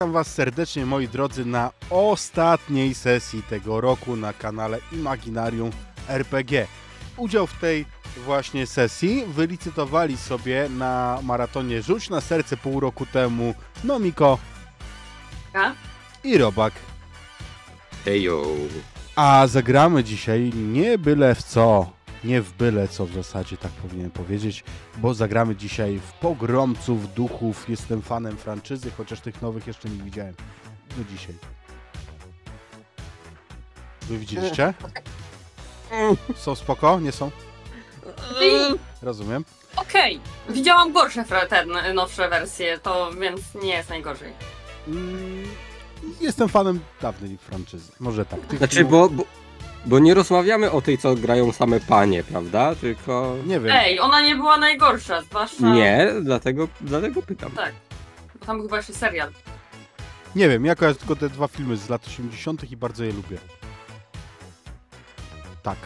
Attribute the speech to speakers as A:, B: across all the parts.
A: Witam Was serdecznie, moi drodzy, na ostatniej sesji tego roku na kanale Imaginarium RPG. Udział w tej właśnie sesji wylicytowali sobie na maratonie Rzuć na serce pół roku temu Nomiko
B: A?
A: i Robak.
C: Ejo.
A: A zagramy dzisiaj nie byle w co, nie w byle co w zasadzie, tak powinienem powiedzieć, bo zagramy dzisiaj w Pogromców Duchów. Jestem fanem franczyzy, chociaż tych nowych jeszcze nie widziałem do dzisiaj. Wy widzieliście? Są spoko? Nie są? Rozumiem.
B: Okej, widziałam gorsze fra- te nowsze wersje, to więc nie jest najgorzej.
A: Mm, Jestem fanem dawnej franczyzy. Może tak. Tych
C: Znaczy, bo, bo, bo nie rozmawiamy o tej, co grają same panie, prawda? Tylko...
A: Nie wiem.
B: Ej, ona nie była najgorsza, zwłaszcza...
C: Nie, dlatego, dlatego pytam.
B: Tak, bo tam był chyba jeszcze serial.
A: Nie wiem, ja kojarzę tylko te dwa filmy z lat 80. i bardzo je lubię. Tak.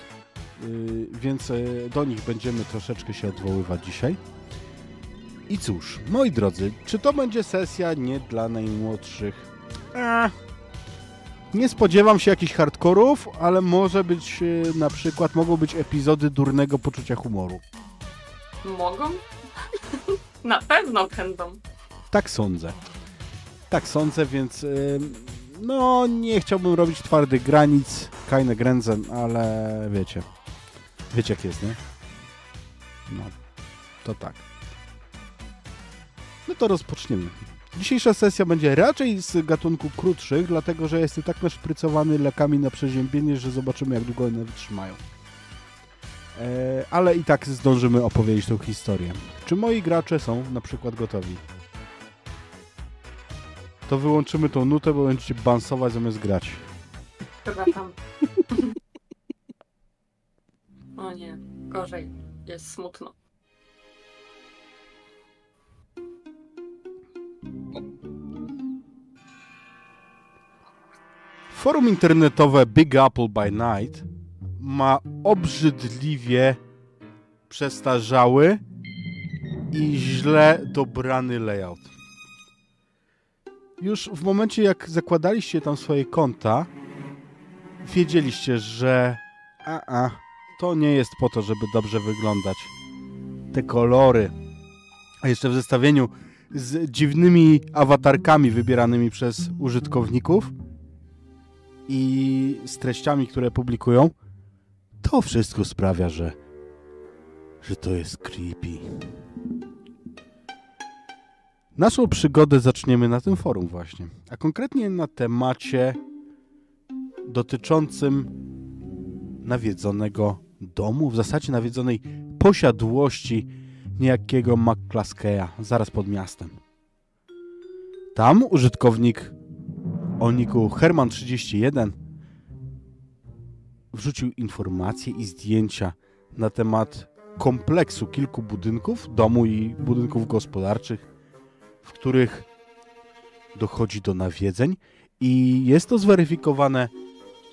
A: Yy, więc yy, do nich będziemy troszeczkę się odwoływać dzisiaj. I cóż, moi drodzy, czy to będzie sesja nie dla najmłodszych? Eee, nie spodziewam się jakichś hardkorów, ale może być yy, na przykład, mogą być epizody durnego poczucia humoru.
B: Mogą? Na pewno będą.
A: Tak sądzę. Tak sądzę, więc ym, no nie chciałbym robić twardych granic, keine Grenzen, ale wiecie. Wiecie jak jest, nie? No, to tak. No to rozpoczniemy. Dzisiejsza sesja będzie raczej z gatunku krótszych, dlatego że jestem tak naszprycowany lekami na przeziębienie, że zobaczymy jak długo one wytrzymają. E, ale i tak zdążymy opowiedzieć tą historię. Czy moi gracze są na przykład gotowi? To wyłączymy tą nutę, bo będziecie bansować zamiast grać.
B: Przepraszam. o nie, gorzej. Jest smutno.
A: Forum internetowe Big Apple by Night ma obrzydliwie przestarzały i źle dobrany layout. Już w momencie, jak zakładaliście tam swoje konta, wiedzieliście, że a, a, to nie jest po to, żeby dobrze wyglądać. Te kolory, a jeszcze w zestawieniu z dziwnymi awatarkami wybieranymi przez użytkowników, i z treściami, które publikują, to wszystko sprawia, że, że to jest creepy. Naszą przygodę zaczniemy na tym forum właśnie, a konkretnie na temacie dotyczącym nawiedzonego domu, w zasadzie nawiedzonej posiadłości niejakiego McClaskeya, zaraz pod miastem. Tam użytkownik o niku Herman31 wrzucił informacje i zdjęcia na temat kompleksu kilku budynków, domu i budynków gospodarczych, w których dochodzi do nawiedzeń i jest to zweryfikowane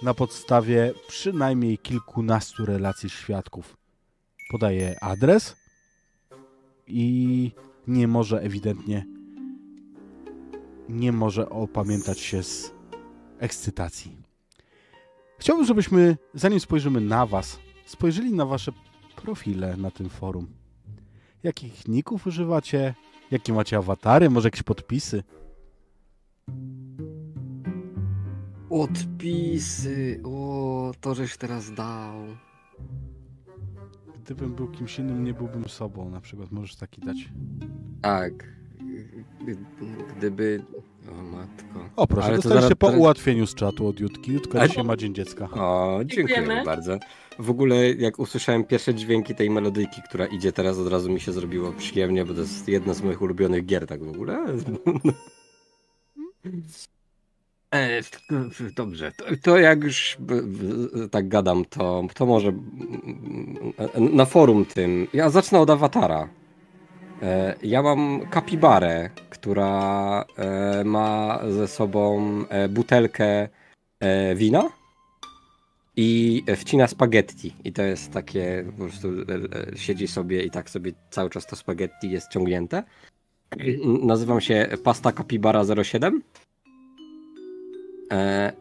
A: na podstawie przynajmniej kilkunastu relacji świadków. Podaje adres i nie może ewidentnie nie może opamiętać się z ekscytacji. Chciałbym, żebyśmy, zanim spojrzymy na Was, spojrzeli na Wasze profile na tym forum. Jakich ników używacie? Jakie macie awatary? Może jakieś podpisy?
C: Odpisy, o, to żeś teraz dał.
A: Gdybym był kimś innym, nie byłbym sobą. Na przykład możesz taki dać.
C: Tak. Gdy- Gdyby... O matko.
A: O proszę,
C: Ale to
A: dostaliście
C: zaraz-
A: po ułatwieniu z czatu od Jutki. Jutka
C: Ale-
A: dzisiaj ma Dzień Dziecka.
C: O, dziękuję
B: Dziękujemy.
C: bardzo. W ogóle jak usłyszałem pierwsze dźwięki tej melodyjki, która idzie teraz, od razu mi się zrobiło przyjemnie, bo to jest jedna z moich ulubionych gier tak w ogóle. E, Dobrze, to, to jak już b- b- tak gadam, to, to może mm, na forum tym. Ja zacznę od awatara. E, Ja mam kapibarę, która e, ma ze sobą e, butelkę wina i wcina spaghetti. I to jest takie, po prostu siedzi sobie i tak sobie cały czas to spaghetti jest ciągnięte. Nazywam się Pasta Capybara 07. E,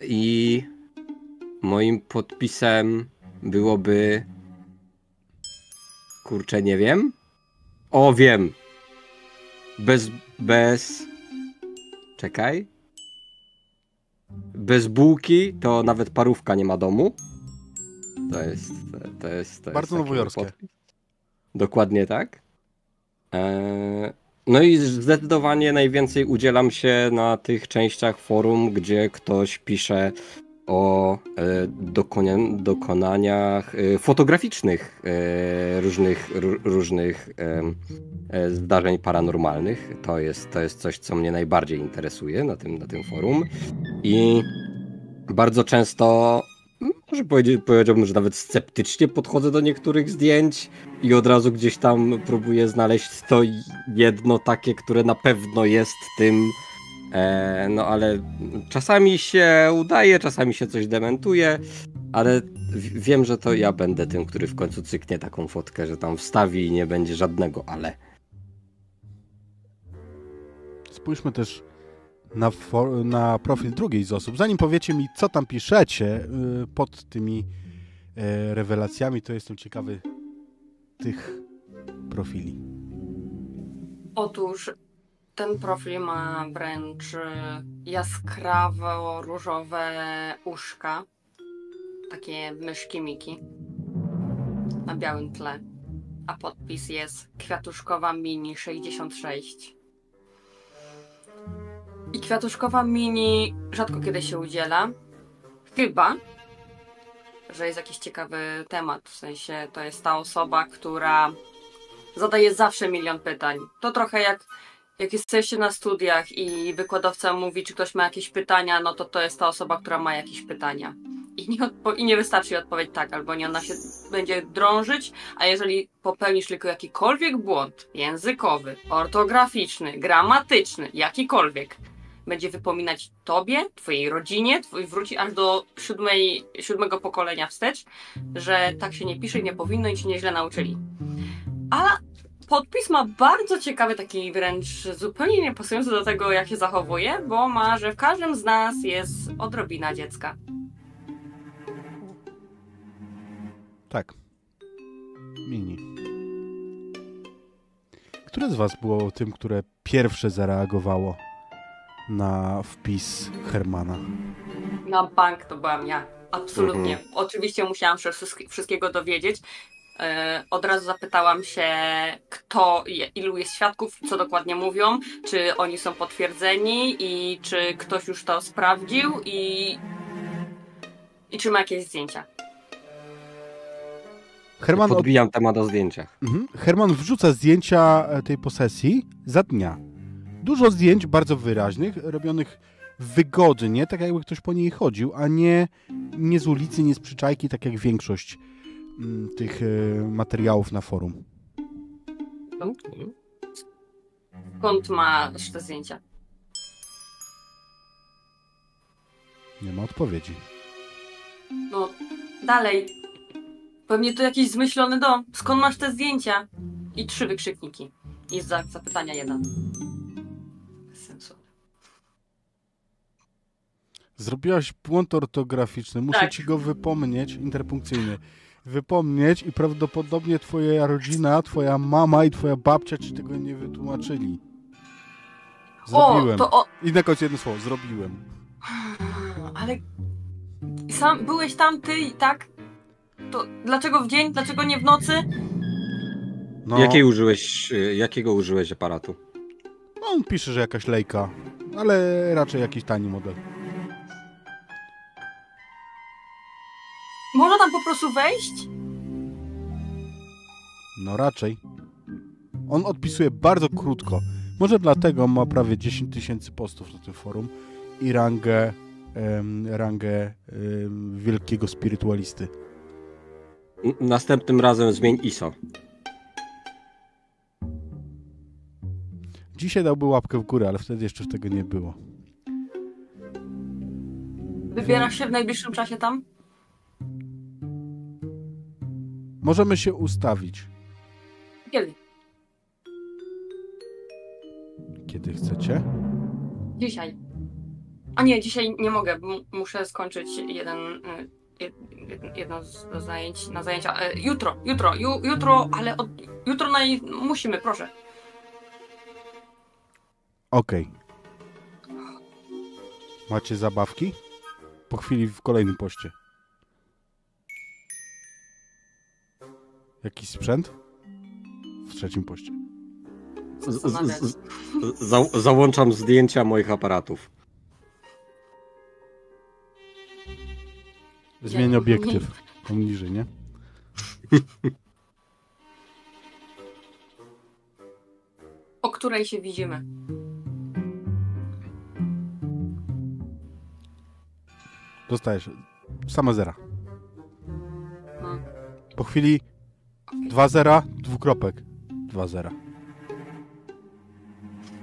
C: I moim podpisem byłoby. Kurczę, nie wiem. O, wiem. Bez. Bez. Czekaj. Bez bułki to nawet parówka nie ma domu. To jest. To jest. To
A: Bardzo
C: jest
A: nowojorskie.
C: podpis. Dokładnie tak. Eee, no i zdecydowanie najwięcej udzielam się na tych częściach forum, gdzie ktoś pisze o e, dokonaniach e, fotograficznych e, różnych, ró- różnych zdarzeń paranormalnych. To jest, to jest coś, co mnie najbardziej interesuje na tym, na tym forum. I bardzo często, może powiedziałbym, że nawet sceptycznie podchodzę do niektórych zdjęć i od razu gdzieś tam próbuję znaleźć to jedno takie, które na pewno jest tym. E, no ale czasami się udaje, czasami się coś dementuje, ale w- wiem, że to ja będę tym, który w końcu cyknie taką fotkę, że tam wstawi i nie będzie żadnego ale.
A: Spójrzmy też na, for, na profil drugiej z osób. Zanim powiecie mi, co tam piszecie y, pod tymi e, rewelacjami, to jestem ciekawy tych profili.
B: Otóż ten profil ma wręcz e, jaskrawo-różowe uszka. Takie myszki Miki. Na białym tle. A podpis jest Kwiatuszkowa Mini 66. I Kwiatuszkowa Mini rzadko kiedy się udziela. Chyba, że jest jakiś ciekawy temat. W sensie to jest ta osoba, która zadaje zawsze milion pytań. To trochę jak, jak jesteście na studiach i wykładowca mówi, czy ktoś ma jakieś pytania, no to to jest ta osoba, która ma jakieś pytania. I nie, odpo- I nie wystarczy jej odpowiedź tak albo nie, ona się będzie drążyć, a jeżeli popełnisz tylko jakikolwiek błąd językowy, ortograficzny, gramatyczny, jakikolwiek, będzie wypominać tobie, twojej rodzinie, twój, wróci aż do siódmej, siódmego pokolenia wstecz, że tak się nie pisze i nie powinno i ci nieźle nauczyli. A podpis ma bardzo ciekawy, taki wręcz zupełnie nie pasujący do tego, jak się zachowuje, bo ma, że w każdym z nas jest odrobina dziecka.
A: Tak. Mini. Które z was było tym, które pierwsze zareagowało na wpis Hermana?
B: Na bank to byłam ja. Absolutnie. Oczywiście musiałam się wszystkie- wszystkiego dowiedzieć. E, Od razu zapytałam się, kto, je- ilu jest świadków, co dokładnie mówią, czy oni są potwierdzeni i czy ktoś już to sprawdził i, i czy ma jakieś zdjęcia.
A: Herman, od...
C: Podbijam temat o zdjęciach.
A: mhm. Herman wrzuca zdjęcia e, tej posesji za dnia. Dużo zdjęć bardzo wyraźnych, robionych wygodnie, tak jakby ktoś po niej chodził, a nie, nie z ulicy, nie z przyczajki, tak jak większość tych e, materiałów na forum.
B: Skąd masz te zdjęcia?
A: Nie ma odpowiedzi.
B: No, dalej. Pewnie to jakiś zmyślony dom. Skąd masz te zdjęcia? I trzy wykrzykniki. I za zapytania jeden. Bez sensu.
A: Zrobiłaś błąd ortograficzny. Muszę
B: Tak.
A: ci go wypomnieć, interpunkcyjny. Wypomnieć i prawdopodobnie twoja rodzina, twoja mama i twoja babcia ci tego nie wytłumaczyli. Zrobiłem.
B: O, to o...
A: I na końcu jedno słowo. Zrobiłem.
B: Ale... Sam byłeś tam, ty i tak? To dlaczego w dzień? Dlaczego nie w nocy?
A: No,
C: Jakiej użyłeś, y, jakiego użyłeś aparatu?
A: no on pisze, że jakaś lejka. ale raczej jakiś tani model.
B: Można tam po prostu wejść?
A: No raczej. On odpisuje bardzo krótko. Może dlatego ma prawie 10 tysięcy postów na tym forum i rangę, em, rangę em, wielkiego spirytualisty.
C: Następnym razem zmień ISO.
A: Dzisiaj dałby łapkę w górę, ale wtedy jeszcze tego nie było.
B: Wybierasz się w najbliższym czasie tam?
A: Możemy się ustawić,
B: Kiedy?
A: kiedy chcecie.
B: Dzisiaj. A nie, dzisiaj nie mogę. bo mu- Muszę skończyć jeden, y, jed- jedno z zajęć na zajęcia. E, Jutro, jutro, ju, jutro, ale od, jutro naj... musimy, proszę.
A: Okej. Macie zabawki? Po chwili w kolejnym poście. Jakiś sprzęt? W trzecim poście.
C: Z, z, z, za, załączam zdjęcia moich aparatów.
A: Zmień obiektyw. Tam niżej, nie?
B: O której się widzimy.
A: Dostajesz same zera.
B: No.
A: Po chwili dwa zera, dwukropek. Dwa zera.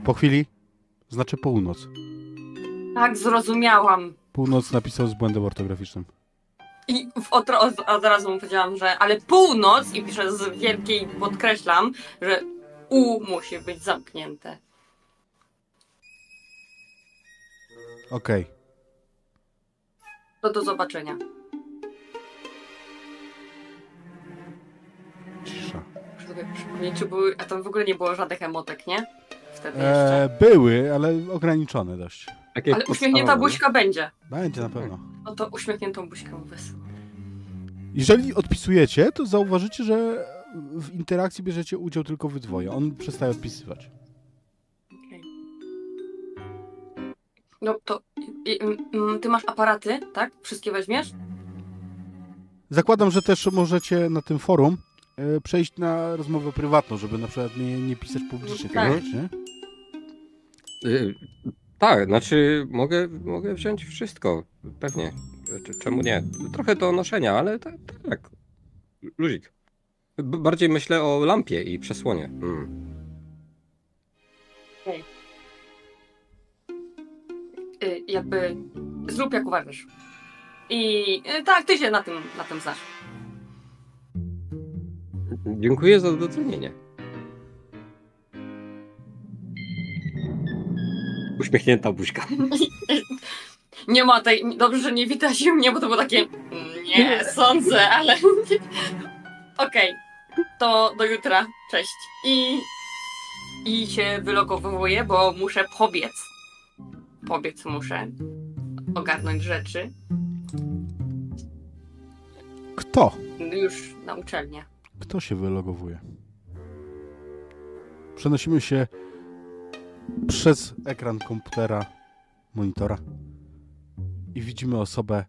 A: Po chwili znaczy północ.
B: Tak, zrozumiałam.
A: Północ napisał z błędem ortograficznym.
B: I w od, od, od razu mu powiedziałam, że ale północ i piszę z wielkiej, podkreślam, że U musi być zamknięte.
A: Okej.
B: To do zobaczenia. Czy były, a tam w ogóle nie było żadnych emotek, nie? Wtedy jeszcze.
A: E, były, ale ograniczone dość.
C: Takie
B: Ale uśmiechnięta
C: podstawowe.
B: buźka będzie.
A: Będzie na pewno.
B: No to uśmiechniętą buźkę wysłał.
A: Jeżeli odpisujecie, to zauważycie, że w interakcji bierzecie udział tylko wy dwoje. On przestaje odpisywać.
B: Okej. No to i, i, mm, ty masz aparaty, tak? Wszystkie weźmiesz?
A: Zakładam, że też możecie na tym forum przejść na rozmowę prywatną, żeby na przykład nie, nie pisać publicznie
B: Tak.
A: tego, nie?
C: Y, Tak, znaczy mogę, mogę wziąć wszystko. Pewnie. Czemu nie? Trochę do noszenia, ale tak. tak. Luzik. B- Bardziej myślę o lampie i przesłonie. Mm.
B: Y, jakby zrób jak uważasz. I y, tak, ty się na tym, na tym znasz.
C: Dziękuję za docenienie. Uśmiechnięta buźka.
B: Nie ma tej. Dobrze, że nie widać mnie, bo to było takie. "Mm, Nie, sądzę, ale. Okej. To do jutra. Cześć. I. I się wylogowuję, bo muszę pobiec. Pobiec muszę. Ogarnąć rzeczy.
A: Kto?
B: Już na uczelnię.
A: Kto się wylogowuje? Przenosimy się przez ekran komputera, monitora i widzimy osobę,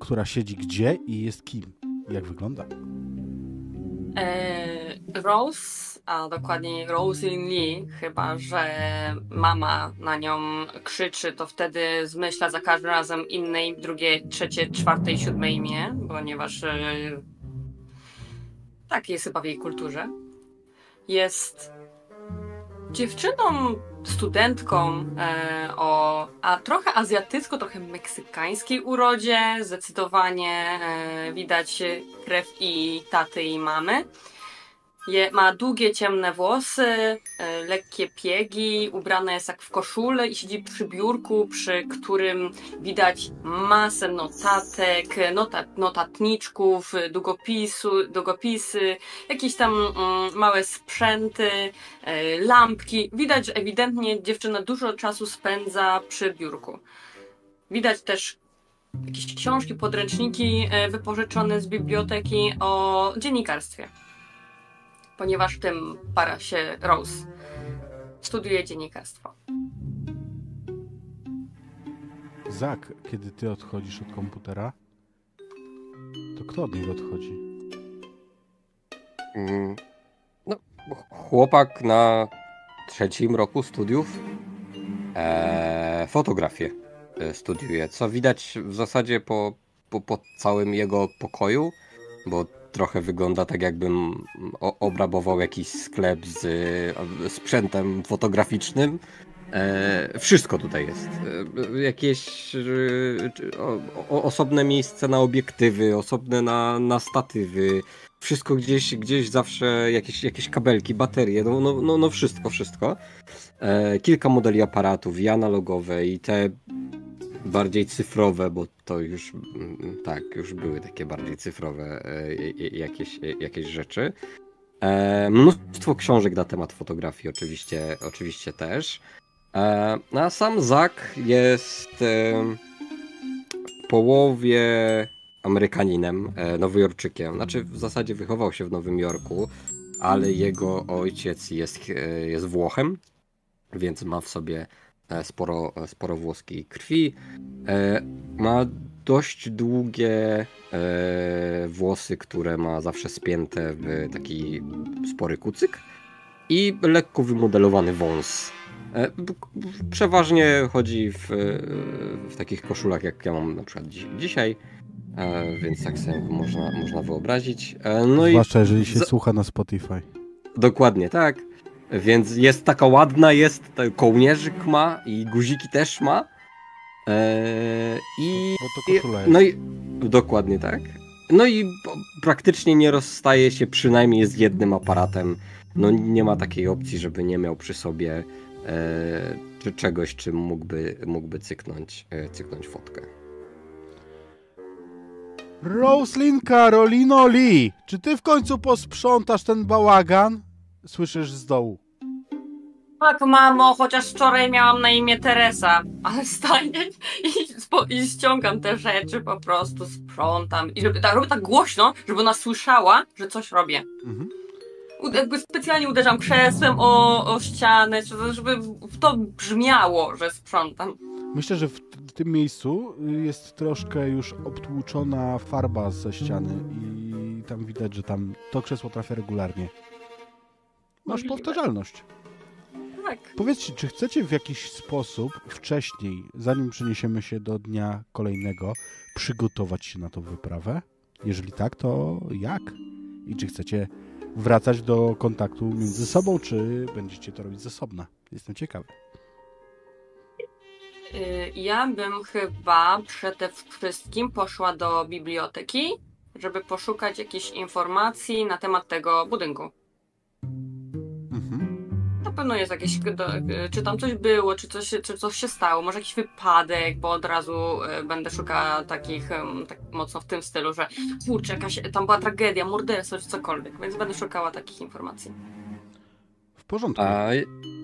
A: która siedzi gdzie i jest kim. Jak wygląda?
B: Eee, Rose, a dokładniej Roslyn Lee, chyba że mama na nią krzyczy, to wtedy zmyśla za każdym razem innej, drugie, trzecie, czwarte i siódme imię, ponieważ e, tak jest chyba w jej kulturze. Jest dziewczyną, studentką e, o a trochę azjatycko, trochę meksykańskiej urodzie. Zdecydowanie e, widać krew i taty i mamy. Je, ma długie, ciemne włosy, e, lekkie piegi, ubrana jest jak w koszulę i siedzi przy biurku, przy którym widać masę notatek, nota, notatniczków, długopisu, długopisy, jakieś tam mm, małe sprzęty, e, lampki. Widać, że ewidentnie dziewczyna dużo czasu spędza przy biurku. Widać też jakieś książki, podręczniki e, wypożyczone z biblioteki o dziennikarstwie. Ponieważ w tym para się Rose. Studiuje dziennikarstwo.
A: Zak, kiedy ty odchodzisz od komputera, to kto od niego odchodzi?
C: Mm, No, ch- chłopak na trzecim roku studiów e, fotografię e, studiuje, co widać w zasadzie po, po, po całym jego pokoju, bo trochę wygląda tak jakbym obrabował jakiś sklep z sprzętem fotograficznym. E, wszystko tutaj jest. E, jakieś e, o, osobne miejsce na obiektywy, osobne na, na statywy, wszystko gdzieś, gdzieś zawsze jakieś, jakieś kabelki, baterie, no, no, no, no wszystko, wszystko. E, kilka modeli aparatów i analogowe i te bardziej cyfrowe, bo to już mm, tak, już były takie bardziej cyfrowe e, i- i- jakieś, jakieś rzeczy. E, mnóstwo książek na temat fotografii oczywiście, oczywiście też. E, no a sam Zak jest e, w połowie Amerykaninem, e, Nowojorczykiem. Znaczy w zasadzie wychował się w Nowym Jorku, ale jego ojciec jest, e, jest Włochem, więc ma w sobie e, sporo, sporo włoskiej krwi. E, Ma dość długie e, włosy, które ma zawsze spięte w taki spory kucyk i lekko wymodelowany wąs. E, Przeważnie chodzi w, e, w takich koszulach, jak ja mam na przykład dzi- dzisiaj, e, więc tak sobie można, można wyobrazić. E, No i
A: Zwłaszcza jeżeli się
C: za-
A: słucha na Spotify.
C: Dokładnie tak. Więc jest taka ładna, jest kołnierzyk ma i guziki też ma. Eee, I
A: Bo to koszula jest.
C: no i dokładnie tak. No i praktycznie nie rozstaje się przynajmniej z jednym aparatem. No nie ma takiej opcji, żeby nie miał przy sobie e, czy czegoś, czym mógłby, mógłby cyknąć, e, cyknąć fotkę.
A: Roslin Karolino Lee, czy ty w końcu posprzątasz ten bałagan? Słyszysz z dołu.
B: Tak, mamo, chociaż wczoraj miałam na imię Teresa, ale staję i, spo, i ściągam te rzeczy po prostu, sprzątam. I żeby, tak, robię tak głośno, żeby ona słyszała, że coś robię.
A: Mhm.
B: U- Jakby specjalnie uderzam krzesłem o, o ścianę, żeby to brzmiało, że sprzątam.
A: Myślę, że w, w tym miejscu jest troszkę już obtłuczona farba ze ściany i tam widać, że tam to krzesło trafia regularnie. Masz
B: Możliwe.
A: powtarzalność.
B: Tak.
A: Powiedzcie, czy chcecie w jakiś sposób wcześniej, zanim przeniesiemy się do dnia kolejnego, przygotować się na tą wyprawę? Jeżeli tak, to jak? I czy chcecie wracać do kontaktu między sobą, czy będziecie to robić z osobna? Jestem ciekawy.
B: Y, Ja bym chyba przede wszystkim poszła do biblioteki, żeby poszukać jakichś informacji na temat tego budynku. Na pewno jest jakieś, czy tam coś było, czy coś, czy coś się stało, może jakiś wypadek, bo od razu e, będę szukała takich, tak mocno w tym stylu, że kurczę, jakaś, tam była tragedia, morderstwo, czy cokolwiek, więc będę szukała takich informacji.
A: W porządku.
C: A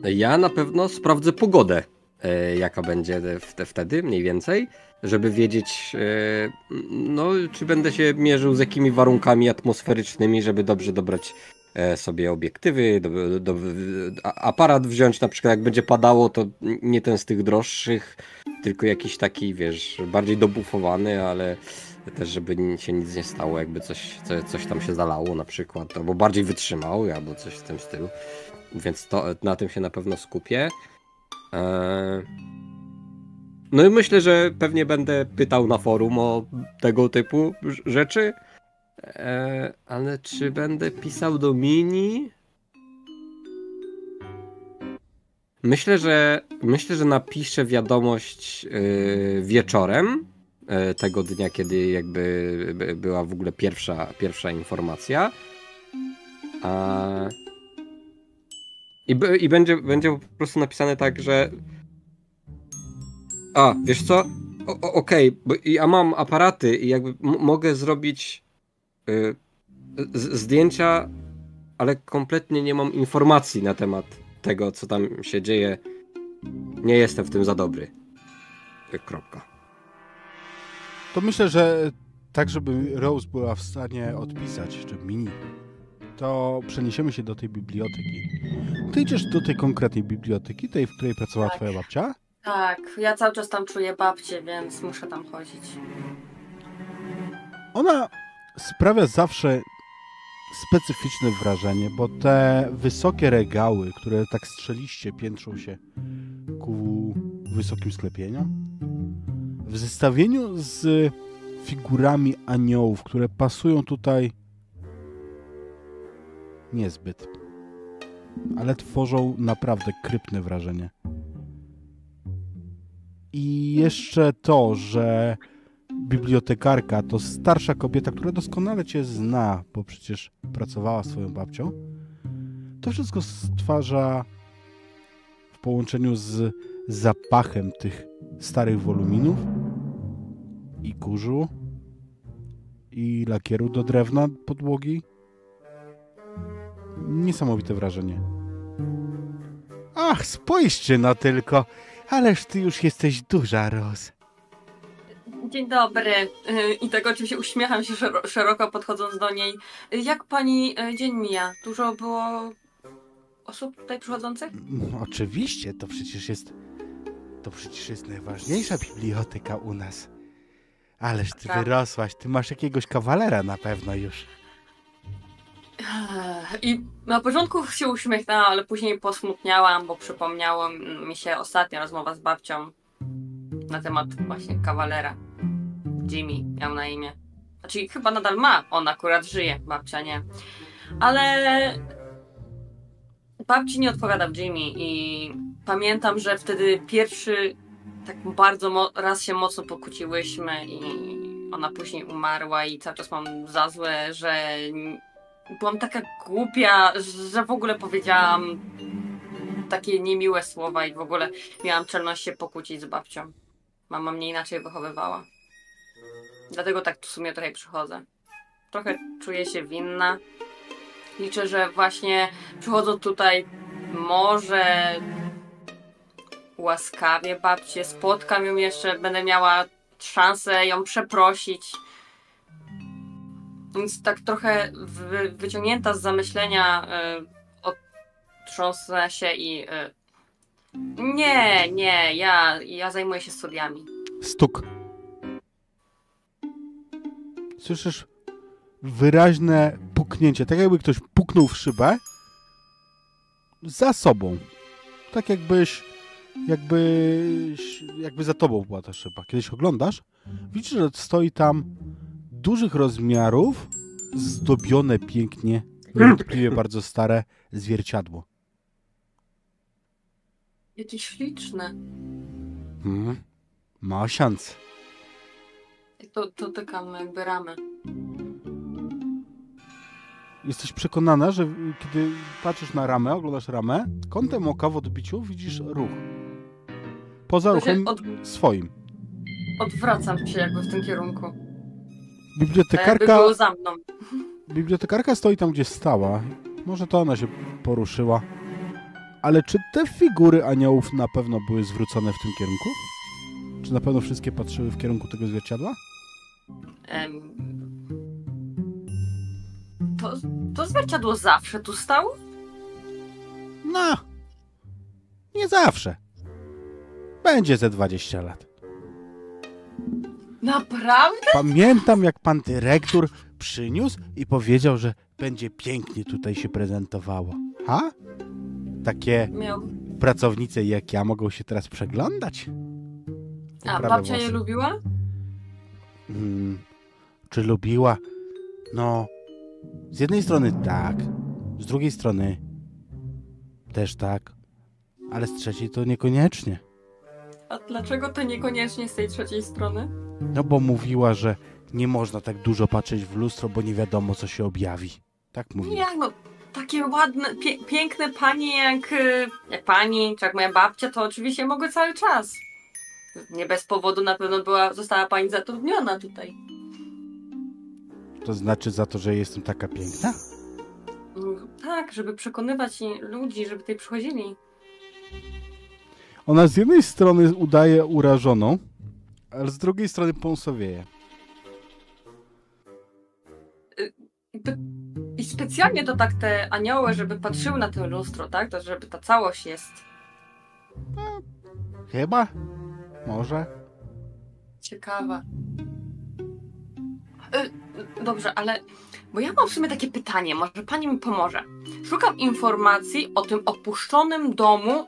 C: ja na pewno sprawdzę pogodę, e, jaka będzie w te, wtedy, mniej więcej, żeby wiedzieć, e, no, czy będę się mierzył z jakimi warunkami atmosferycznymi, żeby dobrze dobrać sobie obiektywy, do, do, aparat wziąć, na przykład jak będzie padało, to nie ten z tych droższych, tylko jakiś taki, wiesz, bardziej dobufowany, ale też, żeby się nic nie stało, jakby coś, co, coś tam się zalało na przykład, albo bardziej wytrzymały, albo coś w tym stylu. Więc to, na tym się na pewno skupię. Eee, No i myślę, że pewnie będę pytał na forum o tego typu rz- rzeczy. Eee, Ale czy będę pisał do mini? Myślę, że myślę, że napiszę wiadomość yy, wieczorem yy, tego dnia, kiedy jakby by- była w ogóle pierwsza, pierwsza informacja. A... I, I będzie, będzie po prostu napisane tak, że. A, wiesz co? Okej, bo ja mam aparaty i jakby mogę zrobić zdjęcia, ale kompletnie nie mam informacji na temat tego, co tam się dzieje. Nie jestem w tym za dobry. Y, Kropka.
A: To myślę, że tak, żeby Rose była w stanie odpisać, czy mini, to przeniesiemy się do tej biblioteki. Ty idziesz do tej konkretnej biblioteki, tej, w której pracowała
B: Tak.
A: twoja babcia?
B: Tak, ja cały czas tam czuję babcię, więc muszę tam chodzić.
A: Ona sprawia zawsze specyficzne wrażenie, bo te wysokie regały, które tak strzeliście piętrzą się ku wysokim sklepieniom, w zestawieniu z figurami aniołów, które pasują tutaj niezbyt, ale tworzą naprawdę krypne wrażenie. I jeszcze to, że bibliotekarka to starsza kobieta, która doskonale cię zna, bo przecież pracowała swoją babcią. To wszystko stwarza w połączeniu z zapachem tych starych woluminów i kurzu i lakieru do drewna podłogi. Niesamowite wrażenie. Ach, spójrzcie no tylko, ależ ty już jesteś duża, Roz.
B: Dzień dobry. Y, I tak oczywiście uśmiecham się szero- szeroko podchodząc do niej. Y, Jak pani y, dzień mija? Dużo było osób tutaj przychodzących?
A: No, oczywiście, to przecież jest. To przecież jest najważniejsza biblioteka u nas. Ależ ty
B: Tak.
A: wyrosłaś, ty masz jakiegoś kawalera na pewno już.
B: I na początku się uśmiechnęłam, ale później posmutniałam, bo przypomniało mi się ostatnia rozmowa z babcią na temat właśnie kawalera. Jimmy miał na imię. Znaczy chyba nadal ma, on akurat żyje, babcia nie. Ale babci nie odpowiada w Jimmy i pamiętam, że wtedy pierwszy tak bardzo raz się mocno pokłóciłyśmy i ona później umarła i cały czas mam za złe, że byłam taka głupia, że w ogóle powiedziałam takie niemiłe słowa i w ogóle miałam czelność się pokłócić z babcią. Mama mnie inaczej wychowywała. Dlatego tak w sumie tutaj przychodzę. Trochę czuję się winna. Liczę, że właśnie przychodząc tutaj może łaskawie babcię, spotkam ją jeszcze, będę miała szansę ją przeprosić. Więc tak trochę wy, wyciągnięta z zamyślenia y, otrząsnę się i y, nie, nie, ja, ja zajmuję się studiami.
A: Stuk. Słyszysz wyraźne puknięcie, tak jakby ktoś puknął w szybę za sobą. Tak jakbyś, jakbyś, jakby za tobą była ta szyba. Kiedyś oglądasz, widzisz, że stoi tam dużych rozmiarów, zdobione pięknie, niewątpliwie bardzo stare zwierciadło.
B: Jakie śliczne.
A: Hmm. Ma osiądz.
B: To, to tykam jakby ramy.
A: Jesteś przekonana, że kiedy patrzysz na ramę, oglądasz ramę, kątem oka w odbiciu widzisz ruch. Poza
B: To się
A: ruchem
B: od,
A: swoim.
B: odwracam się jakby w tym kierunku.
A: Bibliotekarka,
B: było za mną.
A: bibliotekarka stoi tam, gdzie stała. Może to ona się poruszyła. Ale czy te figury aniołów na pewno były zwrócone w tym kierunku? Czy na pewno wszystkie patrzyły w kierunku tego zwierciadła?
B: To, to zwierciadło zawsze tu stało?
A: No, nie zawsze. Będzie ze 20 lat.
B: Naprawdę?
A: Pamiętam, jak pan dyrektor przyniósł i powiedział, że będzie pięknie tutaj się prezentowało. Ha? Takie
B: Miał.
A: pracownice jak ja mogą się teraz przeglądać?
B: A babcia je
A: włosy.
B: lubiła?
A: Hmm, czy lubiła? No, z jednej strony tak, z drugiej strony też tak, ale z trzeciej to niekoniecznie.
B: A dlaczego to niekoniecznie z tej trzeciej strony?
A: No bo mówiła, że nie można tak dużo patrzeć w lustro, bo nie wiadomo, co się objawi. Tak mówiła.
B: Jak no, takie ładne, pie, piękne panie jak, y, jak pani, czy jak moja babcia, to oczywiście mogły cały czas. Nie bez powodu na pewno była, została pani zatrudniona tutaj.
A: To znaczy za to, że jestem taka piękna?
B: Mm, Tak, żeby przekonywać ludzi, żeby tutaj przychodzili.
A: Ona z jednej strony udaje urażoną, ale z drugiej strony pąsowieje.
B: I, specjalnie to tak te anioły, żeby patrzyły na to lustro, tak? To żeby ta całość jest.
A: Chyba? Może?
B: Ciekawe. Y, Dobrze, ale. Bo ja mam w sumie takie pytanie, może pani mi pomoże. Szukam informacji o tym opuszczonym domu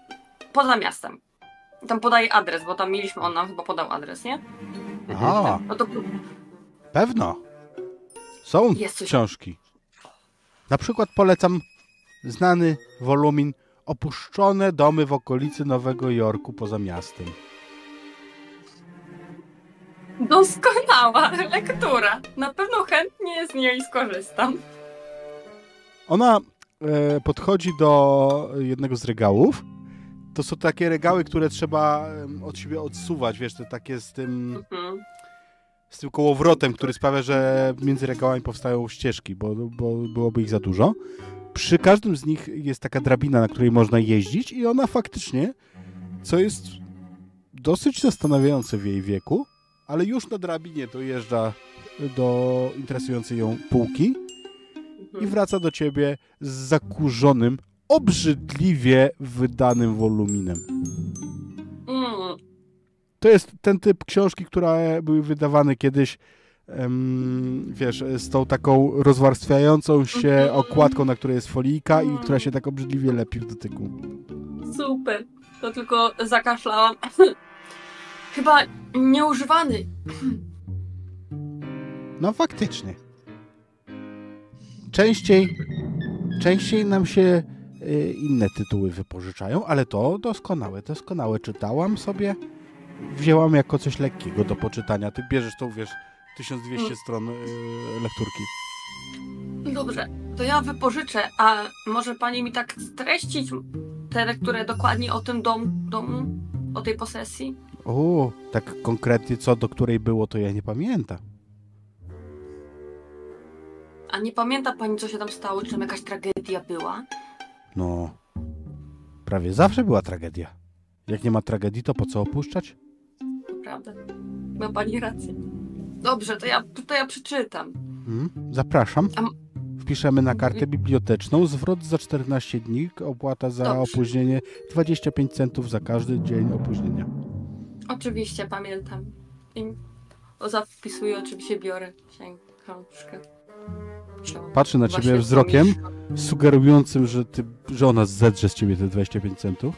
B: poza miastem. Tam podaję adres, bo tam mieliśmy, on nam chyba podał adres, nie?
A: A,
B: No to
A: pewno. Są
B: Jest coś-
A: książki. Na przykład polecam znany wolumin Opuszczone domy w okolicy Nowego Jorku poza miastem.
B: doskonała lektura. Na pewno chętnie z niej skorzystam.
A: Ona e, podchodzi do jednego z regałów. To są takie regały, które trzeba od siebie odsuwać, wiesz, to takie z tym,
B: Mhm.
A: Z tym kołowrotem, który sprawia, że między regałami powstają ścieżki, bo, bo byłoby ich za dużo. Przy każdym z nich jest taka drabina, na której można jeździć i ona faktycznie, co jest dosyć zastanawiające w jej wieku, ale już na drabinie dojeżdża do interesującej ją półki i
B: Mhm.
A: wraca do ciebie z zakurzonym, obrzydliwie wydanym woluminem. To jest ten typ książki, które były wydawane kiedyś, wiesz, z tą taką rozwarstwiającą się
B: Mhm.
A: okładką, na której jest folijka i która się tak obrzydliwie lepi w dotyku.
B: Super. To tylko zakaszlałam. Chyba nieużywany.
A: No faktycznie. Częściej, częściej nam się y, inne tytuły wypożyczają, ale to doskonałe, doskonałe. Czytałam sobie, wzięłam jako coś lekkiego do poczytania. Ty bierzesz tą, wiesz, 1200
B: Mm.
A: stron y, lekturki.
B: Dobrze, to ja wypożyczę, a może pani mi tak streścić tę lekturę dokładnie o tym dom, domu, o tej posesji?
A: O, tak konkretnie co do której było, to ja nie pamiętam.
B: A nie pamięta pani, co się tam stało? Czy tam jakaś tragedia była?
A: No, prawie zawsze była tragedia. Jak nie ma tragedii, to po co opuszczać?
B: Naprawdę. Ma pani rację. Dobrze, to ja, to ja przeczytam.
A: Mhm, Zapraszam.
B: A
A: Wpiszemy na kartę biblioteczną. Zwrot za 14 dni, opłata za
B: Dobrze.
A: opóźnienie 25 centów za każdy dzień opóźnienia.
B: Oczywiście, pamiętam. I o, zapisuję, oczywiście biorę książkę.
A: Patrzy na ciebie wzrokiem, sugerującym, że, ty, że ona zedrze z ciebie te 25 centów.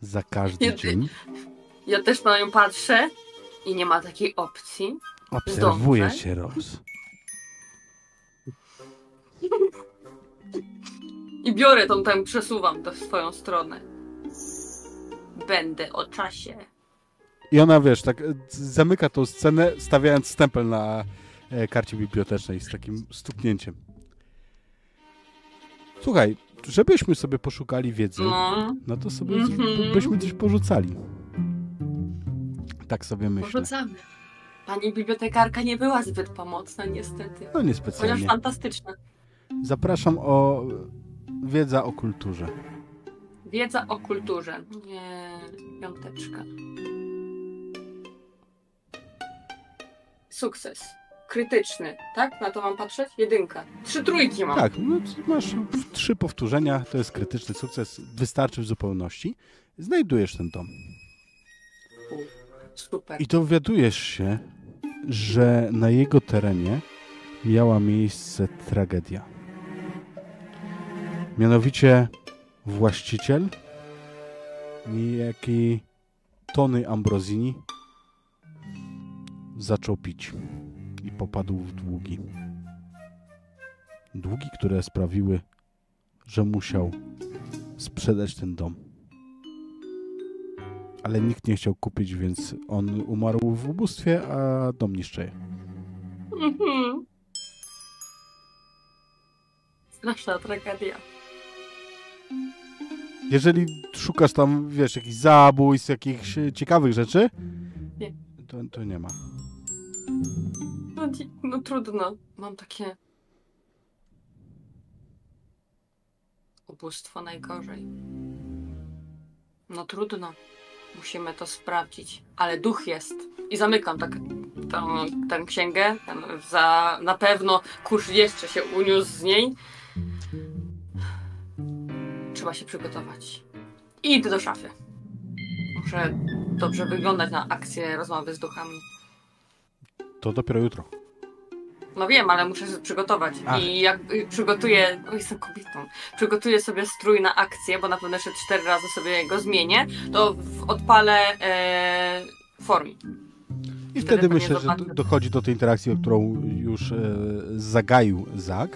A: Za każdy dzień.
B: Ja też na nią patrzę i nie ma takiej opcji.
A: Obserwuję
B: Zdążę.
A: cię, Ros.
B: I biorę tą, tam przesuwam to w swoją stronę. Będę o czasie.
A: I ona, wiesz, tak e, zamyka tą scenę, stawiając stempel na e, karcie bibliotecznej z takim stuknięciem. Słuchaj, żebyśmy sobie poszukali wiedzy,
B: No,
A: no to sobie
B: Mhm.
A: byśmy coś porzucali. Tak sobie myślę.
B: porzucamy. Pani bibliotekarka nie była zbyt pomocna, niestety.
A: No
B: Chociaż
A: niespecjalnie.
B: fantastyczna.
A: Zapraszam o wiedza o kulturze.
B: Wiedza o kulturze. Nie, piąteczka. Sukces. Krytyczny, tak? Na to mam patrzeć? Jedynka. Trzy trójki mam.
A: Tak, no, masz trzy powtórzenia, to jest krytyczny sukces, wystarczy w zupełności. Znajdujesz ten dom.
B: Super.
A: I dowiadujesz się, że na jego terenie miała miejsce tragedia. Mianowicie właściciel, niejaki Tony Ambrosini, zaczął pić i popadł w długi. Długi, które sprawiły, że musiał sprzedać ten dom ale nikt nie chciał kupić, więc on umarł w ubóstwie, a dom niszczeje.
B: Mhm. Straszna tragedia.
A: Jeżeli szukasz tam, wiesz, jakichś zabójstw, jakichś ciekawych rzeczy,
B: Nie.
A: to, to nie ma.
B: No, no trudno. Mam takie. Ubóstwo najgorzej. No trudno. Musimy to sprawdzić. Ale duch jest. I zamykam tak tą, tę księgę. Tam za, na pewno kurz jeszcze się uniósł z niej. Trzeba się przygotować. I idę do szafy. Muszę dobrze wyglądać na akcję rozmowy z duchami.
A: To dopiero jutro.
B: No wiem, ale muszę się przygotować.
A: Ach.
B: I jak przygotuję, o jestem kobietą, przygotuję sobie strój na akcję, bo na pewno jeszcze cztery razy sobie go zmienię, to w, odpalę e, formi.
A: I
B: Wtedy
A: myślę, że do- dochodzi do tej interakcji, którą już e, zagaił Zak.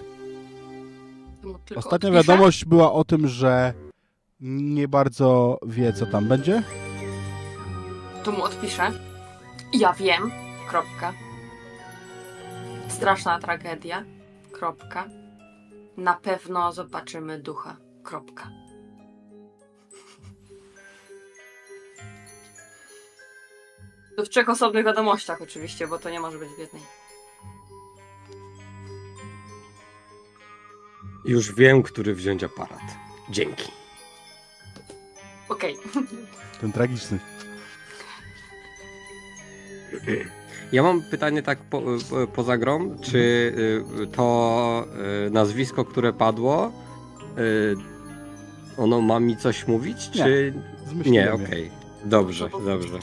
B: Tylko
A: Ostatnia
B: odpiszę.
A: wiadomość była o tym, że nie bardzo wie, co tam będzie.
B: To mu odpiszę. Ja wiem. Kropka. Straszna tragedia. Kropka. Na pewno zobaczymy ducha. Kropka. To w trzech osobnych wiadomościach oczywiście, bo to nie może być w jednej.
C: Już wiem, który wziąć aparat. Dzięki.
B: Okej.
A: Ten tragiczny.
C: Ja mam pytanie tak po, po, poza grą, czy y, to y, nazwisko, które padło, y, ono ma mi coś mówić,
A: Nie.
C: czy... Nie,
A: je.
C: okej. Dobrze,
B: To
C: dobrze.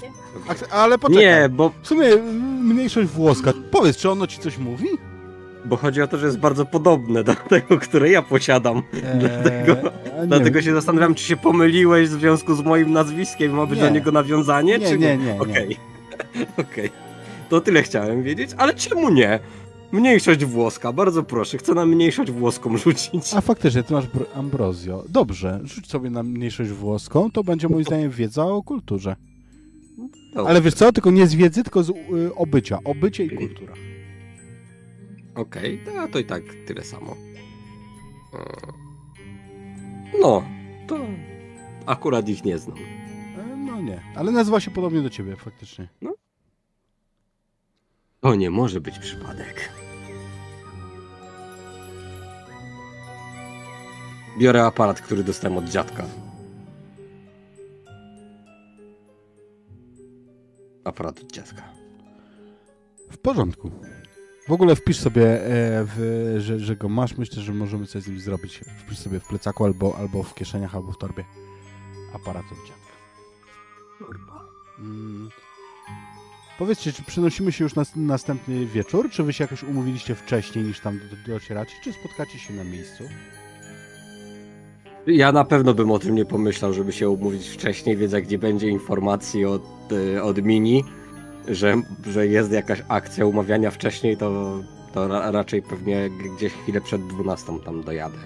A: A- Ale poczekaj.
C: Nie, bo,
A: W sumie mniejszość włoska. Powiedz, czy ono ci coś mówi?
C: bo chodzi o to, że jest bardzo podobne do tego, które ja posiadam. Dlatego-
A: nie
C: Dlatego
A: wiem.
C: się zastanawiam, czy się pomyliłeś w związku z moim nazwiskiem ma być
A: Nie.
C: do niego nawiązanie,
A: Nie,
C: czy
A: nie, nie, nie.
C: Okej. Okej. To tyle chciałem wiedzieć, ale czemu nie? Mniejszość włoska, bardzo proszę, chcę na mniejszość włoską rzucić.
A: A faktycznie, ty masz br- Ambrozio. Dobrze, rzuć sobie na mniejszość włoską, to będzie moim zdaniem wiedza o kulturze.
C: Dobrze.
A: Ale wiesz co, tylko nie z wiedzy, tylko z y, obycia. Obycie i kultura.
C: Okej, to, to i tak tyle samo. No, to akurat ich nie znam.
A: E, No nie, ale nazywa się podobnie do ciebie, faktycznie.
C: To nie może być przypadek. Biorę aparat, który dostałem od dziadka. Aparat od dziadka.
A: W porządku. W ogóle wpisz sobie, e, w, że, że go masz. Myślę, że możemy coś z nim zrobić. Wpisz sobie w plecaku albo, albo w kieszeniach, albo w torbie aparat od dziadka. Mm. Powiedzcie, czy przenosimy się już na następny wieczór? Czy wy się jakoś umówiliście wcześniej niż tam do, docieracie? Czy spotkacie się na miejscu?
C: Ja na pewno bym o tym nie pomyślał, żeby się umówić wcześniej, więc jak nie będzie informacji od, e, od Mini, że, że jest jakaś akcja umawiania wcześniej, to, to ra, raczej pewnie gdzieś chwilę przed 12 tam dojadę.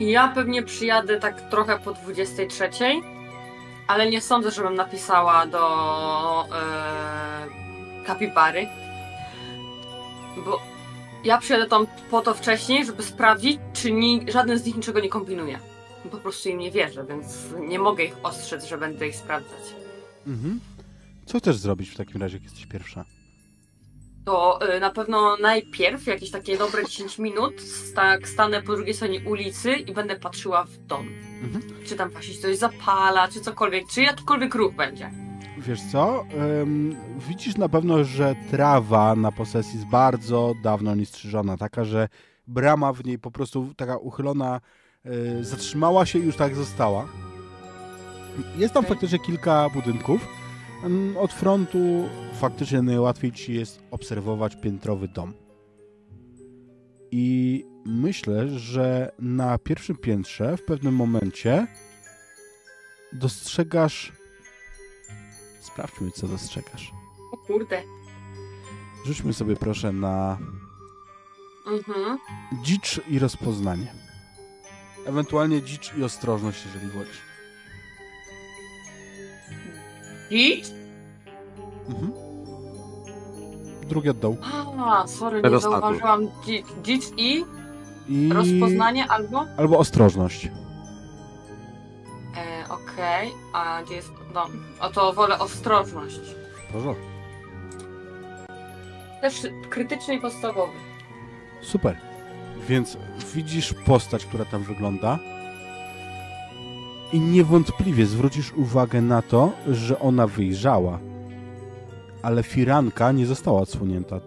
B: Ja pewnie przyjadę tak trochę po 23, ale nie sądzę, żebym napisała do e, kapibary. Bo ja przyjadę tam po to wcześniej, żeby sprawdzić, czy ni- żaden z nich niczego nie kombinuje. Po prostu im nie wierzę, więc nie mogę ich ostrzec, że będę ich sprawdzać.
A: Mhm. Co chcesz zrobić w takim razie, jak jesteś pierwsza?
B: To y, na pewno najpierw jakieś takie dobre 10 minut tak stanę po drugiej stronie ulicy i będę patrzyła w dom.
A: Mhm.
B: Czy tam właśnie coś zapala, czy cokolwiek, czy jakikolwiek ruch będzie.
A: Wiesz co? Ym, widzisz na pewno, że trawa na posesji jest bardzo dawno niestrzyżona, taka, że brama w niej po prostu taka uchylona y, zatrzymała się i już tak została. Jest tam faktycznie kilka budynków. Od frontu faktycznie najłatwiej ci jest obserwować piętrowy dom. I myślę, że na pierwszym piętrze w pewnym momencie dostrzegasz Sprawdźmy, co dostrzegasz.
B: O kurde.
A: Rzućmy sobie proszę na
B: Mhm.
A: dzicz i rozpoznanie. Ewentualnie dzicz i ostrożność, jeżeli wolisz.
B: I?
A: Mhm. Drugi od dołu.
B: A, sorry, nie
C: Przedostatni.
B: zauważyłam. Dzicz i
A: I...
B: rozpoznanie albo?
A: Albo ostrożność.
B: E, Okej, a gdzie jest dom? O to wolę ostrożność.
A: Porządku.
B: Też krytyczny i podstawowy.
A: Super. Więc widzisz postać, która tam wygląda i niewątpliwie zwrócisz uwagę na to, że ona wyjrzała, ale firanka nie została odsłonięta.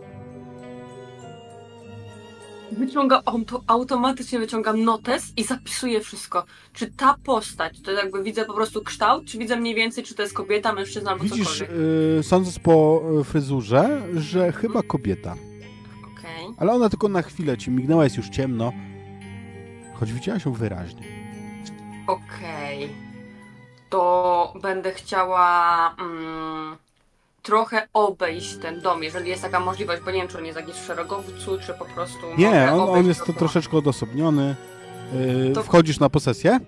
B: wyciągam, auto, automatycznie wyciągam notes i zapisuję wszystko. Czy ta postać, to jakby widzę po prostu kształt, czy widzę mniej więcej, czy to jest kobieta, mężczyzna albo
A: Widzisz,
B: cokolwiek.
A: y, sądząc po y, fryzurze, że chyba kobieta.
B: Okej.
A: Ale ona tylko na chwilę ci mignęła, jest już ciemno. Choć widziałaś ją wyraźnie.
B: Okej. To będę chciała mm, trochę obejść ten dom, jeżeli jest taka możliwość, bo nie wiem, czy on jest jakiś w szeregowcu, czy po prostu.
A: Nie,
B: mogę
A: on, on
B: obejść
A: jest to
B: dookoła.
A: troszeczkę odosobniony. Y,
B: To-
A: Wchodzisz na posesję?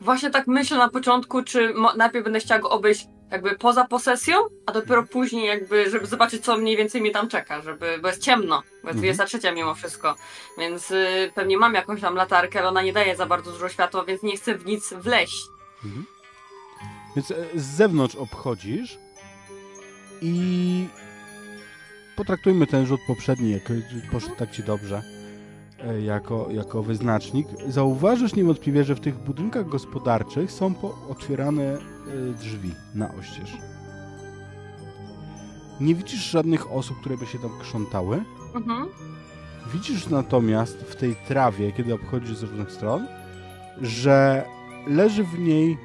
B: Właśnie tak myślę na początku, czy mo- najpierw będę chciała go obejść jakby poza posesją, a dopiero później jakby, żeby zobaczyć, co mniej więcej mnie tam czeka, żeby, bo jest ciemno, bo jest
A: Mhm.
B: 23 mimo wszystko, więc y, pewnie mam jakąś tam latarkę, ale ona nie daje za bardzo dużo światła, więc nie chcę w nic wleść.
A: Więc e, z zewnątrz obchodzisz i potraktujmy ten rzut poprzedni, jak poszedł tak ci dobrze, jako, jako wyznacznik. Zauważysz niewątpliwie, że w tych budynkach gospodarczych są otwierane e, drzwi na oścież. Nie widzisz żadnych osób, które by się tam krzątały.
B: Mhm.
A: Widzisz natomiast w tej trawie, kiedy obchodzisz z różnych stron, że leży w niej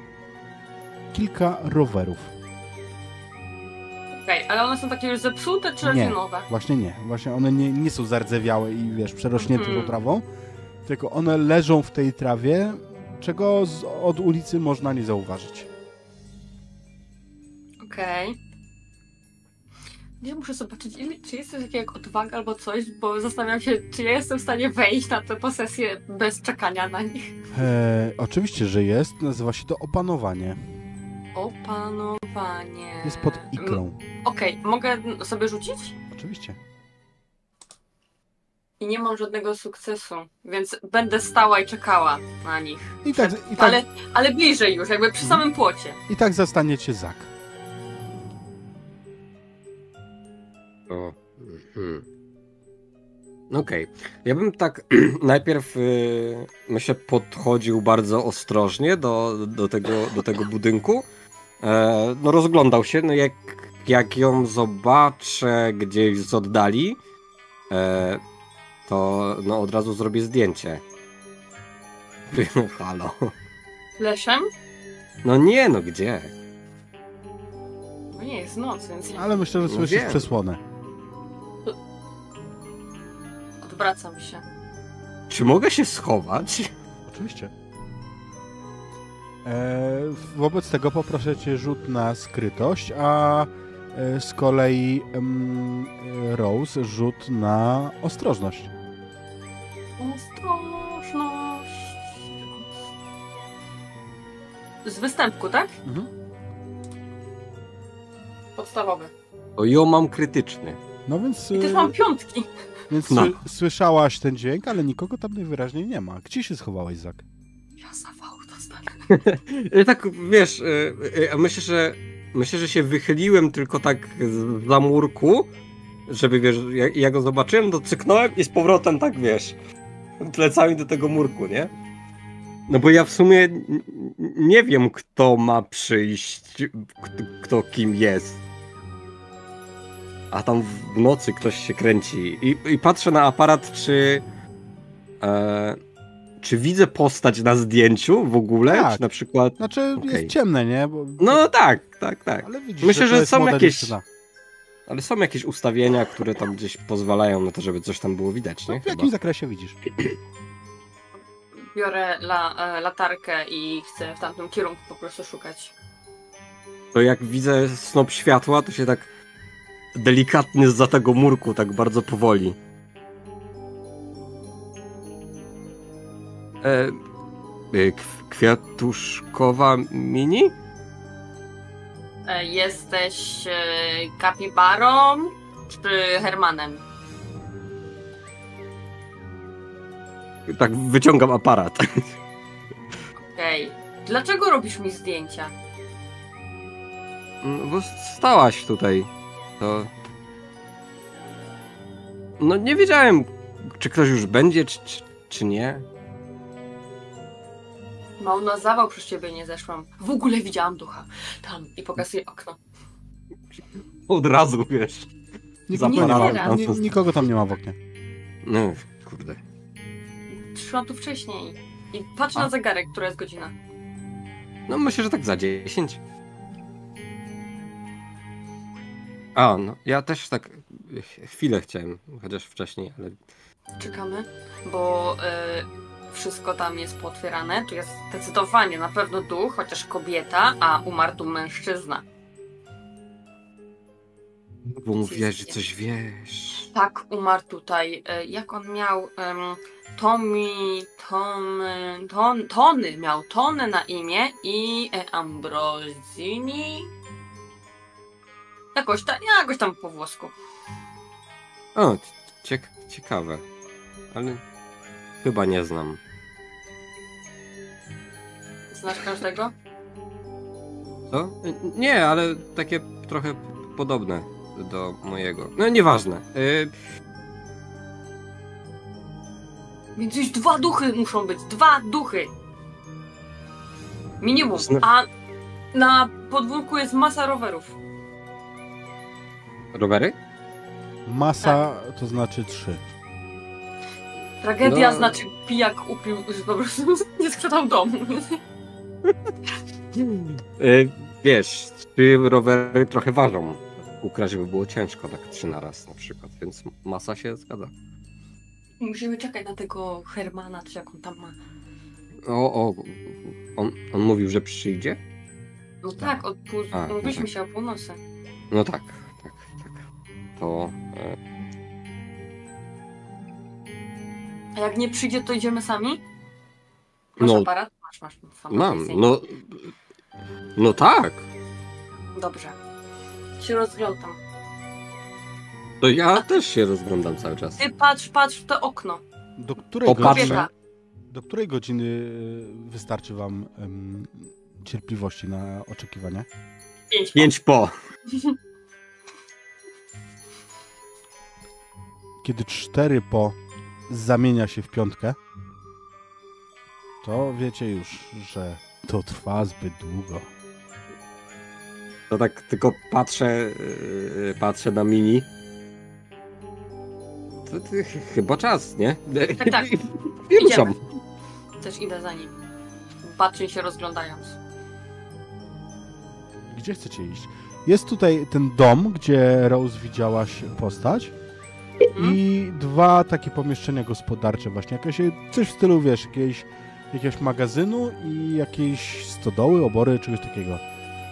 A: kilka rowerów.
B: Okej, ale one są takie już zepsute, czy raczej nowe?
A: Właśnie nie. Właśnie one nie, nie są zardzewiałe i wiesz, przerośnięte tą trawą, tylko one leżą w tej trawie, czego z, od ulicy można nie zauważyć.
B: Okej. Ja muszę zobaczyć, ile, czy jest coś takiego jak odwaga albo coś, bo zastanawiam się, czy ja jestem w stanie wejść na tę posesję bez czekania na nich.
A: E, oczywiście, że jest. Nazywa się to opanowanie.
B: Opanowanie.
A: Jest pod
B: Mm,
A: ikrą.
B: Okej, mogę sobie rzucić?
A: Oczywiście.
B: I nie mam żadnego sukcesu, więc będę stała i czekała na nich.
A: I tak,
B: Przed-
A: i tak,
B: Ale, ale bliżej już, jakby przy
A: Mhm.
B: samym płocie.
A: i tak zastanie cię Zak.
C: O. mhm. Okej. Ja bym tak najpierw y, myślę podchodził bardzo ostrożnie do, do, tego, do tego budynku. E, no rozglądał się, no jak, jak ją zobaczę gdzieś z oddali, e, to no od razu zrobię zdjęcie. Halo.
B: Leszem?
C: No nie, no gdzie?
B: No nie, jest noc, więc
A: Ale myślę, że
C: No
A: słyszysz
C: wiem.
A: przesłonę.
B: odwracam się.
C: Czy mogę się schować?
A: Oczywiście. E, wobec tego poproszę cię rzut na skrytość, a e, z kolei e, Rose rzut na ostrożność.
B: Ostrożność. Z występku, tak?
A: Mhm.
B: Podstawowy.
C: O, ją mam krytyczny.
A: No więc,
B: I też mam piątki.
A: więc
C: No.
A: sły- słyszałaś ten dźwięk, ale nikogo tam najwyraźniej nie ma. Gdzie się schowałeś, Zak?
B: Ja.
C: Ja tak, wiesz, y, y, myślę, że myślę, że się wychyliłem tylko tak z za murku, żeby, wiesz, jak ja go zobaczyłem, to cyknąłem i z powrotem tak, wiesz, plecami do tego murku, nie? No bo ja w sumie nie wiem, kto ma przyjść, kto, kto kim jest. A tam w nocy ktoś się kręci. I, i patrzę na aparat, czy... E, czy widzę postać na zdjęciu w ogóle?
A: Tak.
C: Czy na przykład.
A: Znaczy,
C: Okej.
A: jest ciemne, nie? Bo,
C: No tak, tak, tak.
A: ale widzisz,
C: myślę,
A: że, to
C: że są jakieś-. Ale są jakieś ustawienia, które tam gdzieś pozwalają na to, żeby coś tam było widać,
A: No,
C: nie?
A: w
C: Chyba.
A: jakim zakresie widzisz?
B: Biorę la, e, latarkę i chcę w tamtym kierunku po prostu szukać.
C: To jak widzę snop światła, to się tak delikatnie zza tego murku, tak bardzo powoli. E, e, kw- kwiatuszkowa mini?
B: E, Jesteś e, kapibarą czy Hermanem?
C: Tak wyciągam aparat.
B: Okej. Dlaczego robisz mi zdjęcia?
C: No, bo stałaś tutaj. To. No nie wiedziałem, czy ktoś już będzie, czy, czy, czy nie.
B: Mał na zawał przez ciebie nie zeszłam. W ogóle widziałam ducha. Tam i pokazuję okno.
C: Od razu wiesz.
A: Nik- nie, nikogo tam nie ma w oknie.
C: No, kurde.
B: Przyszłam tu wcześniej. I patrz
C: A.
B: na zegarek, która jest godzina.
C: No myślę, że tak za 10. A, no, ja też tak ch- chwilę chciałem, chociaż wcześniej, ale
B: Czekamy, bo y, wszystko tam jest pootwierane. Tu jest zdecydowanie na pewno duch, chociaż kobieta, a umarł tu mężczyzna.
C: bo mówiłaś, że coś wiesz.
B: Tak, umarł tutaj. Y, jak on miał? Um, Tommy, Tom, ton, Tony, miał Tony na imię i e, Ambrosini. Jakoś, ta, jakoś tam po włosku.
C: O, ciek ciekawe, ale chyba nie znam.
B: Znasz każdego?
C: Co? Nie, ale takie trochę podobne do mojego. No nieważne. Y,
B: Więc już dwa duchy muszą być. Dwa duchy. Minimum.
C: Zna-
B: A na podwórku jest masa rowerów.
C: rowery?
A: Masa to znaczy trzy.
B: Tragedia
C: No.
B: znaczy pijak upił, że po prostu nie sprzedał domu.
C: Y, wiesz, trzy rowery trochę ważą. Ukraść by było ciężko, tak trzy na raz na przykład, więc masa się zgadza.
B: Musimy czekać na tego Hermana, czy jak on tam ma.
C: O, o, on, on mówił, że przyjdzie?
B: No tak, od pół...
C: A, no
B: mówiliśmy
C: tak.
B: się o północy.
C: No tak, tak, tak. To e,
B: A jak nie przyjdzie, to idziemy sami? Masz
C: No.
B: aparat? Masz, masz.
C: Mam, no, no tak.
B: Dobrze. Się rozglądam.
C: To ja też się rozglądam cały czas.
B: Ty patrz, patrz w to okno.
A: Do której,
C: Popatrzę.
A: godziny, do której godziny y, wystarczy wam em, cierpliwości na oczekiwanie?
B: Pięć.
C: Pięć po.
A: Kiedy cztery po zamienia się w piątkę, to wiecie już, że to trwa zbyt długo.
C: To tak tylko patrzę, yy, patrzę na mini. To, to ch- chyba czas, nie?
B: Tak, tak.
C: I ruszam.
B: Też idę za nim. Patrzę się rozglądając.
A: Gdzie chcecie iść? Jest tutaj ten dom, gdzie Rose widziałaś postać
B: Mhm.
A: i dwa takie pomieszczenia gospodarcze właśnie. Jakieś, coś w stylu, wiesz, jakiegoś, jakiegoś magazynu i jakiejś stodoły, obory, czegoś takiego.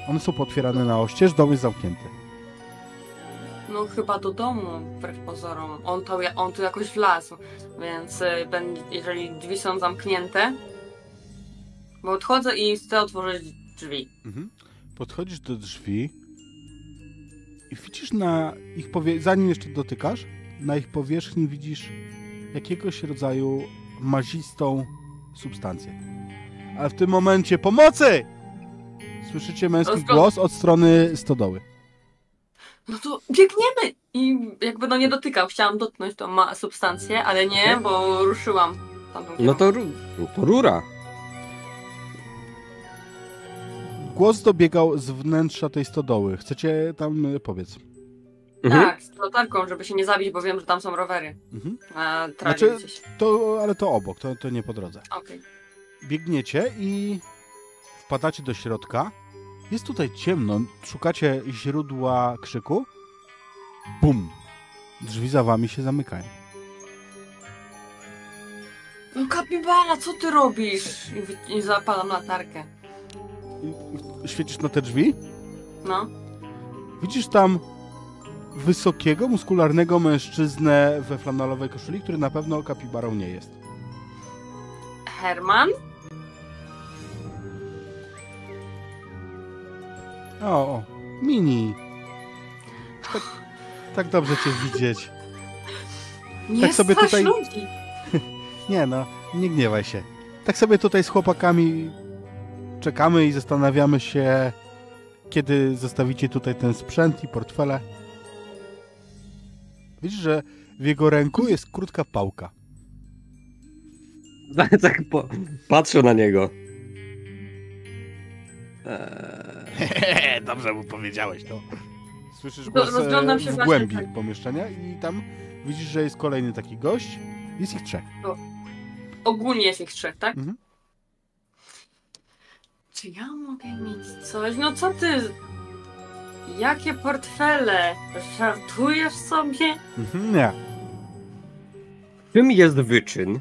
A: One są potwierane na oścież, dom jest zamknięty.
B: No chyba do domu, wbrew pozorom. On, to, on tu jakoś wlazł, więc y, jeżeli drzwi są zamknięte, bo odchodzę i chcę otworzyć drzwi.
A: Mhm. Podchodzisz do drzwi i widzisz na ich powie... zanim jeszcze dotykasz, na ich powierzchni widzisz jakiegoś rodzaju mazistą substancję. Ale w tym momencie pomocy! Słyszycie męski
B: Rozgo-
A: głos od strony stodoły.
B: No to biegniemy! I jakby no nie dotykał, chciałam dotknąć tą ma substancję, ale nie, bo ruszyłam. w tamtym
C: No to, ru- to rura.
A: Głos dobiegał z wnętrza tej stodoły. Chcecie tam y, powiedz.
C: Mhm.
B: Tak, z latarką, żeby się nie zabić, bo wiem, że tam są rowery.
A: Mhm.
B: A trawie
A: Znaczy-
B: gdzieś.
A: To, ale to obok, to, to nie po drodze.
B: Okej.
A: biegniecie i wpadacie do środka. Jest tutaj ciemno, szukacie źródła krzyku. Bum! Drzwi za wami się zamykają.
B: No kapibara, co ty robisz? I, wy- I zapalam latarkę.
A: I- Świecisz na te drzwi?
B: No.
A: Widzisz tam wysokiego, muskularnego mężczyznę we flanelowej koszuli, który na pewno kapibarą nie jest.
B: Herman?
A: O, o mini. Tak, tak dobrze cię widzieć.
B: Nie
A: Tak sobie tutaj-
B: ludzi.
A: Nie no, nie gniewaj się. Tak sobie tutaj z chłopakami czekamy i zastanawiamy się, kiedy zostawicie tutaj ten sprzęt i portfele. Widzisz, że w jego ręku jest krótka pałka.
C: Tak, tak po, patrzę na niego. Eee,
A: Dobrze mu powiedziałeś, no. Słyszysz
B: Do-
A: głos e,
B: rozglądam się
A: w
B: właśnie
A: głębi
B: tak.
A: pomieszczenia i tam widzisz, że jest kolejny taki gość. Jest ich trzech.
B: Ogólnie jest ich trzech, tak?
A: Mhm.
B: Czy ja mogę mieć coś? No co ty? Jakie portfele? Żartujesz sobie?
A: Mhm, nie.
C: Czym jest wyczyn?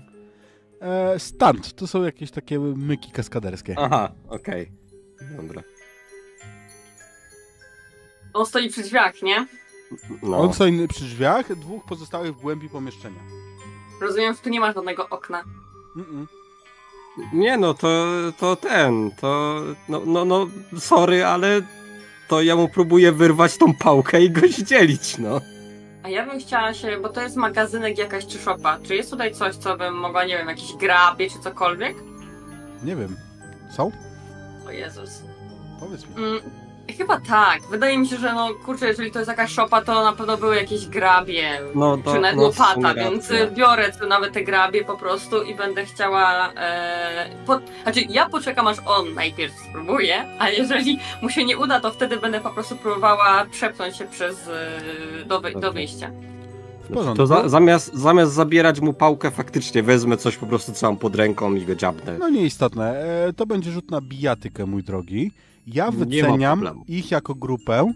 A: E, stand. To są jakieś takie myki kaskaderskie.
C: Aha, okej. Dobra.
B: On stoi przy drzwiach, nie?
C: No.
A: On stoi przy drzwiach, dwóch pozostałych w głębi pomieszczenia.
B: Rozumiem, że tu nie ma żadnego okna.
A: Mm-mm.
C: Nie no, to, to ten, to no, no, no, sorry, ale to ja mu próbuję wyrwać tą pałkę i go zdzielić, no.
B: A ja bym chciała się, bo to jest magazynek jakaś czy szopa. Czy jest tutaj coś, co bym mogła, nie wiem, jakieś grabie czy cokolwiek?
A: Nie wiem. Są?
B: O Jezus.
A: Powiedz mi.
B: Mm, chyba tak. Wydaje mi się, że no kurczę, jeżeli to jest jakaś szopa, to na pewno były jakieś grabie.
C: No to,
B: czy nawet
C: no,
B: łopata, więc
C: racja.
B: y, biorę tu nawet te grabie po prostu i będę chciała. E, po, znaczy, ja poczekam aż on najpierw spróbuje, a jeżeli mu się nie uda, to wtedy będę po prostu próbowała przepchnąć się przez e, do, wy, do wyjścia.
A: W porządku.
C: To za, zamiast, zamiast zabierać mu pałkę, faktycznie wezmę coś po prostu, co mam pod ręką i go dziabnę.
A: No nieistotne. E, to będzie rzut na bijatykę, mój drogi. Ja wyceniam ich jako grupę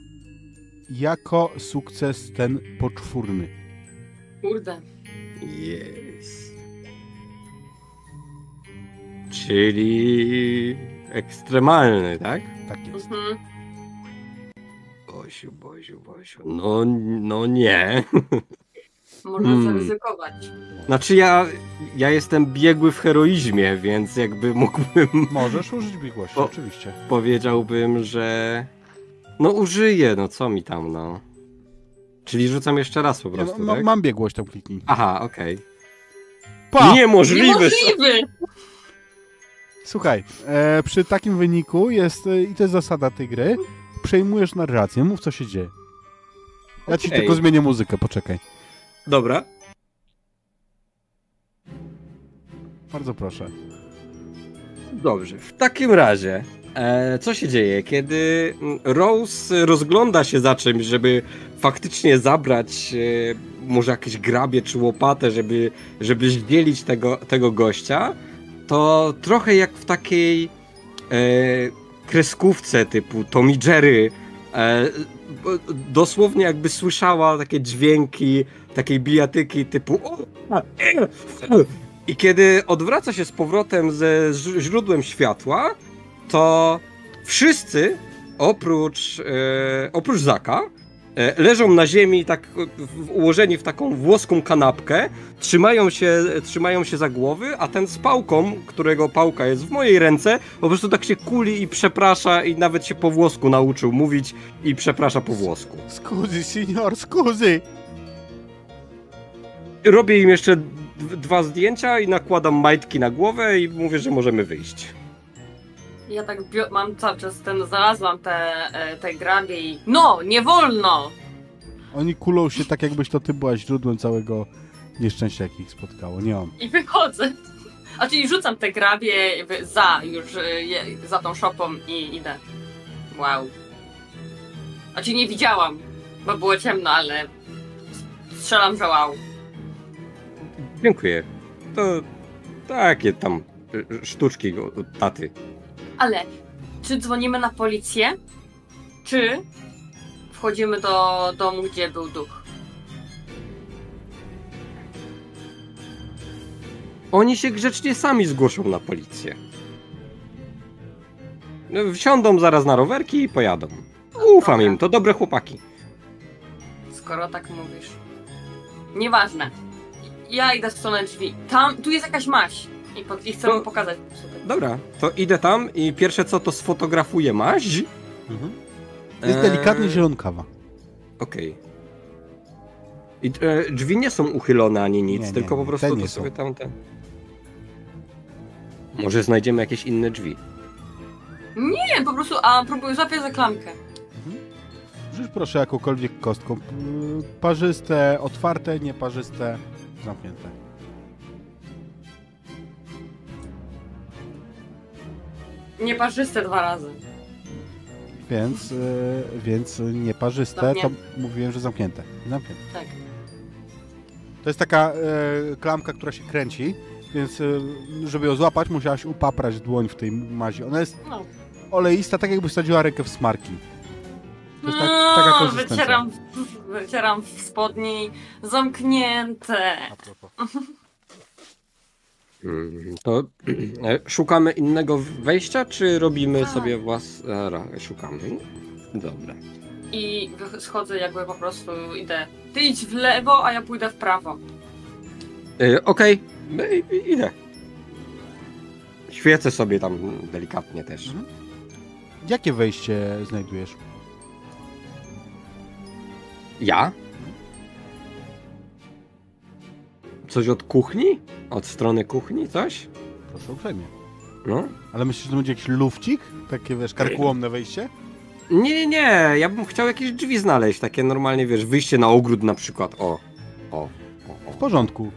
A: jako sukces ten poczwórny.
B: Kurde.
C: Jest. Czyli ekstremalny, tak?
A: Tak jest.
B: Mhm.
C: Bosiu, Bosiu, Bosiu. No, no nie.
B: Można
C: Hmm.
B: zaryzykować.
C: Znaczy ja, ja jestem biegły w heroizmie, więc jakby mógłbym,
A: Możesz użyć biegłości,
C: O.
A: oczywiście.
C: powiedziałbym, że no użyję, no co mi tam, no. Czyli rzucam jeszcze raz po
A: Ja,
C: prostu,
A: ma,
C: tak?
A: mam biegłość, tam kliknij.
C: Aha, okej.
A: Pa!
C: Niemożliwe!
B: Niemożliwy!
A: Słuchaj, e, przy takim wyniku jest, e, i to jest zasada tej gry, przejmujesz narrację, mów co się dzieje. Ja ci tylko zmienię muzykę, poczekaj.
C: Dobra.
A: Bardzo proszę.
C: Dobrze, w takim razie, e, co się dzieje, kiedy Rose rozgląda się za czymś, żeby faktycznie zabrać e, może jakieś grabie czy łopatę, żeby, żeby zdzielić tego, tego gościa, to trochę jak w takiej e, kreskówce typu Tom i Jerry, e, dosłownie jakby słyszała takie dźwięki, takiej bijatyki typu a, e, i kiedy odwraca się z powrotem ze źródłem światła, to wszyscy oprócz, e, oprócz Zaka e, leżą na ziemi tak w, ułożeni w taką włoską kanapkę, trzymają się, trzymają się za głowy, a ten z pałką, którego pałka jest w mojej ręce, po prostu tak się kuli i przeprasza i nawet się po włosku nauczył mówić i przeprasza po włosku.
A: Skuzy, senior, skuzy!
C: Robię im jeszcze dwa zdjęcia i nakładam majtki na głowę i mówię, że możemy wyjść.
B: Ja tak mam cały czas ten, znalazłam te, e, te grabie i... No, nie wolno!
A: Oni kulą się tak, jakbyś to ty była źródłem całego nieszczęścia, jakie ich spotkało. Nie on.
B: I wychodzę. A czyli rzucam te grabie za już, e, je- za tą szopą i idę. Wow. A czyli nie widziałam, bo było ciemno, ale strzelam, że wow.
C: Dziękuję. To takie tam y, sztuczki od taty.
B: Ale czy dzwonimy na policję? Czy wchodzimy do domu, gdzie był duch?
C: Oni się grzecznie sami zgłoszą na policję. No, Wsiądą zaraz na rowerki i pojadą. Ufam im, to dobre chłopaki.
B: Skoro tak mówisz. Nieważne. Ja idę w stronę drzwi. Tam, tu jest jakaś maś. I, po, i chcę
C: To-
B: mu pokazać.
C: Dobra, to idę tam i pierwsze co to sfotografuję maź.
A: Mhm. Jest
C: Eee,
A: delikatnie zielonkawa.
C: Okej. I e, drzwi nie są uchylone ani nic,
A: Nie, nie,
C: tylko
A: nie,
C: po prostu
A: te
C: to
A: nie
C: sobie
A: są.
C: tamte. Może znajdziemy jakieś inne drzwi.
B: Nie, po prostu, a próbuję złapię za klamkę.
A: Rzuć proszę jakąkolwiek kostką. P- Parzyste, otwarte, nieparzyste, zamknięte.
B: Nieparzyste dwa razy.
A: Więc, e, więc nieparzyste, to
B: Zamknięte.
A: mówiłem, że zamknięte. Zamknięte.
B: Tak.
A: To jest taka e, klamka, która się kręci, więc e, żeby ją złapać, musiałaś upaprać dłoń w tej mazi. Ona jest
B: No.
A: oleista, tak jakby wsadziła rękę w smarki. To jest tak,
B: No,
A: taka konsystencja.
B: wycieram, wycieram w spodni zamknięte.
C: Mm, To e, szukamy innego wejścia, czy robimy
B: Tak.
C: sobie włas... e, ra- Szukamy. Dobra.
B: I schodzę jakby po prostu idę. Ty idź w lewo, a ja pójdę w prawo.
C: E, Okej, no i- i- idę. Świecę sobie tam delikatnie też.
A: Mhm. Jakie wejście znajdujesz?
C: Ja? Coś od kuchni? Od strony kuchni coś?
A: Proszę uprzejmie.
C: No.
A: Ale myślisz, że to będzie jakiś lufcik? Takie, wiesz, karkułomne wejście?
C: Nie, nie, nie, ja bym chciał jakieś drzwi znaleźć, takie normalnie, wiesz, wyjście na ogród na przykład, o. O, o,
A: W
C: o.
A: porządku.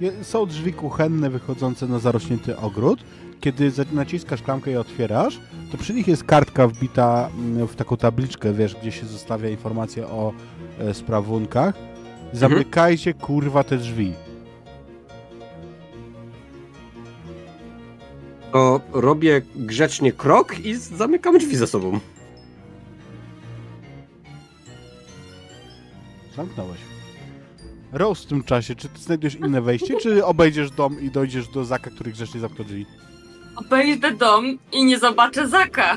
A: Je- Są drzwi kuchenne wychodzące na zarośnięty ogród. Kiedy naciskasz klamkę i otwierasz, to przy nich jest kartka wbita mm, w taką tabliczkę, wiesz, gdzie się zostawia informacje o e, sprawunkach. Zamykajcie, kurwa, te drzwi.
C: To robię grzecznie krok i zamykam drzwi za sobą.
A: Zamknąłeś. Rose w tym czasie, czy ty znajdziesz inne wejście, czy obejdziesz dom i dojdziesz do Zaka, który grzecznie zamknął drzwi?
B: Obejdę dom i nie zobaczę Zaka.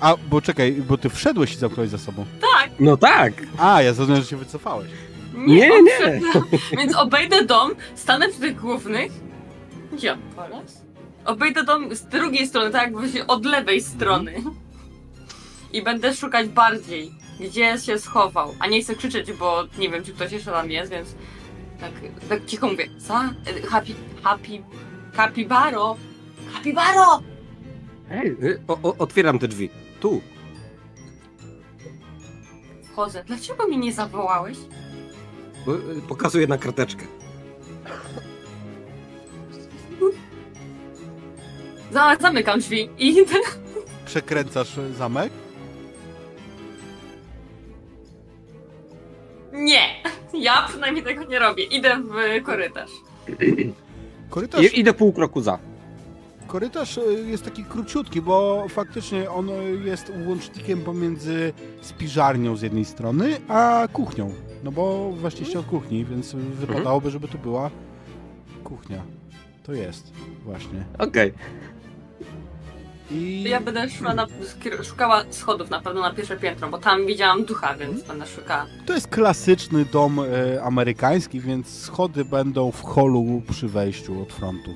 A: A, bo czekaj, bo ty wszedłeś i zamknąłeś za sobą.
B: Tak,
C: No tak!
A: A, ja zrozumiałem, że się wycofałeś.
C: Nie, nie.
B: wszedł. Więc obejdę dom, stanę przy tych głównych. Gdzie on teraz? Obejdę dom z drugiej strony, tak jakby się od lewej strony. I będę szukać bardziej, gdzie się schował. A nie chcę krzyczeć, bo nie wiem, czy ktoś jeszcze tam jest, więc tak, tak cicho mówię. Za? Happy, happy, capybaro! Capybaro!
C: Ej, y, o, o, otwieram te drzwi. Tu.
B: Wchodzę. Dlaczego mnie nie zawołałeś?
C: Y, Pokazuję na karteczkę.
B: Za, zamykam drzwi i idę.
A: Przekręcasz zamek.
B: Nie! Ja przynajmniej tego nie robię. Idę w korytarz.
A: Korytarz,
C: I, idę pół kroku za.
A: korytarz e, jest taki króciutki, bo faktycznie on jest łącznikiem pomiędzy spiżarnią z jednej strony, a kuchnią. No bo weszliście od kuchni, więc wypadałoby, żeby tu była kuchnia. To jest, właśnie.
C: Okej.
A: I
B: Ja będę szła na, szukała schodów na pewno na pierwsze piętro, bo tam widziałam ducha, więc będę szukała.
A: to jest klasyczny dom e, amerykański, więc schody będą w holu przy wejściu od frontu.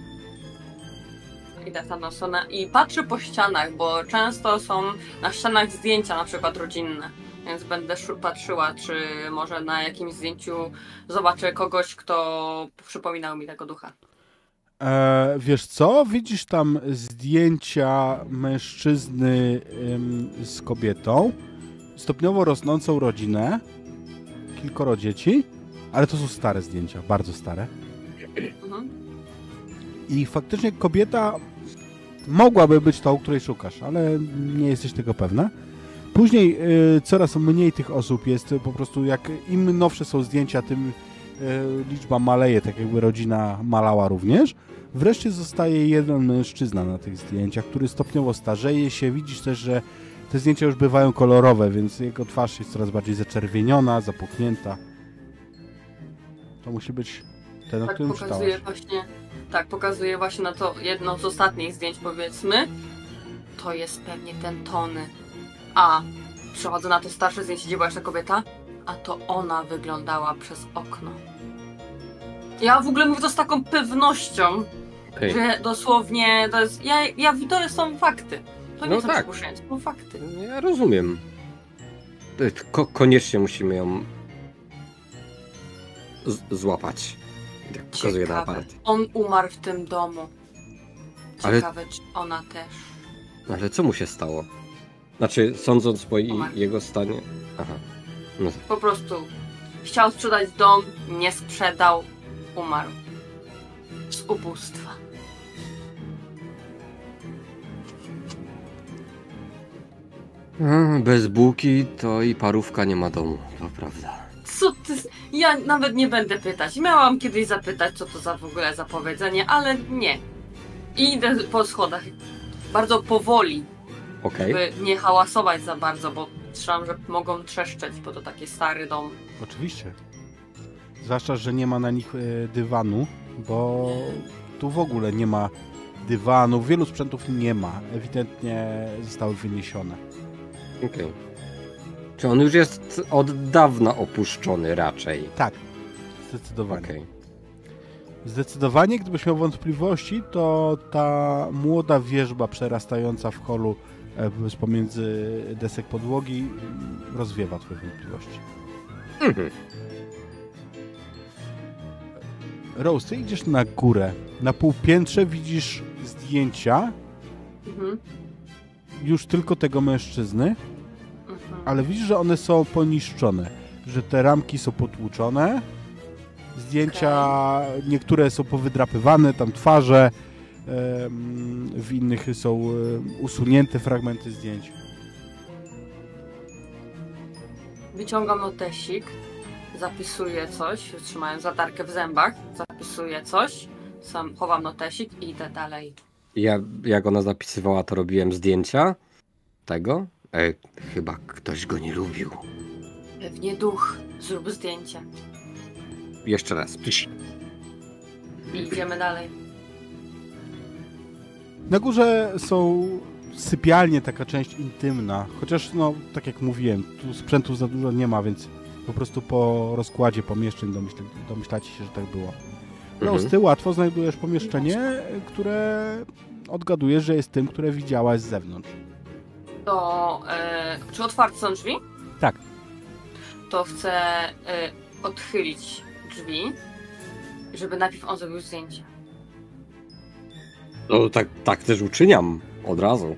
B: Idę w tamtą stronę i patrzę po ścianach, bo często są na ścianach zdjęcia na przykład rodzinne. Więc będę patrzyła, czy może na jakimś zdjęciu zobaczę kogoś, kto przypominał mi tego ducha.
A: E, wiesz co? Widzisz tam zdjęcia mężczyzny ym, z kobietą, stopniowo rosnącą rodzinę, kilkoro dzieci, ale to są stare zdjęcia, bardzo stare. I faktycznie kobieta mogłaby być tą, której szukasz, ale nie jesteś tego pewna. Później y, coraz mniej tych osób jest, po prostu jak im nowsze są zdjęcia, tym liczba maleje, tak jakby rodzina malała również. Wreszcie zostaje jeden mężczyzna na tych zdjęciach, który stopniowo starzeje się. Widzisz też, że te zdjęcia już bywają kolorowe, więc jego twarz jest coraz bardziej zaczerwieniona, zapuchnięta. To musi być ten, o
B: Tak
A: którym
B: pokazuje właśnie, tak pokazuje właśnie na to jedno z ostatnich zdjęć powiedzmy. To jest pewnie ten Tony. A przechodzę na to starsze zdjęcie, gdzie była jeszcze kobieta, a to ona wyglądała przez okno. Ja w ogóle mówię to z taką pewnością,
C: Okej.
B: że dosłownie to jest. Ja, ja to są fakty. To nie
C: No
B: są
C: tak.
B: przypuszczenia, to są fakty.
C: Ja rozumiem. Ko koniecznie musimy ją z- złapać. Tak pokazuję na
B: Ciekawe.
C: aparat.
B: On umarł w tym domu.
C: Ale-
B: Ciekawe, czy ona też.
C: Ale co mu się stało? Znaczy, sądząc po i-
B: Umarł.
C: jego stanie. Aha. No tak.
B: Po prostu chciał sprzedać dom, nie sprzedał, umarł. Z ubóstwa.
C: Mm, Bez bułki to i parówka nie ma domu, to prawda.
B: Co ty... Ja nawet nie będę pytać. Miałam kiedyś zapytać, co to za w ogóle za powiedzenie, ale nie. I idę po schodach. Bardzo powoli,
C: Okej.
B: by nie hałasować za bardzo, bo trzymam, że mogą trzeszczeć, bo to taki stary dom.
A: Oczywiście. Zwłaszcza, że nie ma na nich e, dywanu, bo tu w ogóle nie ma dywanu, wielu sprzętów nie ma. Ewidentnie zostały wyniesione.
C: Okej. Czy on już jest od dawna opuszczony raczej?
A: Tak, zdecydowanie.
C: Okej.
A: Zdecydowanie, gdybyś miał wątpliwości, to ta młoda wierzba przerastająca w holu e, z pomiędzy desek podłogi mm, rozwiewa twoje wątpliwości.
C: Mhm.
A: Rose, ty idziesz na górę. Na półpiętrze widzisz zdjęcia
B: Mhm.
A: już tylko tego mężczyzny,
B: Mhm.
A: ale widzisz, że one są poniszczone, że te ramki są potłuczone, zdjęcia niektóre są powydrapywane, tam twarze, w innych są em, usunięte fragmenty zdjęć.
B: Wyciągam notesik, zapisuję coś, trzymając latarkę w zębach, zapisuję coś, sam chowam notesik i idę dalej.
C: Ja, jak ona zapisywała, to robiłem zdjęcia tego. E, chyba ktoś go nie lubił.
B: Pewnie duch, zrób zdjęcie.
C: Jeszcze raz. Psz.
B: I idziemy dalej.
A: Na górze są sypialnie, taka część intymna, chociaż no, tak jak mówiłem, tu sprzętu za dużo nie ma, więc po prostu po rozkładzie pomieszczeń domyśl, domyślacie się, że tak było. No,
C: Mhm.
A: ty łatwo znajdujesz pomieszczenie, które odgadujesz, że jest tym, które widziałaś z zewnątrz.
B: To, e, czy otwarte są drzwi?
A: Tak.
B: To chcę e, odchylić drzwi, żeby najpierw on zrobił zdjęcie.
C: No tak, tak też uczyniam. Od razu.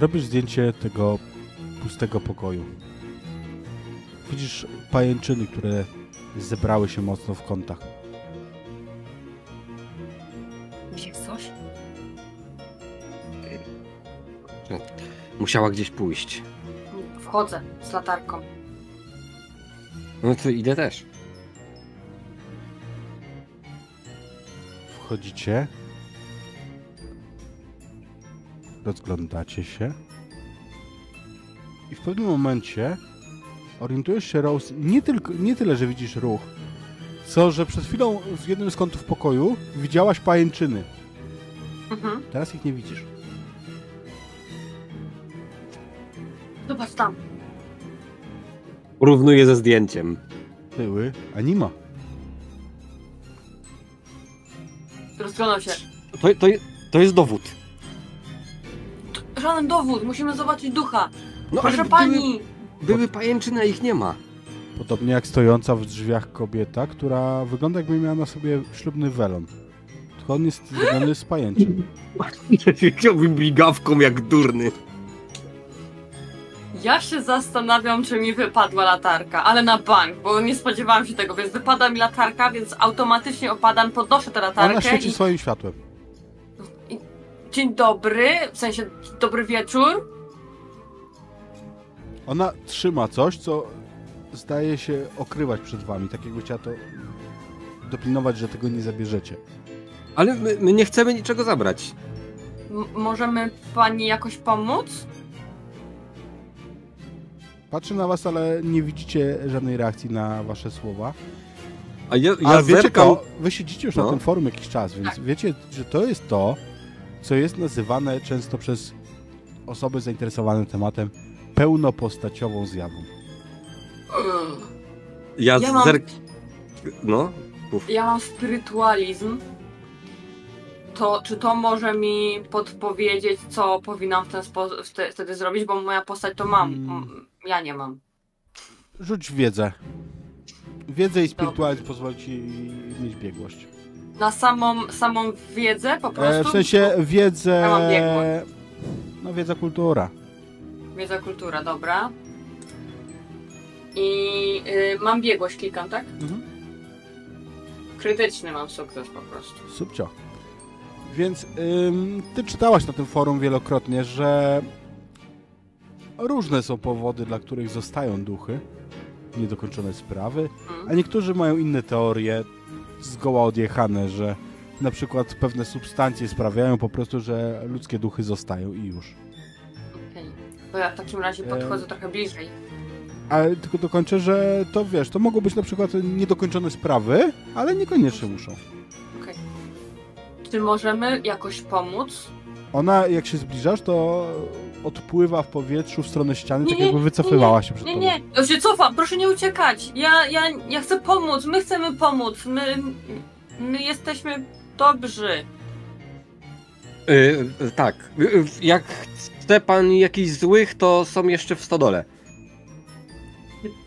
A: Robisz zdjęcie tego pustego pokoju. Widzisz pajęczyny, które zebrały się mocno w kątach.
B: Widzisz coś?
C: Musiała gdzieś pójść.
B: Wchodzę z latarką.
C: No to idę też.
A: Wchodzicie. Rozglądacie się. I w pewnym momencie orientujesz się, Rose, nie, tylko, nie tyle, że widzisz ruch, co, że przed chwilą w jednym z kątów pokoju widziałaś pajęczyny.
B: Mhm.
A: Teraz ich nie widzisz.
B: Zobacz tam.
C: Porównuję ze zdjęciem.
A: Były, a nie ma.
B: Rozglądał się.
C: To, to, to jest dowód.
B: Żaden dowód, musimy zobaczyć ducha.
C: No
B: Proszę
C: ale
B: pani!
C: Były, pajęczyny, a ich nie ma.
A: Podobnie jak stojąca w drzwiach kobieta, która wygląda jakby miała na sobie ślubny welon. Tylko on jest zrobiony z pajęczyn.
C: Chciałbym migawką jak durny.
B: Ja się zastanawiam, czy mi wypadła latarka, ale na bank, bo nie spodziewałam się tego, więc wypada mi latarka, więc automatycznie opadam, podnoszę tę
A: Ona
B: latarkę
A: świeci
B: i...
A: swoim światłem.
B: Dzień dobry, w sensie dobry wieczór.
A: Ona trzyma coś, co zdaje się okrywać przed wami, tak jakby chciała to dopilnować, że tego nie zabierzecie.
C: Ale my, my nie chcemy niczego zabrać.
B: M- możemy pani jakoś pomóc?
A: Patrzy na was, ale nie widzicie żadnej reakcji na wasze słowa.
C: A ja, ja
A: Ale wiecie
C: zerkam.
A: to, wy siedzicie już na
C: No.
A: tym forum jakiś czas, więc
B: Tak.
A: wiecie, że to jest to, co jest nazywane często przez osoby zainteresowane tematem pełnopostaciową zjawą.
C: Ja,
B: Ja mam-
C: zerk... No, mów.
B: Ja mam spirytualizm. To czy to może mi podpowiedzieć, co powinnam w ten sposób wtedy zrobić, bo moja postać to mam.
A: Mm.
B: M- Ja nie mam.
A: Rzuć wiedzę. Wiedzę i spirytualizm pozwoli ci mieć biegłość.
B: Na samą, samą wiedzę po prostu.
A: E, w sensie wiedzę...
B: Ja mam biegłość.
A: No wiedza kultura.
B: Wiedza kultura, dobra. I y, mam biegłość, klikam, tak?
A: Mhm.
B: Krytyczny mam sukces po prostu.
A: Subcio. Więc ym, ty czytałaś na tym forum wielokrotnie, że różne są powody, dla których zostają duchy, niedokończone sprawy,
B: Mm.
A: a niektórzy mają inne teorie, zgoła odjechane, że na przykład pewne substancje sprawiają po prostu, że ludzkie duchy zostają i już.
B: To ja w takim razie podchodzę trochę bliżej.
A: Ale tylko dokończę, że to wiesz, to mogą być na przykład niedokończone sprawy, ale niekoniecznie muszą.
B: Okej. Czy możemy jakoś pomóc?
A: Ona, jak się zbliżasz, to odpływa w powietrzu w stronę ściany,
B: Nie,
A: tak
B: nie,
A: jakby wycofywała się przed
B: Nie,
A: tobą.
B: nie, ja się cofam, proszę nie uciekać. Ja, ja, ja chcę pomóc, my chcemy pomóc. My, my jesteśmy dobrzy.
C: Y, y, tak. Y, y, Jak chce pan jakichś złych, to są jeszcze w stodole.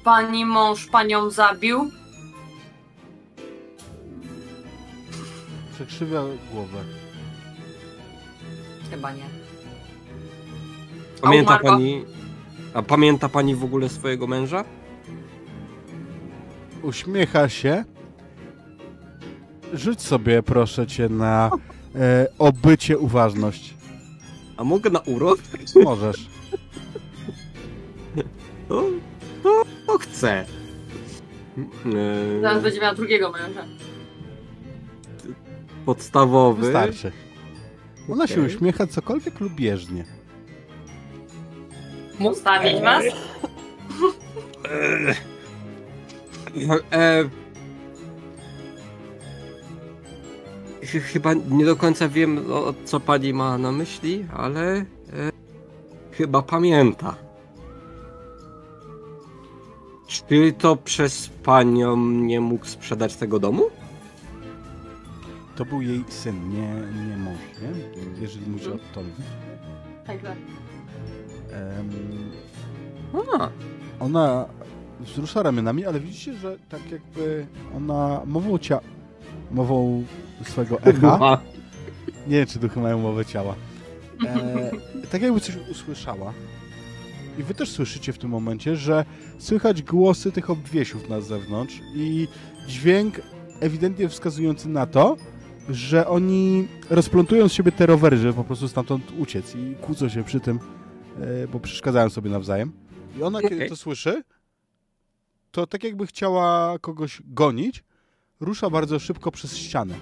B: Pani mąż panią zabił?
A: Przekrzywia głowę.
B: Chyba nie.
C: Pamięta
B: umarła?
C: pani. A pamięta pani w ogóle swojego męża?
A: Uśmiecha się. Rzuć sobie, proszę cię, na e, obycie uważność.
C: A mogę na urok?
A: Możesz.
C: To, to, to chcę.
B: Zaraz
C: Yy,
B: będzie miała drugiego męża.
C: podstawowy.
A: Wystarczy. Ona się uśmiecha cokolwiek lubieżnie.
B: Zostawić was?
C: E, chyba nie do końca wiem, o, co pani ma na myśli, ale e, chyba pamięta. Czy to przez panią nie mógł sprzedać tego domu?
A: To był jej syn, nie, nie mąż, nie? Jeżeli mówisz o Tony.
B: Tak, tak.
A: Ona wzrusza ramionami, ale widzicie, że tak jakby ona mową cia... mową swojego echa, nie wiem, czy duchy mają mowę ciała, e, tak jakby coś usłyszała. I wy też słyszycie w tym momencie, że słychać głosy tych obwiesiów na zewnątrz i dźwięk ewidentnie wskazujący na to, że oni rozplątują z siebie te rowery, żeby po prostu stamtąd uciec i kłócą się przy tym, e, bo przeszkadzają sobie nawzajem. I ona, kiedy
C: Okej.
A: to słyszy, to tak jakby chciała kogoś gonić, rusza bardzo szybko przez ścianę.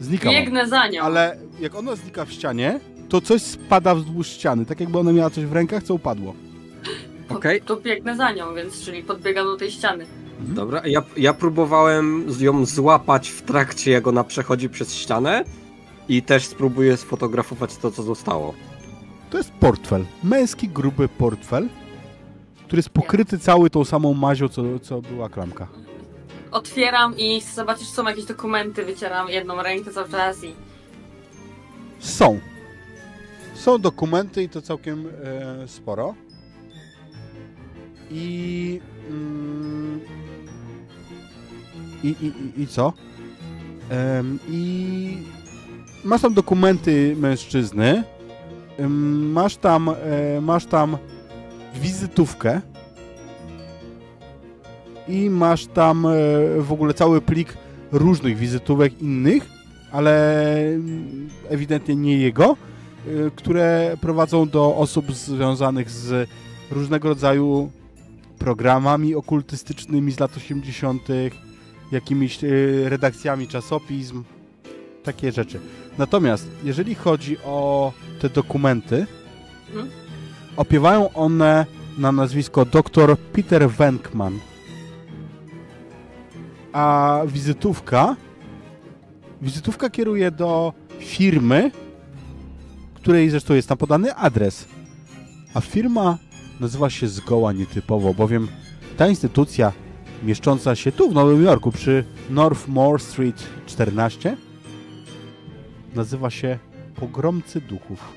A: Znika.
B: Biegnę za nią.
A: Ale jak ona znika w ścianie, to coś spada wzdłuż ściany, tak jakby ona miała coś w rękach, co upadło.
B: To-
C: okej.
B: To biegnę za nią, więc czyli podbiegam do tej ściany.
C: Dobra, ja, ja próbowałem ją złapać w trakcie, jak ona przechodzi przez ścianę i też spróbuję sfotografować to, co zostało.
A: To jest portfel. Męski, gruby portfel, który jest pokryty cały tą samą mazią, co, co była klamka.
B: Otwieram i czy są jakieś dokumenty. Wycieram jedną rękę cały czas i...
A: Są. Są dokumenty i to całkiem e, sporo. I, mm, i, i, i, co? Em, I masz tam dokumenty mężczyzny. Em, Masz tam, e, masz tam wizytówkę. I masz tam e, w ogóle cały plik różnych wizytówek innych, ale ewidentnie nie jego, y, które prowadzą do osób związanych z różnego rodzaju programami okultystycznymi z lat 80., jakimiś y, redakcjami czasopism, takie rzeczy. Natomiast jeżeli chodzi o te dokumenty,
B: Mhm.
A: opiewają one na nazwisko dr Peter Wenkman. A wizytówka Wizytówka kieruje do firmy, której zresztą jest tam podany adres. A firma nazywa się zgoła nietypowo, bowiem ta instytucja mieszcząca się tu w Nowym Jorku przy Northmore Street 14 nazywa się Pogromcy Duchów.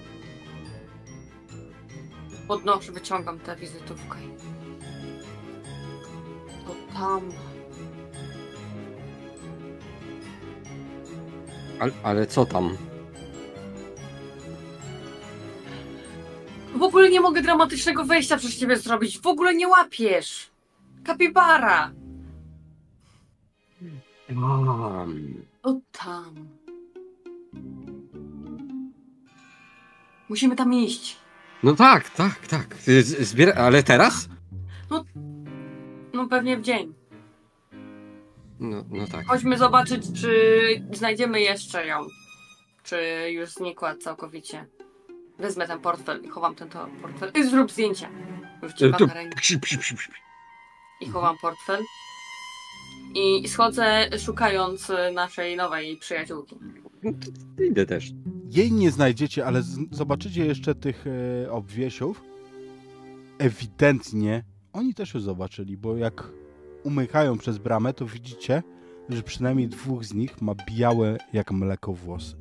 B: Podnoszę, wyciągam tę wizytówkę. To tam.
C: Ale, ale co tam?
B: W ogóle nie mogę dramatycznego wejścia przez ciebie zrobić. W ogóle nie łapiesz. Kapibara.
C: Tam.
B: O tam. Musimy tam iść.
C: No tak, tak, tak. Zbiera... Ale teraz?
B: No pewnie w dzień.
C: No, no tak.
B: Chodźmy zobaczyć, czy znajdziemy jeszcze ją. Czy już znikła całkowicie. Wezmę ten portfel i chowam ten to portfel. I zrób zdjęcie.
C: E, To-
B: na rękę i chowam portfel. I schodzę szukając naszej nowej przyjaciółki.
C: No Idę też.
A: Jej nie znajdziecie, ale z- zobaczycie jeszcze tych e, obwiesiów. Ewidentnie oni też już zobaczyli, bo jak umykają przez bramę, to widzicie, że przynajmniej dwóch z nich ma białe jak mleko włosy.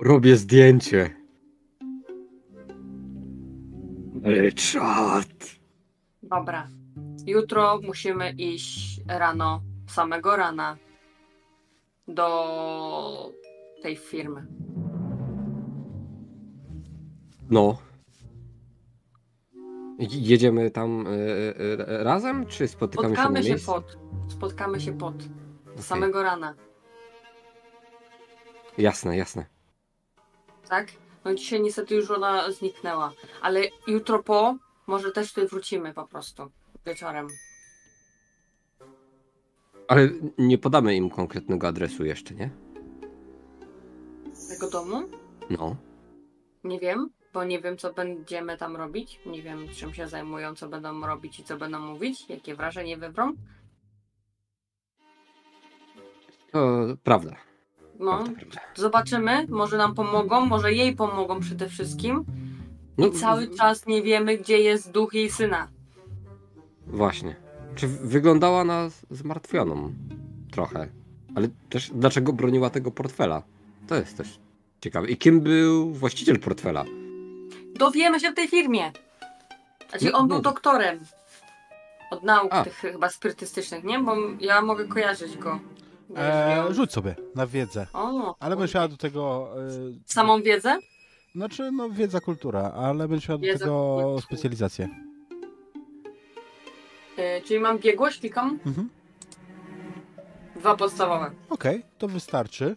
C: Robię zdjęcie. Czad.
B: Dobra. Jutro musimy iść rano, samego rana, do tej firmy.
C: No. Je- Jedziemy tam e, e, razem, czy spotykamy
B: Spotkamy
C: się
B: się
C: na miejscu?
B: pod. Spotkamy się pod.
C: Okej.
B: Samego rana,
C: Jasne, jasne.
B: tak? No dzisiaj niestety już ona zniknęła, ale jutro po może też tutaj wrócimy po prostu wieczorem.
C: Ale nie podamy im konkretnego adresu jeszcze, nie?
B: Tego domu?
C: No.
B: Nie wiem, bo nie wiem co będziemy tam robić. Nie wiem czym się zajmują, co będą robić i co będą mówić, jakie wrażenie wywrą.
C: To prawda.
B: No,
C: prawda, prawda.
B: zobaczymy, może nam pomogą, może jej pomogą przede wszystkim.
C: No,
B: I cały czas nie wiemy, gdzie jest duch jej syna.
C: Właśnie. Czy wyglądała na zmartwioną? Trochę. Ale też dlaczego broniła tego portfela? To jest też ciekawe. I kim był właściciel portfela?
B: Dowiemy się w tej firmie. Znaczy, on był doktorem. Od nauk
C: A.
B: tych chyba spirytystycznych, nie? Bo ja mogę kojarzyć go.
A: E, rzuć sobie na wiedzę.
B: O,
A: Ale będziesz miała do tego. E,
B: Samą wiedzę?
A: znaczy, no, wiedza, kultura, ale będziesz miała do
B: Wiedza,
A: tego
B: kultura.
A: specjalizację.
B: Y, czyli mam biegłość, klikam.
A: Mhm.
B: Dwa podstawowe.
A: Okej, to wystarczy.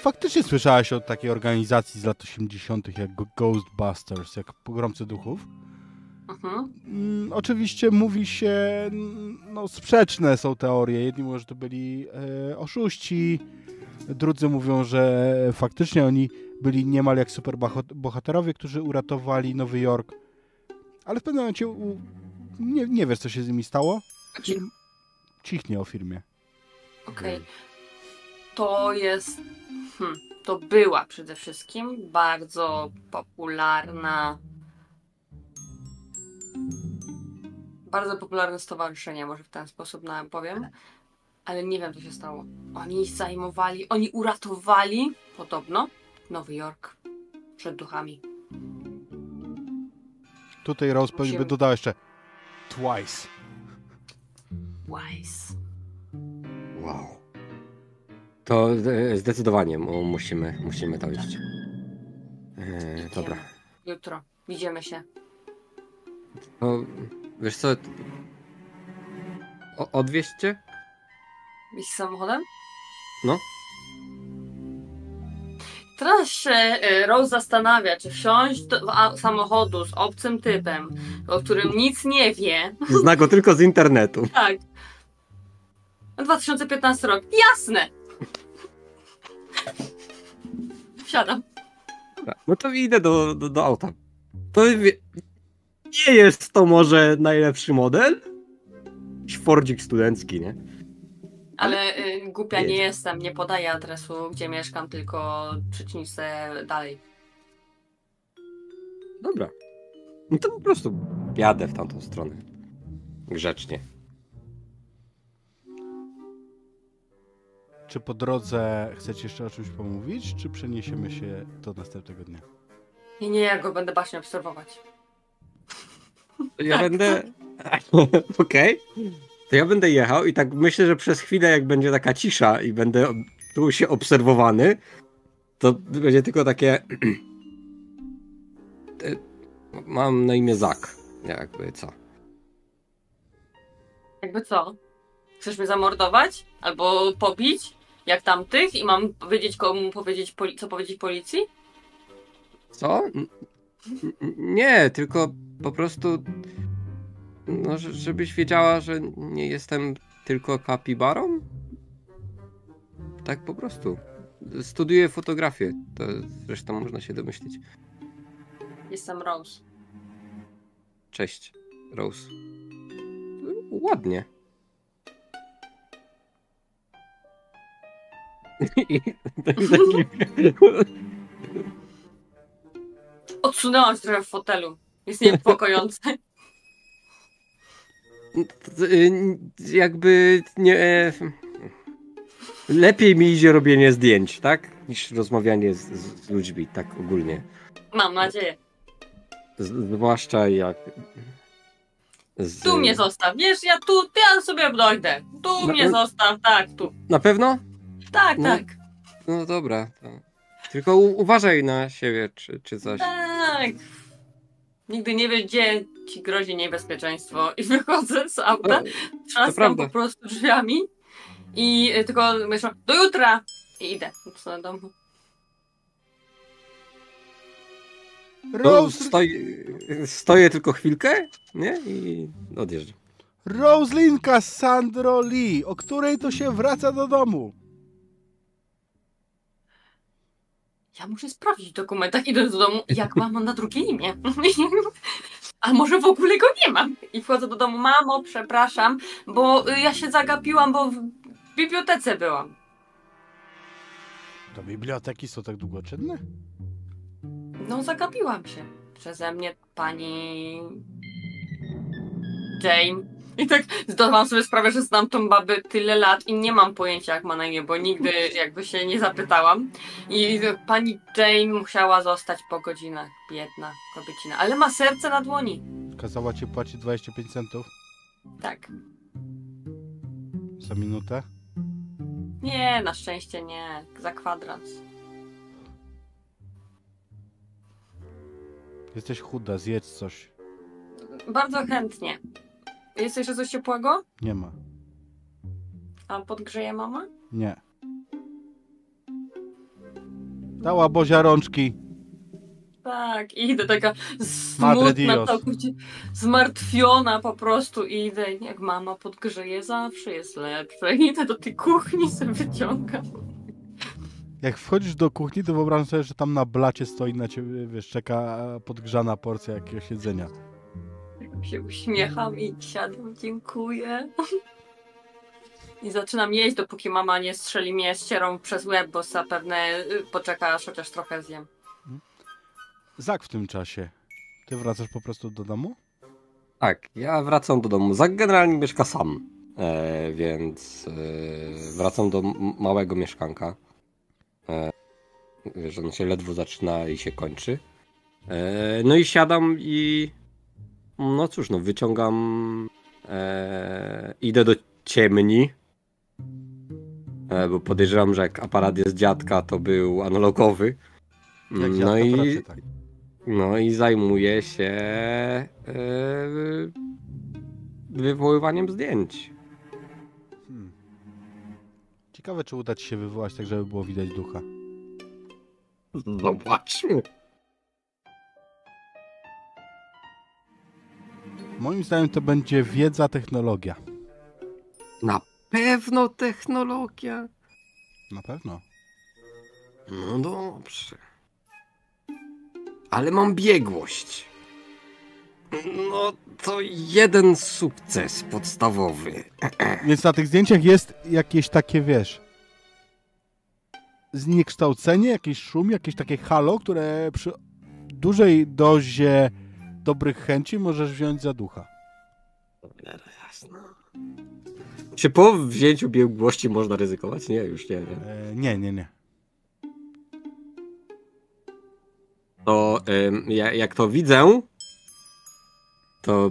A: Faktycznie słyszałaś o takiej organizacji z lat 80., jak Ghostbusters, jak pogromcy duchów.
B: Mhm.
A: Mm, oczywiście mówi się, no sprzeczne są teorie. Jedni mówią, że to byli e, oszuści, drudzy mówią, że faktycznie oni byli niemal jak superbohaterowie, którzy uratowali Nowy Jork. Ale w pewnym momencie u, nie, nie wiesz, co się z nimi stało.
B: Ci-
A: Cichnie o firmie.
B: Okej. To jest. Hmm, to była przede wszystkim bardzo popularna. Bardzo popularne stowarzyszenie, może w ten sposób nam powiem. Ale nie wiem, co się stało. Oni zajmowali, oni uratowali podobno Nowy Jork przed duchami.
A: Tutaj Rose pewnie by dodała jeszcze twice.
B: Wise.
C: Wow. To e, zdecydowanie mu- musimy, musimy tam iść. E, dobra.
B: Jutro. Widzimy się.
C: To, wiesz co? O, odwieźcie?
B: Iść samochodem?
C: No.
B: Teraz się y, Rose zastanawia, czy wsiąść do samochodu z obcym typem, o którym nic nie wie.
C: Zna go tylko z internetu.
B: Tak. 2015 rok. Jasne! Wsiadam.
C: No to idę do, do, do auta. To wie, nie jest to może najlepszy model? Jakiś Fordzik studencki, nie?
B: Ale y, głupia nie
C: Jedzie.
B: jestem, nie podaję adresu, gdzie mieszkam, tylko przecznicę dalej.
C: Dobra. No to po prostu jadę w tamtą stronę. Grzecznie.
A: Czy po drodze chcecie jeszcze o czymś pomówić, czy przeniesiemy się do następnego dnia?
B: Nie, nie, ja go będę bacznie obserwować.
C: To ja będę. Okej. To ja będę jechał i tak myślę, że przez chwilę, jak będzie taka cisza i będę czuł się obserwowany, to będzie tylko takie. Mam na imię Zak. Jakby co.
B: Jakby co? Chcesz mnie zamordować? Albo pobić? Jak tamtych? I mam powiedzieć komu powiedzieć, co powiedzieć policji?
C: Co? Nie, tylko po prostu. No, że- żebyś wiedziała, że nie jestem tylko kapibarą? Tak po prostu. Studiuję fotografię. To zresztą można się domyślić.
B: Jestem Rose.
C: Cześć, Rose. Ładnie. I taki-
B: Odsunęłam się trochę w fotelu. Jest niepokojące.
C: Y, Jakby nie. e, Lepiej mi idzie robienie zdjęć, tak? Niż rozmawianie z, z ludźmi, tak ogólnie.
B: Mam nadzieję.
C: Zwłaszcza jak. Z...
B: Tu mnie zostaw. Wiesz, ja tu, ja sobie dojdę. Tu
C: No,
B: mnie zostaw, tak, tu.
C: Na pewno?
B: Tak,
C: No.
B: tak.
C: No dobra. To... Tylko u- uważaj na siebie, czy, czy coś.
B: Tak. Nigdy nie wiesz, gdzie ci grozi niebezpieczeństwo. I wychodzę z auta, trzaskam
C: prawda.
B: po prostu drzwiami i y, tylko myślę, do jutra! I idę do domu.
C: No,
A: Rose,
C: stoi, stoję tylko chwilkę, nie? I odjeżdżam.
A: Roslyn Cassandro Lee, o której to się wraca do domu?
B: Ja muszę sprawdzić w dokumentach, idąc do domu, jak mam na drugie imię. A może w ogóle go nie mam? I wchodzę do domu, mamo, przepraszam, bo y, ja się zagapiłam, bo w bibliotece byłam.
A: To biblioteki są tak długoczynne?
B: No, zagapiłam się. Przeze mnie pani Jane. I tak zdawałam sobie sprawę, że znam tą babę tyle lat i nie mam pojęcia, jak ma na imię, bo nigdy jakby się nie zapytałam. I pani Jane musiała zostać po godzinach. Biedna kobiecina. Ale ma serce na dłoni.
A: Kazała ci płacić 25 centów
B: Tak.
A: za minutę?
B: Nie, na szczęście nie. Za kwadrans.
A: Jesteś chuda, zjedz coś.
B: Bardzo chętnie. Jest jeszcze coś ciepłego?
A: Nie ma.
B: A podgrzeje mama?
A: Nie. Dała Bozia rączki.
B: Tak, i idę taka
A: Madre
B: smutna,
A: Dios.
B: zmartwiona po prostu i idę, jak mama podgrzeje, zawsze jest lepsze. Idę do tej kuchni, sobie wyciągam.
A: Jak wchodzisz do kuchni, to wyobrażam sobie, że tam na blacie stoi na ciebie, wiesz, czeka podgrzana porcja jakiegoś jedzenia.
B: Się uśmiecham i siadam, dziękuję. I zaczynam jeść, dopóki mama nie strzeli mnie ścierą przez łeb, bo zapewne y, poczeka, aż chociaż trochę zjem.
A: Zak w tym czasie. Ty wracasz po prostu do domu?
C: Tak, ja wracam do domu. Zak generalnie mieszka sam, e, więc e, wracam do małego mieszkanka. E, wiesz, on się ledwo zaczyna i się kończy. E, no i siadam i no cóż, no wyciągam e, idę do ciemni. E, bo podejrzewam, że jak aparat jest dziadka, to był analogowy.
A: Jak
C: no
A: dziadka, to
C: i
A: raczej tak.
C: no i zajmuję się e, wywoływaniem zdjęć.
A: Hmm. Ciekawe, czy uda ci się wywołać tak, żeby było widać ducha.
C: Zobaczmy.
A: Moim zdaniem to będzie wiedza, technologia.
C: Na pewno technologia.
A: Na pewno.
C: No dobrze. Ale mam biegłość. No to jeden sukces podstawowy.
A: Więc na tych zdjęciach jest jakieś takie, wiesz, zniekształcenie, jakiś szum, jakieś takie halo, które przy dużej dozie dobrych chęci możesz wziąć za ducha.
C: Jasno. Czy po wzięciu biegłości można ryzykować? Nie, już nie. nie.
A: E, nie, nie, nie.
C: to ym, ja, jak to widzę, to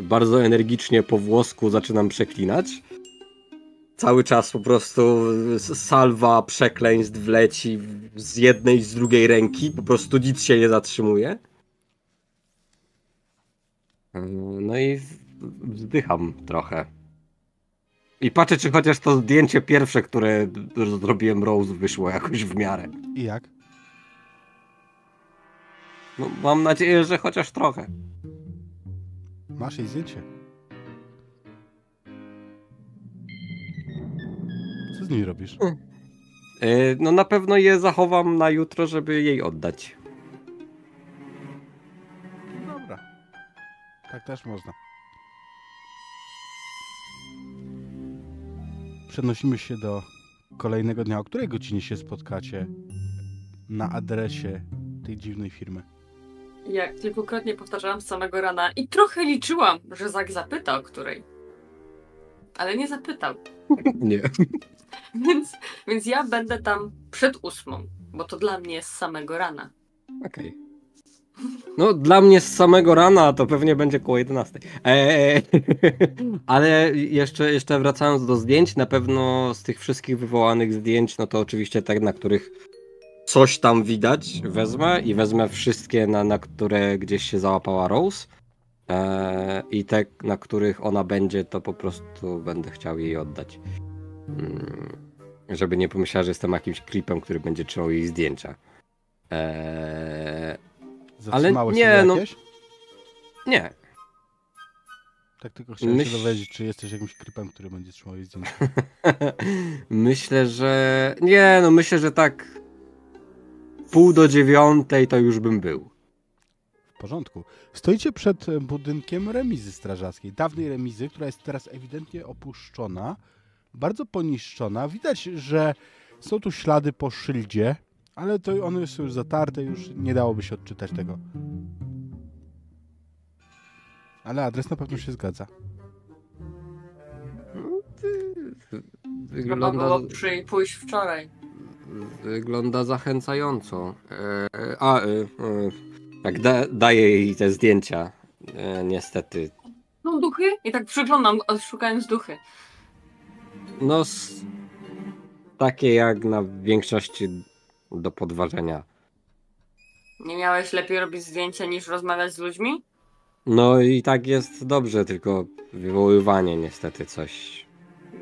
C: bardzo energicznie po włosku zaczynam przeklinać. Cały czas po prostu salwa przekleństw leci z jednej i z drugiej ręki, po prostu nic się nie zatrzymuje. No i wzdycham trochę. I patrzę, czy chociaż to zdjęcie pierwsze, które zrobiłem Rose, wyszło jakoś w miarę.
A: I jak?
C: No, mam nadzieję, że chociaż trochę.
A: Masz jej zdjęcie. Co z nimi robisz?
C: Yy, no na pewno je zachowam na jutro, żeby jej oddać.
A: Tak też można. Przenosimy się do kolejnego dnia. O której godzinie się spotkacie na adresie tej dziwnej firmy?
B: Jak kilkukrotnie powtarzałam z samego rana i trochę liczyłam, że Zak zapyta o której. Ale nie zapytał.
C: Nie.
B: Więc, więc ja będę tam przed ósmą, bo to dla mnie jest z samego rana.
C: Okej. No, dla mnie z samego rana to pewnie będzie koło 11. Eee, ale jeszcze, jeszcze wracając do zdjęć, na pewno z tych wszystkich wywołanych zdjęć, no to oczywiście te, na których coś tam widać, wezmę i wezmę wszystkie, na, na które gdzieś się załapała Rose. Eee, I te, na których ona będzie, to po prostu będę chciał jej oddać. Mm, żeby nie pomyślała, że jestem jakimś klipem, który będzie trzymał jej zdjęcia. Eee,
A: Zatrzymałeś
C: nie,
A: się
C: no-
A: jakieś?
C: nie,
A: Tak tylko chciałem
C: Myśl-
A: się dowiedzieć, czy jesteś jakimś klipem, który będzie trzymał jej zdjęcie.
C: myślę, że. Nie, no myślę, że tak. Pół do dziewiątej to już bym był.
A: W porządku. Stoicie przed budynkiem remizy strażackiej. Dawnej remizy, która jest teraz ewidentnie opuszczona, bardzo poniszczona. Widać, że są tu ślady po szyldzie, ale to one są już zatarte, już nie dałoby się odczytać tego. Ale adres na pewno się zgadza.
B: Trzeba
C: Wygląda,
B: było przy, pójść wczoraj.
C: wygląda zachęcająco. E, a, e, e, tak, da, daję jej te zdjęcia. Niestety.
B: No duchy? I tak przyglądam, szukając duchy.
C: No, s- takie jak na większości do podważenia.
B: Nie miałeś lepiej robić zdjęcia niż rozmawiać z ludźmi?
C: No i tak jest dobrze, tylko wywoływanie niestety coś.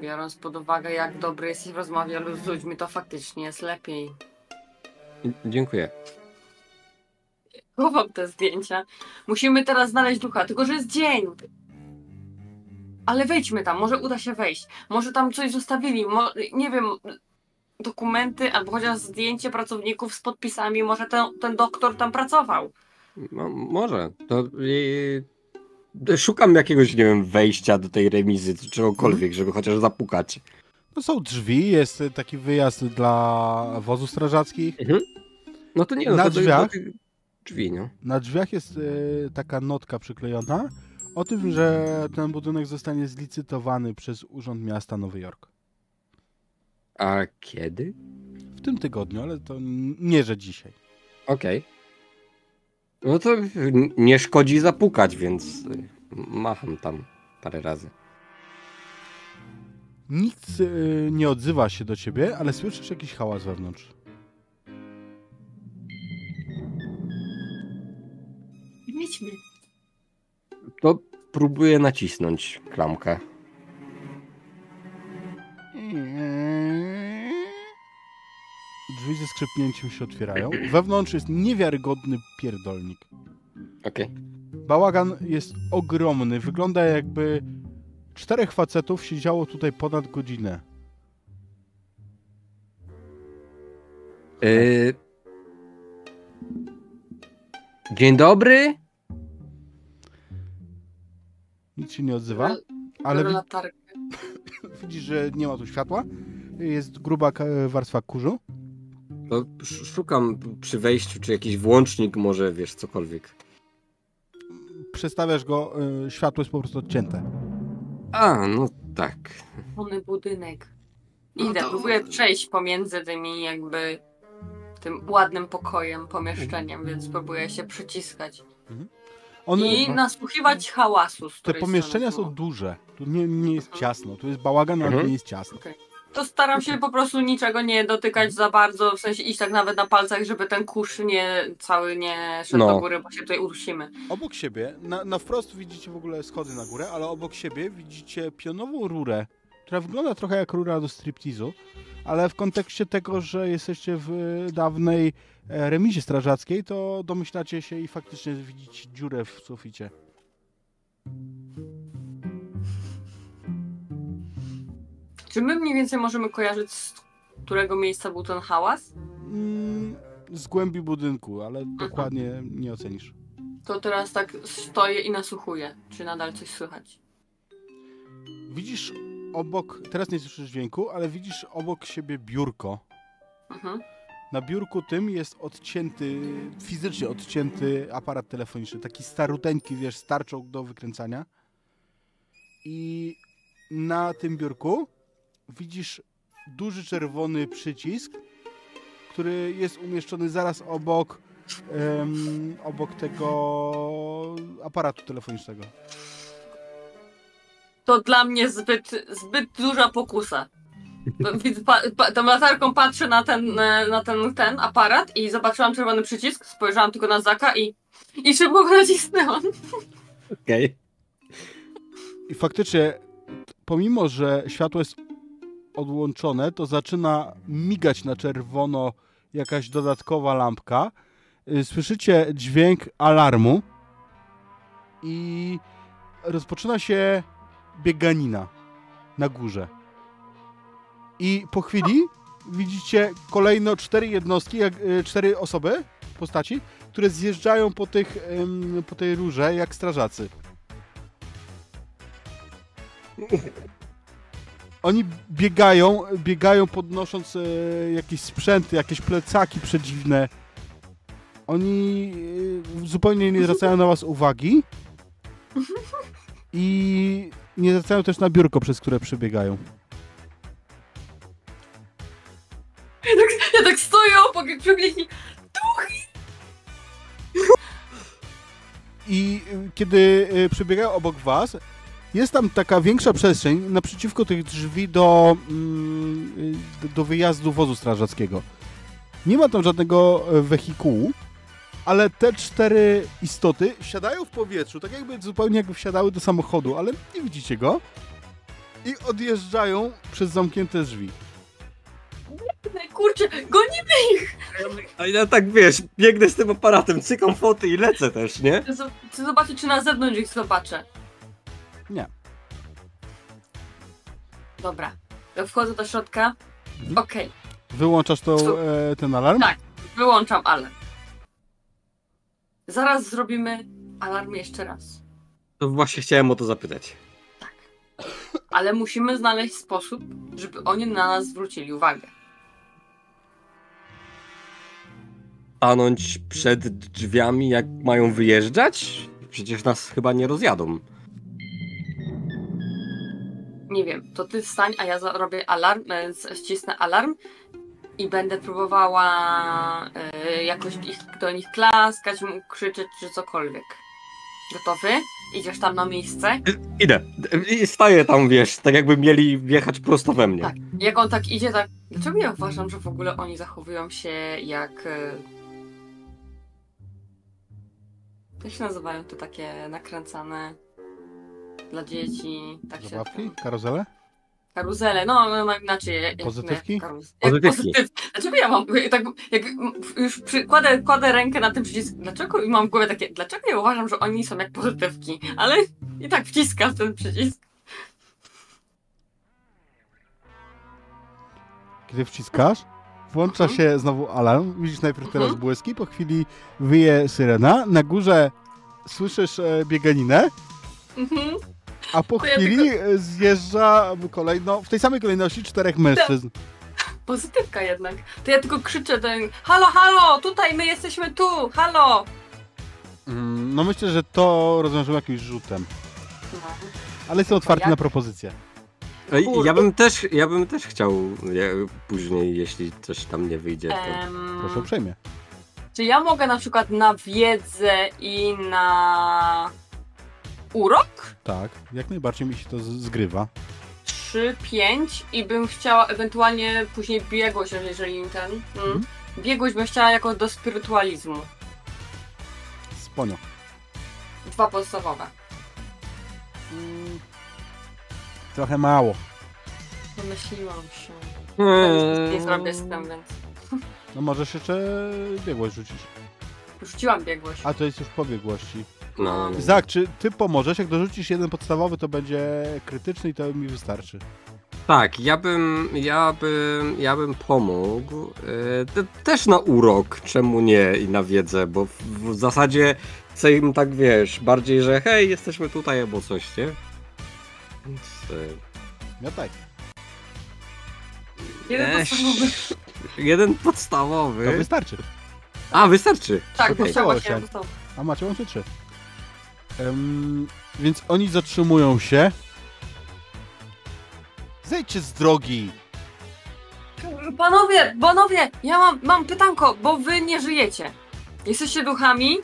B: Biorąc pod uwagę, jak dobry jesteś w rozmowie z ludźmi, to faktycznie jest lepiej.
C: Dziękuję.
B: Chowam te zdjęcia. Musimy teraz znaleźć ducha, tylko że jest dzień. Ale wejdźmy tam, może uda się wejść. Może tam coś zostawili, mo- nie wiem, dokumenty albo chociaż zdjęcie pracowników z podpisami. Może ten, ten doktor tam pracował.
C: No, może. To i... Szukam jakiegoś, nie wiem, wejścia do tej remizy, czy czegokolwiek, żeby chociaż zapukać.
A: No są drzwi, jest taki wyjazd dla wozów strażackich.
C: No to nie, no
A: Na
C: to
A: drzwiach?
C: do drzwi, no.
A: Na drzwiach jest e, taka notka przyklejona o tym, że ten budynek zostanie zlicytowany przez Urząd Miasta Nowy Jork.
C: A kiedy?
A: W tym tygodniu, ale to nie, że dzisiaj.
C: Okej. No to nie szkodzi zapukać, więc macham tam parę razy.
A: Nikt e, nie odzywa się do ciebie, ale słyszysz jakiś hałas wewnątrz.
B: Idźmy.
C: To próbuję nacisnąć klamkę.
A: Drzwi ze skrzypnięciem się otwierają. Wewnątrz jest niewiarygodny pierdolnik.
C: Okej.
A: Bałagan jest ogromny. Wygląda jakby czterech facetów siedziało tutaj ponad godzinę.
C: Y... Dzień dobry.
A: Nic się nie odzywa, ale wi-
B: latarkę.
A: widzisz, że nie ma tu światła. Jest gruba warstwa kurzu.
C: To sz- szukam przy wejściu, czy jakiś włącznik może, wiesz, cokolwiek.
A: Przestawiasz go, y, światło jest po prostu odcięte.
C: A, no tak.
B: Czerwony budynek.
C: No
B: Idę,
C: to-
B: próbuję przejść pomiędzy tymi jakby tym ładnym pokojem, pomieszczeniem, więc próbuję się przyciskać.
A: On,
B: I nasłuchiwać hałasu, z
A: te pomieszczenia są duże. Tu nie, nie jest ciasno. Tu jest bałagan, ale
C: Mhm.
A: nie jest ciasno.
B: To staram się po prostu niczego nie dotykać za bardzo, w sensie iść tak nawet na palcach, żeby ten kurz nie, cały nie szedł
C: No.
B: do góry, bo się tutaj udusimy.
A: Obok siebie, na, na wprost widzicie w ogóle schody na górę, ale obok siebie widzicie pionową rurę, która wygląda trochę jak rura do striptizu, ale w kontekście tego, że jesteście w dawnej e, remizie strażackiej, to domyślacie się i faktycznie widzicie dziurę w suficie.
B: Czy my mniej więcej możemy kojarzyć, z którego miejsca był ten hałas?
A: Mm, z głębi budynku, ale dokładnie nie ocenisz.
B: To teraz tak stoję i nasłuchuję, czy nadal coś słychać.
A: Widzisz obok, teraz nie słyszysz dźwięku, ale widzisz obok siebie biurko.
B: Mhm.
A: Na biurku tym jest odcięty, fizycznie odcięty aparat telefoniczny, taki staruteńki, wiesz, starczą do wykręcania. I na tym biurku widzisz duży czerwony przycisk, który jest umieszczony zaraz obok, em, obok tego aparatu telefonicznego.
B: To dla mnie zbyt, zbyt duża pokusa. Pa, pa, tą latarką patrzę na ten, e, na ten, ten aparat i zobaczyłam czerwony przycisk, spojrzałam tylko na Zaka i, i szybko go nacisnęłam.
C: Okej.
A: I faktycznie, pomimo że światło jest odłączone, to zaczyna migać na czerwono jakaś dodatkowa lampka. Y, Słyszycie dźwięk alarmu i rozpoczyna się bieganina na górze. I po chwili widzicie kolejno cztery jednostki, jak, y, cztery osoby, postaci, które zjeżdżają po, tych, po tej rurze jak strażacy. Oni biegają, biegają podnosząc e, jakieś sprzęty, jakieś plecaki przedziwne. Oni e, zupełnie nie zwracają na was uwagi. I nie zwracają też na biurko, przez które przebiegają.
B: Ja tak, ja tak stoję obok jak przebiegli.
A: I y, kiedy y, przebiegają obok was, jest tam taka większa przestrzeń naprzeciwko tych drzwi do, mm, do wyjazdu wozu strażackiego. Nie ma tam żadnego e, wehikułu, ale te cztery istoty siadają w powietrzu, tak jakby zupełnie jakby wsiadały do samochodu, ale nie widzicie go. I odjeżdżają przez zamknięte drzwi.
B: Kurczę, gonimy ich!
C: A ja tak wiesz, biegnę z tym aparatem, cykam foty i lecę też, nie?
B: Chcę zobaczyć, czy na zewnątrz ich zobaczę.
A: Nie.
B: Dobra. Wchodzę do środka. Okej,
A: Wyłączasz to,
B: Co?
A: e, ten alarm?
B: Tak. wyłączam alarm. Zaraz zrobimy alarm jeszcze raz.
C: To właśnie chciałem o to zapytać.
B: Ale musimy znaleźć sposób, żeby oni na nas zwrócili uwagę.
C: Stanąć przed drzwiami, jak mają wyjeżdżać? Przecież nas chyba nie rozjadą.
B: Nie wiem, to ty wstań, a ja zrobię alarm, e, ścisnę alarm i będę próbowała e, jakoś ich, do nich klaskać, mu krzyczeć czy cokolwiek. Gotowy? Idziesz tam na miejsce?
C: Idę. I staję tam, wiesz, tak jakby mieli wjechać prosto we mnie.
B: Tak. Jak on tak idzie, tak. Dlaczego ja uważam, że w ogóle oni zachowują się jak. e, Jak się nazywają te takie nakręcane dla dzieci? Tak się.
A: Zabawki? Karuzele?
B: Karuzele, no, no, no inaczej. Jak,
A: Pozytywki?
B: Nie, karuz...
C: Pozytywki.
B: pozytyw... Dlaczego ja mam, tak, jak już przy, kładę, kładę rękę na ten przycisk, dlaczego i mam w głowie takie, dlaczego ja uważam, że oni są jak pozytywki, ale i tak wciskam ten przycisk.
A: Kiedy wciskasz, włącza
B: Mhm.
A: się znowu alarm. Widzisz najpierw teraz
B: Mhm.
A: błyski, po chwili wyje syrena. Na górze słyszysz e, bieganinę,
B: Mhm.
A: A po
B: To ja
A: chwili e, zjeżdża kolejno, w tej samej kolejności czterech mężczyzn.
B: Pozytywka jednak. To ja tylko krzyczę nich, halo, halo, tutaj my jesteśmy tu, halo.
A: Mm, No myślę, że to rozwiążemy jakimś rzutem.
B: No.
A: Ale jestem otwarty
B: jak?
A: na
B: Kurde.
C: Ja bym też, ja bym też chciał je, później, jeśli coś tam nie wyjdzie, to...
B: Em,
A: Proszę uprzejmie.
B: czy ja mogę na przykład na wiedzę i na urok?
A: Tak, jak najbardziej mi się to z- zgrywa.
B: 3, 5 i bym chciała ewentualnie później biegłość, jeżeli ten. Mm,
A: Mhm.
B: Biegłość bym chciała jako do spirytualizmu.
A: Sponio.
B: Dwa podstawowe.
A: Mm, Trochę mało.
B: Domyśliłam się.
C: Hmm.
B: Nie zrobię z tym, więc
A: No możesz jeszcze biegłość rzucić.
B: rzuciłam biegłość.
A: A to jest już po biegłości.
C: No, no.
A: Zak, czy ty pomożesz? Jak dorzucisz jeden podstawowy, to będzie krytyczny i to mi wystarczy.
C: Tak, ja bym, ja bym, ja bym pomógł. te- też na urok, czemu nie i na wiedzę, bo w, w zasadzie chcę im tak wiesz, bardziej, że hej, jesteśmy tutaj albo coś, nie? Więc, e,
A: Ja tak.
B: Jeden
C: Eś.
B: podstawowy.
C: jeden
A: To
C: podstawowy.
A: wystarczy.
C: A, wystarczy.
B: Tak,
A: Okej. Chciało
B: dostał.
A: A macie łącznie trzy. Em, więc oni zatrzymują się. Zejdźcie z drogi.
B: Panowie, panowie, ja mam, mam pytanko, bo wy nie żyjecie. Jesteście duchami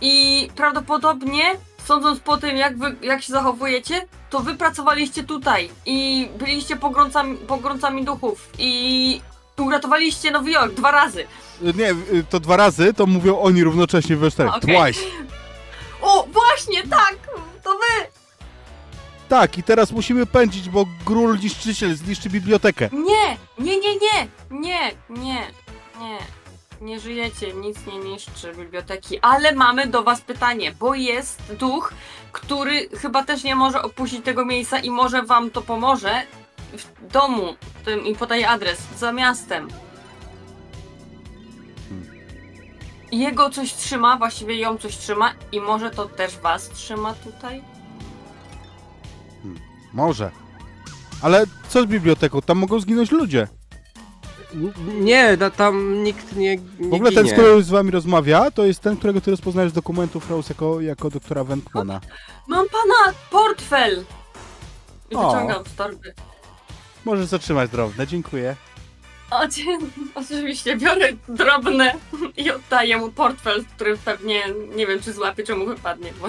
B: i prawdopodobnie, sądząc po tym, jak, wy, jak się zachowujecie, to wy pracowaliście tutaj i byliście pogromcami, pogromcami duchów i uratowaliście Nowy Jork dwa razy.
A: Nie, to dwa razy, to mówią oni równocześnie we czterech.
B: Okej.
A: Twice.
B: O, właśnie, tak, to wy!
A: Tak, i teraz musimy pędzić, bo Grul niszczyciel zniszczy bibliotekę.
B: Nie, nie, nie, nie, nie, nie, nie. Nie żyjecie, nic nie niszczy biblioteki, ale mamy do was pytanie, bo jest duch, który chyba też nie może opuścić tego miejsca i może wam to pomoże w domu tym, i podaje adres, za miastem. Jego coś trzyma, właściwie ją coś trzyma i może to też was trzyma tutaj?
A: Może. Ale co z biblioteką? Tam mogą zginąć ludzie.
C: Nie, da- tam nikt nie, nie
A: W ogóle ten, z
C: ginie.
A: którym z wami rozmawia, to jest ten, którego ty rozpoznajesz z dokumentów Rose jako, jako doktora Wentmana.
B: Mam pana portfel! I
A: O.
B: wyciągam z torby.
A: Możesz zatrzymać drobne, dziękuję.
B: O, dzie- oczywiście biorę drobne i oddaję mu portfel, który pewnie nie wiem czy złapie, czy mu wypadnie. Bo...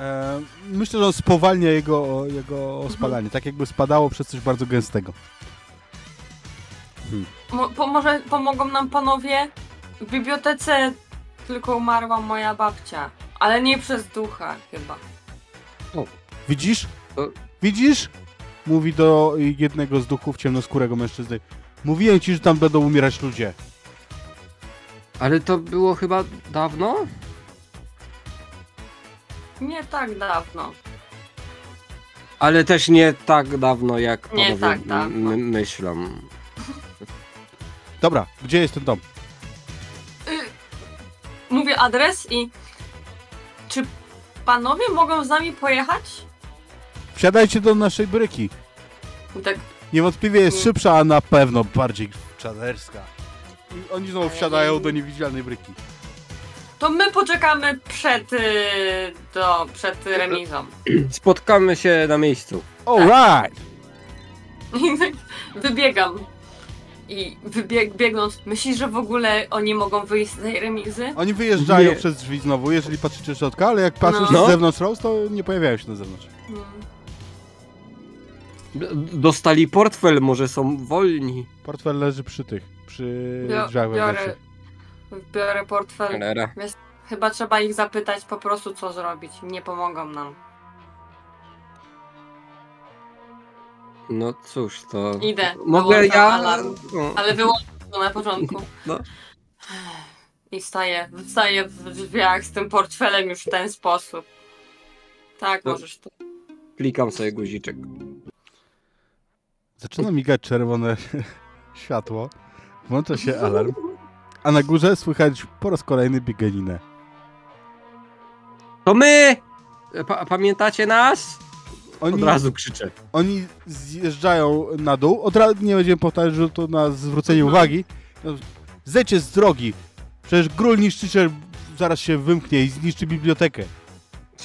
A: E, myślę, że on spowalnia jego, jego spalanie, tak jakby spadało przez coś bardzo gęstego.
B: Mo- pomoże, pomogą nam panowie. W bibliotece tylko umarła moja babcia, ale nie przez ducha chyba.
A: Widzisz?
C: O.
A: Widzisz? Mówi do jednego z duchów ciemnoskórego mężczyzny. Mówiłem ci, że tam będą umierać ludzie.
C: Ale to było chyba dawno?
B: Nie tak dawno.
C: Ale też nie tak dawno, jak
B: Nie
C: panowie
B: tak dawno.
C: m- myślą.
A: Dobra, gdzie jest ten dom?
B: Mówię adres i. Czy panowie mogą z nami pojechać?
A: Wsiadajcie do naszej bryki.
B: Tak
A: Niewątpliwie jest
B: Mm.
A: szybsza, a na pewno bardziej czaderska. I oni znowu wsiadają do niewidzialnej bryki.
B: To my poczekamy przed, y, do, przed remizą.
C: Spotkamy się na miejscu.
A: Alright!
B: I tak wybiegam. I wybieg, biegnąc, myślisz, że w ogóle oni mogą wyjść z tej remizy?
A: Oni wyjeżdżają
C: Nie.
A: przez drzwi znowu, jeżeli patrzycie z środka, ale jak patrzysz
B: No.
A: z zewnątrz Rose, to nie pojawiają się na zewnątrz.
B: Hmm.
C: Dostali portfel, może są wolni.
A: Portfel leży przy tych, przy
B: Bio-
A: drzwiach
B: biorę, biorę portfel.
C: Cholera.
B: Chyba trzeba ich zapytać po prostu, co zrobić. Nie pomogą nam.
C: No cóż, to...
B: Idę,
C: Mogę ja...
B: alarm.
C: No.
B: Ale wyłączę to na początku.
C: No.
B: I staję, staję w drzwiach z tym portfelem już w ten sposób. Tak,
C: No.
B: możesz to.
C: Klikam sobie guziczek.
A: Zaczyna migać czerwone światło, włącza się alarm, a na górze słychać po raz kolejny bieganinę.
C: To my! Pa pamiętacie nas?
A: Oni,
C: Od razu krzyczę.
A: oni zjeżdżają na dół, od razu nie będziemy powtarzać rzutu na zwrócenie
B: Mhm.
A: uwagi. No, Zejdźcie z drogi, przecież gról niszczyciel zaraz się wymknie i zniszczy bibliotekę.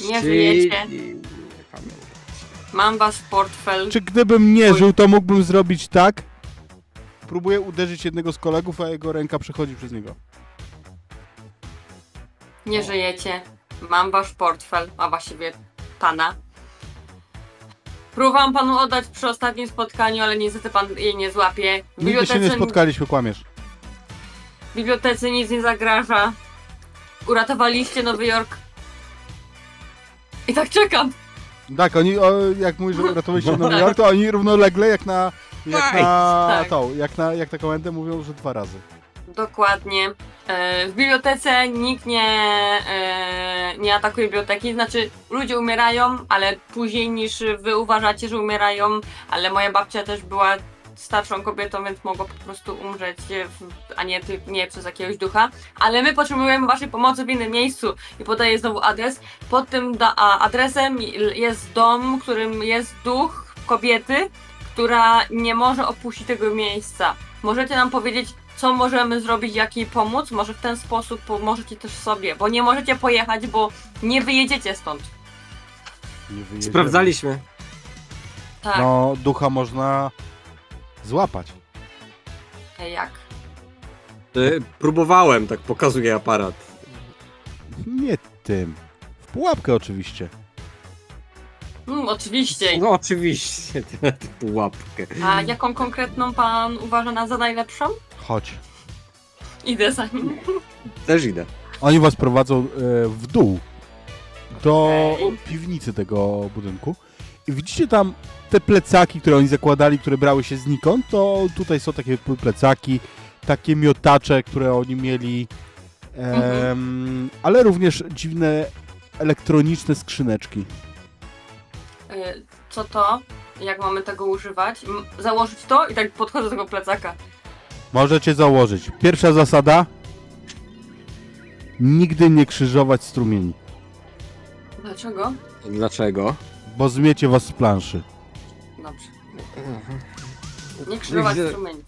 B: Nie żyjecie. Mam wasz portfel.
A: Czy gdybym nie żył, to mógłbym zrobić tak? Próbuję uderzyć jednego z kolegów, a jego ręka przechodzi przez niego.
B: Nie żyjecie. Mam wasz portfel, a właściwie pana. Próbowałam panu oddać przy ostatnim spotkaniu, ale niestety pan jej nie złapie. W
A: Nigdy się nie
B: bibliotece,
A: spotkaliśmy, kłamiesz.
B: w bibliotece nic nie zagraża. Uratowaliście Nowy Jork. I tak czekam.
A: Tak, oni, o, jak mówisz, że uratowali się w Nowym
B: Tak.
A: Jorku, to oni równolegle jak na, jak
C: Fajt,
A: na
B: tak.
A: tą, jak na, jak na komendę mówią, że dwa razy.
B: Dokładnie. E, W bibliotece nikt nie, e, nie atakuje biblioteki, znaczy ludzie umierają, ale później niż wy uważacie, że umierają, ale moja babcia też była starszą kobietą, więc mogła po prostu umrzeć, e, w, a nie, ty- nie przez jakiegoś ducha. Ale my potrzebujemy waszej pomocy w innym miejscu i podaję znowu adres. Pod tym da, a, adresem jest dom, w którym jest duch kobiety, która nie może opuścić tego miejsca. Możecie nam powiedzieć, co możemy zrobić, jak jej pomóc? Może w ten sposób pomożecie też sobie, bo nie możecie pojechać, bo nie wyjedziecie stąd.
A: Nie wyjedziemy.
C: Sprawdzaliśmy.
B: Tak,
A: No, ducha można złapać.
B: e, jak?
C: Y, Próbowałem, tak pokazuje aparat.
A: Nie tym. W pułapkę oczywiście.
B: Mm, oczywiście.
C: No oczywiście, tę pułapkę.
B: A jaką konkretną pan uważa na za najlepszą?
A: Chodź.
B: Idę za nim.
C: Też idę.
A: Oni was prowadzą e, w dół do
B: Okej.
A: piwnicy tego budynku i widzicie tam te plecaki, które oni zakładali, które brały się znikąd, to tutaj są takie plecaki, takie miotacze, które oni mieli, em, ale również dziwne elektroniczne skrzyneczki.
B: E, Co to? Jak mamy tego używać? Założyć to i tak podchodzę do tego plecaka.
A: Możecie założyć. Pierwsza zasada. Nigdy nie krzyżować strumieni,
B: Dlaczego?
C: Dlaczego?
A: bo zmiecie was z planszy.
B: Dobrze. Nie krzyżować strumieni.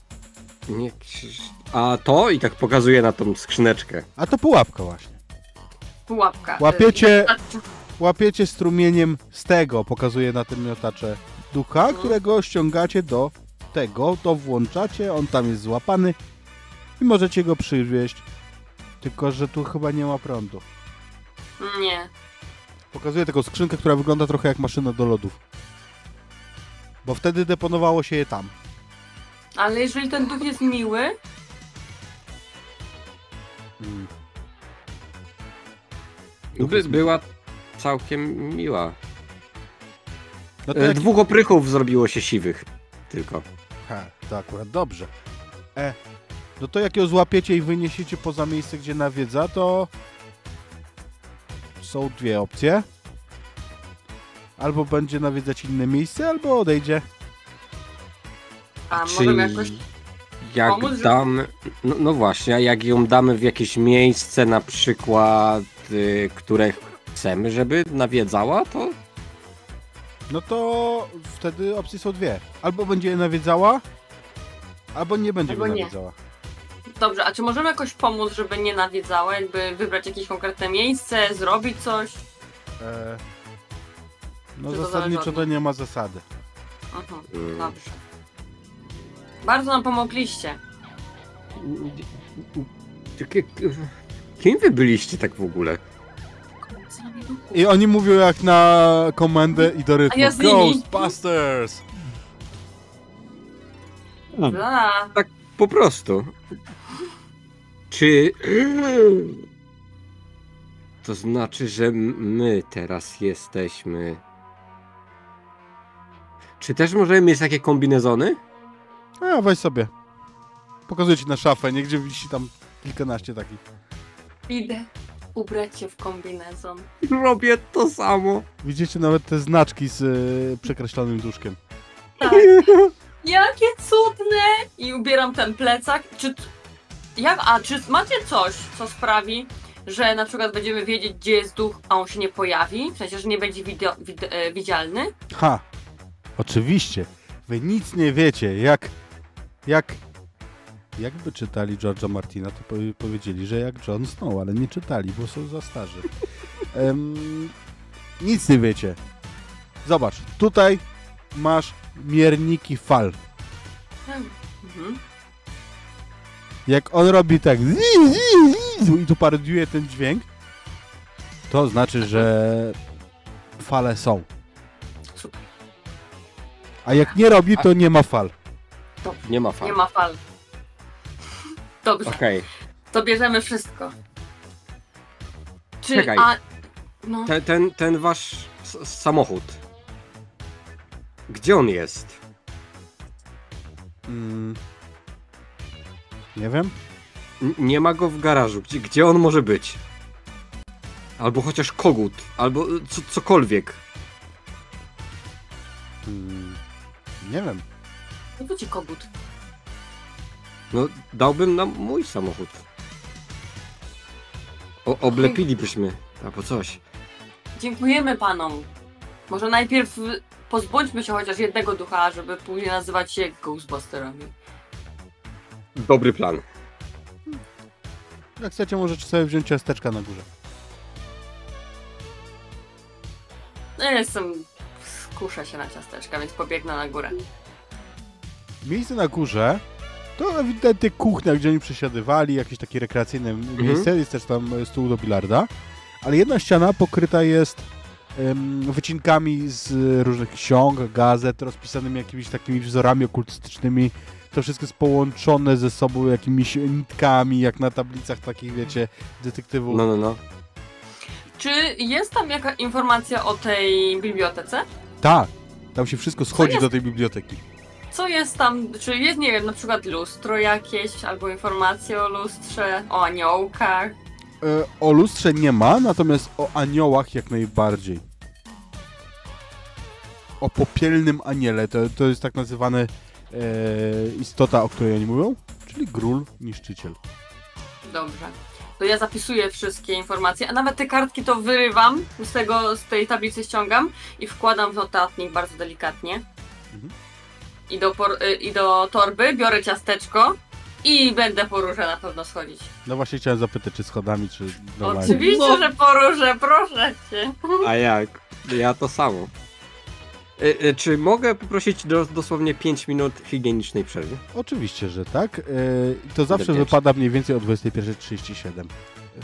C: Nie, krzyż- A to i tak pokazuje na tą skrzyneczkę.
A: A to pułapka właśnie.
B: Pułapka.
A: Łapiecie-
B: a-
A: Łapiecie strumieniem z tego, pokazuje na tym miotacze ducha,
B: Mhm.
A: którego ściągacie do tego, to włączacie, on tam jest złapany i możecie go przywieźć. Tylko, że tu chyba nie ma prądu.
B: Nie.
A: Pokazuje taką skrzynkę, która wygląda trochę jak maszyna do lodów. Bo wtedy deponowało się je tam.
B: Ale jeżeli ten duch jest miły,
A: Mm.
C: By, była całkiem miła.
A: No to
C: E,
A: jak...
C: Dwóch oprychów zrobiło się siwych. Tylko.
A: Ha, to akurat dobrze. E, no to jak ją złapiecie i wyniesiecie poza miejsce, gdzie nawiedza, to są dwie opcje. Albo będzie nawiedzać inne miejsce, albo odejdzie.
B: a
C: Czy
B: możemy jakoś...
C: jak
B: pomóc,
C: damy. No, no właśnie, a jak ją damy w jakieś miejsce, na przykład, y, które chcemy, żeby nawiedzała, to
A: No to wtedy opcje są dwie. Albo będzie je nawiedzała, albo nie będzie
B: Albo
A: go
B: nie.
A: nawiedzała.
B: Dobrze, a czy możemy jakoś pomóc, żeby nie nawiedzała? Jakby wybrać jakieś konkretne miejsce, zrobić coś?
A: E, no
B: Czy to
A: zasadniczo
B: zależy
A: to
B: od-
A: nie ma zasady.
B: Mhm,
C: Mm.
B: dobrze. Bardzo nam pomogliście.
C: Takie- Kim wy byliście tak w ogóle?
A: I oni mówią jak na komendę i do rytmu.
B: A ja z nimi.
A: Ghostbusters!
B: Bla.
C: Po prostu. Czy. To znaczy, że my teraz jesteśmy. Czy też możemy mieć takie kombinezony?
A: A, weź sobie. Pokazuję ci na szafę, nie? Gdzie wisi tam kilkanaście takich.
B: Idę ubrać się w kombinezon.
C: Robię to samo.
A: Widzicie nawet te znaczki z y, przekreślonym duszkiem.
B: Tak. Jakie cudne! I ubieram ten plecak. Czy... Jak, a czy macie coś, co sprawi, że na przykład będziemy wiedzieć, gdzie jest duch, a on się nie pojawi? W sensie, że nie będzie wideo, wid, e, widzialny?
A: Ha! Oczywiście. Wy nic nie wiecie. Jak... Jak... Jakby czytali George'a Martina, to powie- powiedzieli, że jak John Snow, ale nie czytali, bo są za starzy. Em, nic nie wiecie. Zobacz, tutaj masz mierniki fal.
B: Mhm.
A: Jak on robi tak i tu parodiuje ten dźwięk, to znaczy, że fale są. A jak nie robi, to nie ma fal.
C: Nie ma fal.
B: Nie ma fal. Dobrze,
C: Okej.
B: to bierzemy wszystko. Czy,
C: Czekaj.
B: a... No,
C: Te- Ten, ten wasz s- samochód. Gdzie on jest?
A: Mm. Nie wiem.
C: N- nie ma go w garażu. Gdzie, gdzie on może być? Albo chociaż kogut, albo y, co, cokolwiek.
A: Mm. Nie wiem.
B: No to ci kogut.
C: No, dałbym nam mój samochód. O, oblepilibyśmy, albo coś.
B: Dziękujemy panom. Może najpierw pozbądźmy się chociaż jednego ducha, żeby później nazywać się Ghostbusterami.
C: Dobry plan.
A: Jak chcecie, możecie sobie wziąć ciasteczka na górze.
B: Ja jestem... Skuszę się na ciasteczka, więc pobiegnę na górę.
A: Miejsce na górze to ewidentnie kuchnia, gdzie oni przesiadywali, jakieś takie rekreacyjne miejsce, jest też tam e, stół do bilarda, ale jedna ściana pokryta jest wycinkami z różnych ksiąg, gazet, rozpisanymi jakimiś takimi wzorami okultystycznymi. To wszystko jest połączone ze sobą jakimiś nitkami, jak na tablicach takich, wiecie, detektywów.
C: No, no, no.
B: Czy jest tam jaka informacja o tej bibliotece?
A: Tak, tam się wszystko schodzi
B: jest?
A: do tej biblioteki.
B: Co jest tam? Czy jest, nie wiem, na przykład lustro jakieś, albo informacje o lustrze, o aniołkach?
A: E, o lustrze nie ma, natomiast o aniołach jak najbardziej. O popielnym aniele, to, to jest tak nazywane e, istota, o której oni mówią, czyli gról niszczyciel.
B: Dobrze. To ja zapisuję wszystkie informacje, a nawet te kartki to wyrywam, z tego, z tej tablicy ściągam i wkładam w notatnik bardzo delikatnie.
A: Mhm.
B: I, do por- y, I do torby biorę ciasteczko i będę po róże na pewno schodzić.
A: No właśnie chciałem zapytać, czy schodami, czy normalnie.
B: Oczywiście,
C: No.
B: że po róże, proszę cię.
C: A jak? Ja to samo. Y, y, czy mogę poprosić do, dosłownie 5 minut higienicznej przerwy?
A: Oczywiście, że tak. E, to zawsze wypada mniej więcej o 21.37.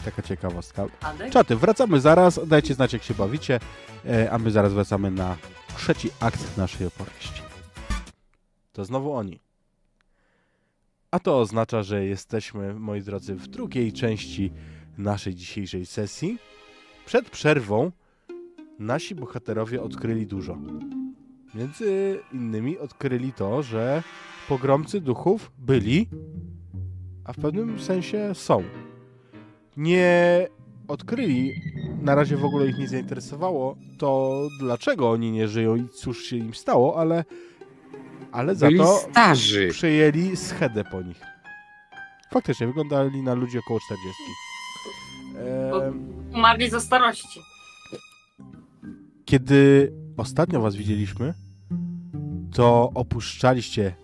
A: Taka ciekawostka. Czaty, wracamy zaraz. Dajcie znać, jak się bawicie, e, a my zaraz wracamy na trzeci akt naszej opowieści. To znowu oni. A to oznacza, że jesteśmy, moi drodzy, w drugiej części naszej dzisiejszej sesji. Przed przerwą nasi bohaterowie odkryli dużo. Między innymi odkryli to, że pogromcy duchów byli, a w pewnym sensie są. Nie odkryli, na razie w ogóle ich nie zainteresowało, to dlaczego oni nie żyją i cóż się im stało, ale, ale za
C: Byli
A: to
C: starzy.
A: przyjęli schedę po nich. Faktycznie, wyglądali na ludzi około 40. Em,
B: Umarli ze starości.
A: Kiedy ostatnio was widzieliśmy, to opuszczaliście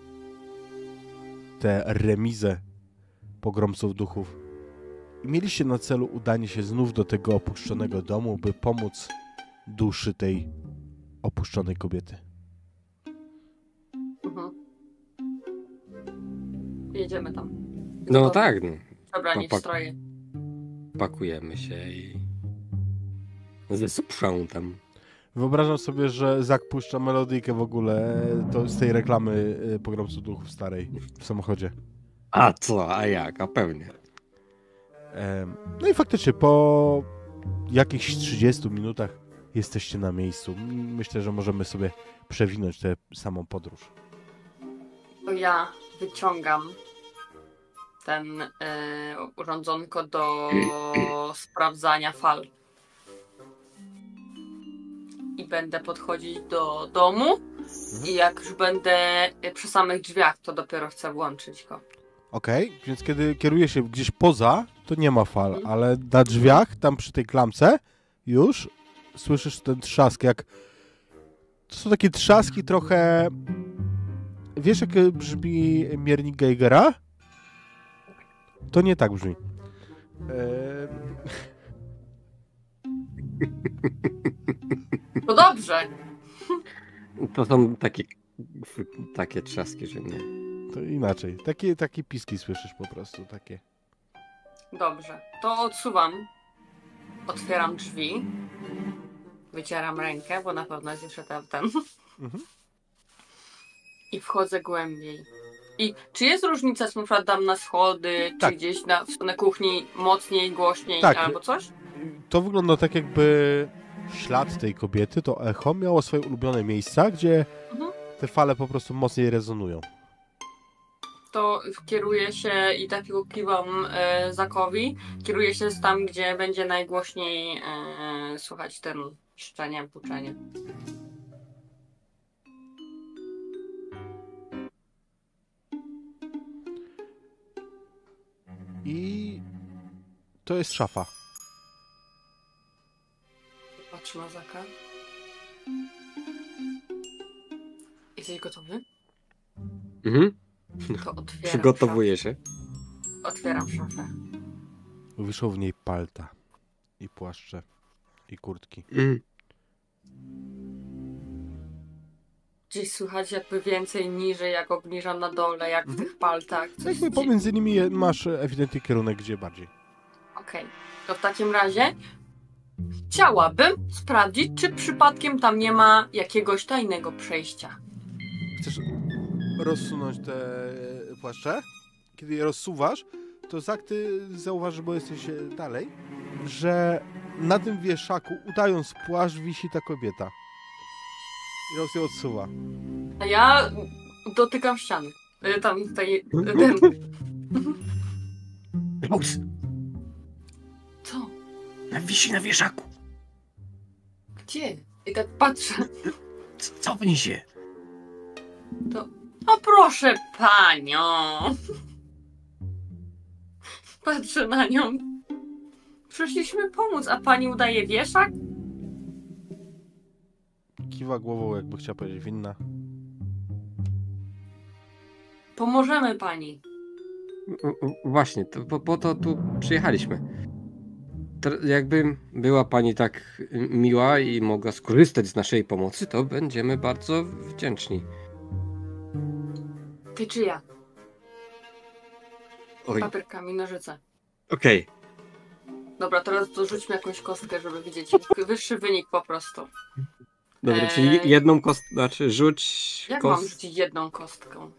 A: tę remizę pogromców duchów. I mieliście na celu udanie się znów do tego opuszczonego domu, by pomóc duszy tej opuszczonej kobiety.
B: Mhm. Jedziemy tam.
C: No tak, no.
B: Przebrani w
C: Chłopak.
B: stroje.
C: pakujemy się i ze sprzątam.
A: Wyobrażam sobie, że Zak puszcza melodyjkę w ogóle to z tej reklamy y, pogromców duchów starej w samochodzie.
C: A co, a jak, a pewnie.
A: No i faktycznie po jakichś 30 minutach jesteście na miejscu. Myślę, że możemy sobie przewinąć tę samą podróż.
B: To ja wyciągam ten e, urządzonko do sprawdzania fal. I będę podchodzić do domu. I jak już będę e, przy samych drzwiach, to dopiero chcę włączyć go.
A: Okej, więc kiedy kieruje się gdzieś poza, to nie ma fal,
B: Mhm.
A: ale na drzwiach, tam przy tej klamce, już słyszysz ten trzask, jak... To są takie trzaski trochę... Wiesz, jak brzmi miernik Geigera? To nie tak brzmi. Eee,
B: No dobrze.
C: To są takie, takie trzaski, że nie.
A: To inaczej. Takie, takie piski słyszysz po prostu, takie.
B: Dobrze. To odsuwam. Otwieram drzwi. Wycieram rękę, bo na pewno jest jeszcze ten. ten.
A: Mhm.
B: I wchodzę głębiej. I czy jest różnica, czy na przykład dam na schody,
A: Tak.
B: czy gdzieś na, w stronę kuchni mocniej, głośniej
A: Tak.
B: albo coś?
A: To wygląda tak jakby ślad tej kobiety, to echo miało swoje ulubione miejsca, gdzie
B: Mhm.
A: te fale po prostu mocniej rezonują.
B: To kieruję się i tak kiwam e, Zakowi. Kieruję się tam, gdzie będzie najgłośniej e, słychać ten szczenie, puczenie.
A: I to jest szafa.
B: Patrzę na Zaka. Jesteś gotowy?
C: Mhm.
B: To otwieram
C: Przygotowuję się.
B: Szafę. Otwieram szafę.
A: Wiszą w niej palta i płaszcze i kurtki.
C: Mhm.
B: Gdzieś słychać jakby więcej niżej, jak obniżam na dole, jak w
A: Mhm.
B: tych paltach. Coś
A: Jakby pomiędzy nimi je- masz e, ewidentnie kierunek gdzie bardziej.
B: Okej. To w takim razie chciałabym sprawdzić, czy przypadkiem tam nie ma jakiegoś tajnego przejścia.
A: Chcesz rozsunąć te e, płaszcze? Kiedy je rozsuwasz, to Zak, ty zauważysz, bo jesteś e, dalej, że na tym wieszaku, udając płaszcz, wisi ta kobieta. I roz ją odsuwa.
B: A ja dotykam ściany. Y, Tam tej. Ten.
C: wisi na wieszaku.
B: Gdzie? I tak patrzę.
C: C- Cofnij się.
B: O proszę panią. Patrzę na nią. Przyszliśmy pomóc, a pani udaje wieszak?
A: Kiwa głową, jakby chciała powiedzieć winna.
B: Pomożemy pani.
C: Właśnie, to, po, po to tu przyjechaliśmy. Jakby była pani tak miła i mogła skorzystać z naszej pomocy, to będziemy bardzo wdzięczni.
B: Ty czy ja?
C: Oj,
B: Papierkami, nożyce.
C: okej.
B: Dobra, teraz dorzućmy jakąś kostkę, żeby widzieć wyższy wynik po prostu.
C: Dobra,
B: Eee.
C: czyli jedną kost... Znaczy rzuć
B: Jak mam
C: kost...
B: rzucić jedną kostką?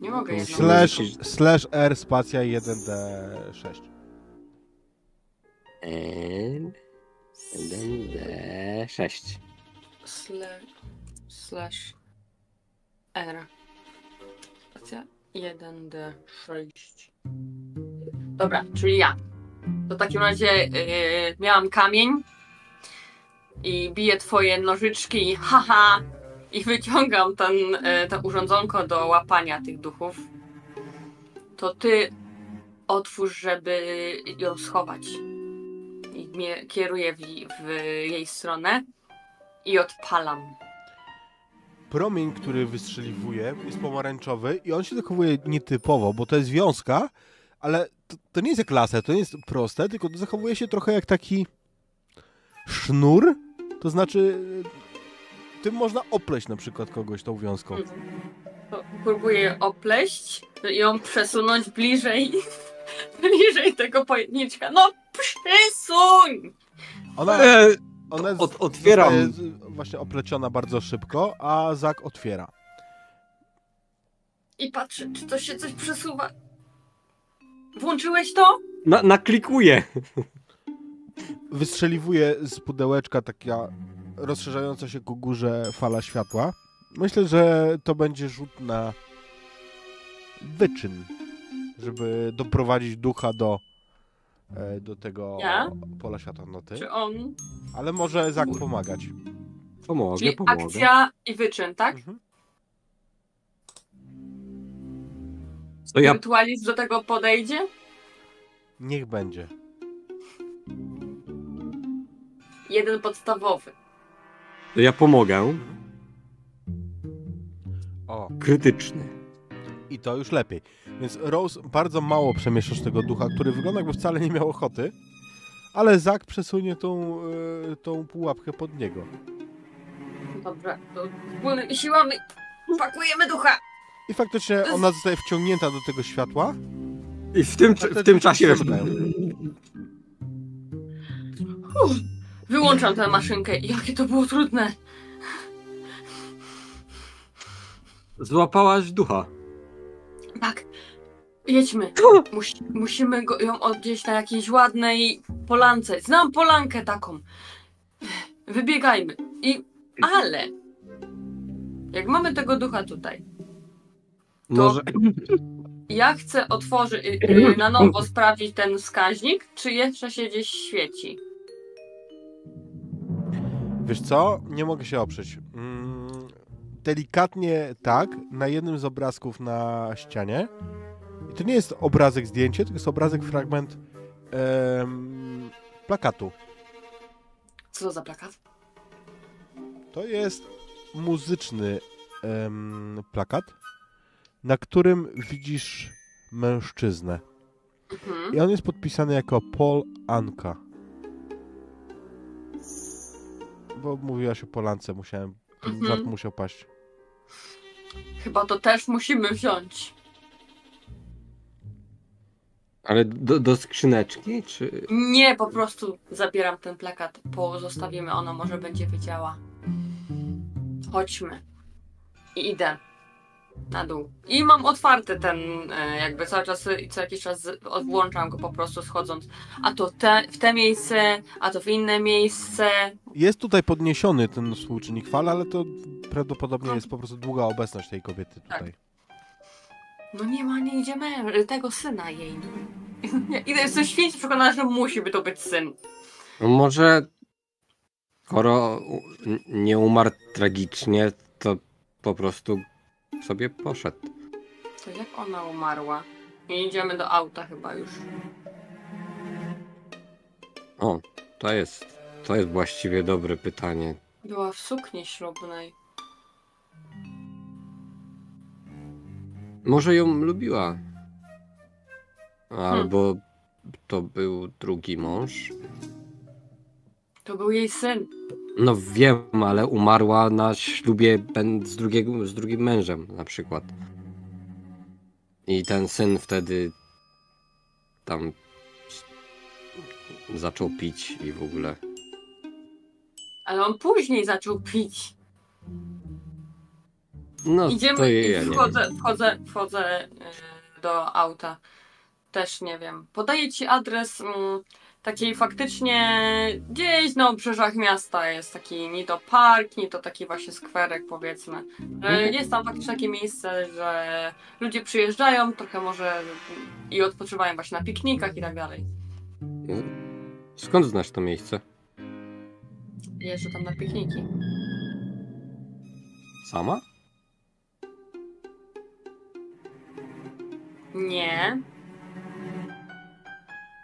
B: Nie mogę jedną.
A: Slash, slash R spacja 1D6.
C: N... 1D6.
B: Slash, slash R. Stacja 1D6. Dobra, czyli ja. To w takim razie yy, miałam kamień i biję twoje nożyczki, haha, i wyciągam ten, yy, to urządzonko do łapania tych duchów. To ty otwórz, żeby ją schować. Mnie kieruję w, w jej stronę i odpalam.
A: Promień, który wystrzeliwuje, jest pomarańczowy i on się zachowuje nietypowo, bo to jest wiązka, ale to, to nie jest jak laser, to nie jest proste, tylko zachowuje się trochę jak taki sznur. To znaczy, tym można opleść na przykład kogoś tą wiązką.
B: To próbuję opleść i ją przesunąć bliżej, bliżej tego pojemniczka. No przesuń!
A: Ona,
C: Eee,
A: ona
C: otwieram.
A: zostaje z- właśnie opleciona bardzo szybko, a Zak otwiera.
B: I patrzę, czy to się coś przesuwa. Włączyłeś to?
C: na, naklikuję.
A: Wystrzeliwuje z pudełeczka taka rozszerzająca się ku górze fala światła. Myślę, że to będzie rzut na wyczyn, żeby doprowadzić ducha do, e, do tego
B: Ja?
A: pola światła. No ty.
B: Czy on?
A: Ale może Zak pomagać.
C: Pomogę,
B: Czyli
C: pomogę.
B: akcja i wyczyn, tak?
A: Mhm.
C: To ja
B: do tego podejdzie?
A: Niech będzie.
B: Jeden podstawowy.
C: To ja pomogę.
A: O,
C: Krytyczny.
A: I to już lepiej. Więc Rose bardzo mało przemieszasz tego ducha, który wygląda jakby wcale nie miał ochoty, ale Zak przesunie tą, e, tą pułapkę pod niego.
B: Dobrze, to wspólnymi siłami pakujemy ducha.
A: I faktycznie ona zostaje wciągnięta do tego światła.
C: I w tym, w tym czasie.
B: Uff, wyłączam tę maszynkę. Jakie to było trudne.
C: złapałaś ducha.
B: Tak. Jedźmy. Musi, musimy go, ją odgdzieś na jakiejś ładnej polance. Znam polankę taką. wybiegajmy. I, ale, jak mamy tego ducha tutaj,
C: Może,
B: ja chcę otworzyć, y, y, na nowo sprawdzić ten wskaźnik, czy jeszcze się gdzieś świeci.
A: Wiesz co? Nie mogę się oprzeć. Mm, delikatnie tak, na jednym z obrazków na ścianie. I to nie jest obrazek zdjęcie, tylko jest obrazek fragment em, plakatu.
B: Co to za plakat?
A: To jest muzyczny em, plakat, na którym widzisz mężczyznę.
B: Mhm.
A: I on jest podpisany jako Paul Anka. Bo mówiłaś o Polance, musiałem.
B: Mhm.
A: żart musiał paść.
B: Chyba to też musimy wziąć.
C: ale do, do skrzyneczki, czy...
B: Nie, po prostu zabieram ten plakat, pozostawimy, ona może będzie wiedziała. Chodźmy. I idę na dół. I mam otwarty ten, e, jakby cały czas, i co jakiś czas włączam go po prostu schodząc. A to te, w te miejsce, a to w inne miejsce.
A: Jest tutaj podniesiony ten współczynnik fal, ale to prawdopodobnie jest po prostu długa obecność tej kobiety tutaj.
B: No nie ma nigdzie męż, tego syna jej. Ja idę, jestem święcie przekonana, że musi by to być syn.
C: No może skoro nie umarł tragicznie, to po prostu sobie poszedł.
B: To jak ona umarła? I idziemy do auta chyba już.
C: O, to jest, to jest właściwie dobre pytanie.
B: Była w sukni ślubnej.
C: Może ją lubiła. Albo to był drugi mąż.
B: To był jej syn.
C: No wiem, ale umarła na ślubie z, drugiego, z drugim mężem na przykład. I ten syn wtedy tam zaczął pić i w ogóle.
B: Ale on później zaczął pić.
C: No to
B: Idziemy
C: ja
B: i
C: nie wiem.
B: wchodzę, wchodzę, wchodzę y, do auta. Też nie wiem. Podaję ci adres mm, takiej faktycznie gdzieś na obrzeżach miasta jest taki nie to park, nie to taki właśnie skwerek powiedzmy. Że
C: Mhm.
B: jest tam faktycznie takie miejsce, że ludzie przyjeżdżają, trochę może i odpoczywają właśnie na piknikach i tak dalej.
C: Skąd znasz to miejsce?
B: Jeżdżę tam na pikniki.
C: Sama?
B: Nie.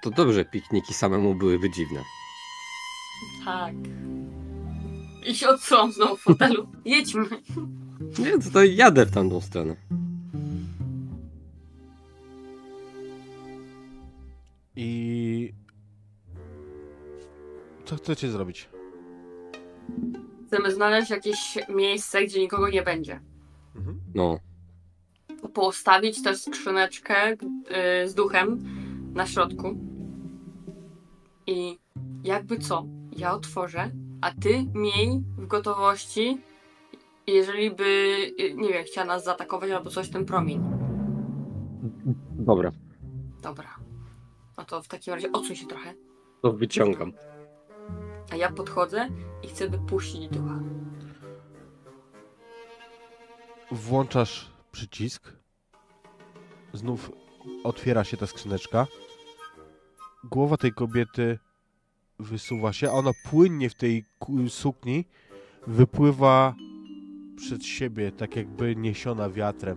C: To dobrze, pikniki samemu byłyby dziwne.
B: Tak. I się znowu w fotelu. Jedźmy.
C: Nie, to, to jadę w tamtą stronę.
A: I. Co chcecie zrobić?
B: Chcemy znaleźć jakieś miejsce, gdzie nikogo nie będzie.
A: Mhm.
C: No,
B: Postawić też skrzyneczkę y, z duchem na środku. I jakby co, ja otworzę, a ty miej w gotowości, jeżeli by, nie wiem, chciała nas zaatakować albo coś, ten promień.
C: dobra,
B: Dobra. No to w takim razie odsuń się trochę.
C: to wyciągam.
B: A ja podchodzę i chcę wypuścić ducha.
A: Włączasz przycisk. Znów otwiera się ta skrzyneczka. Głowa tej kobiety wysuwa się, a ona płynnie w tej sukni wypływa przed siebie, tak jakby niesiona wiatrem.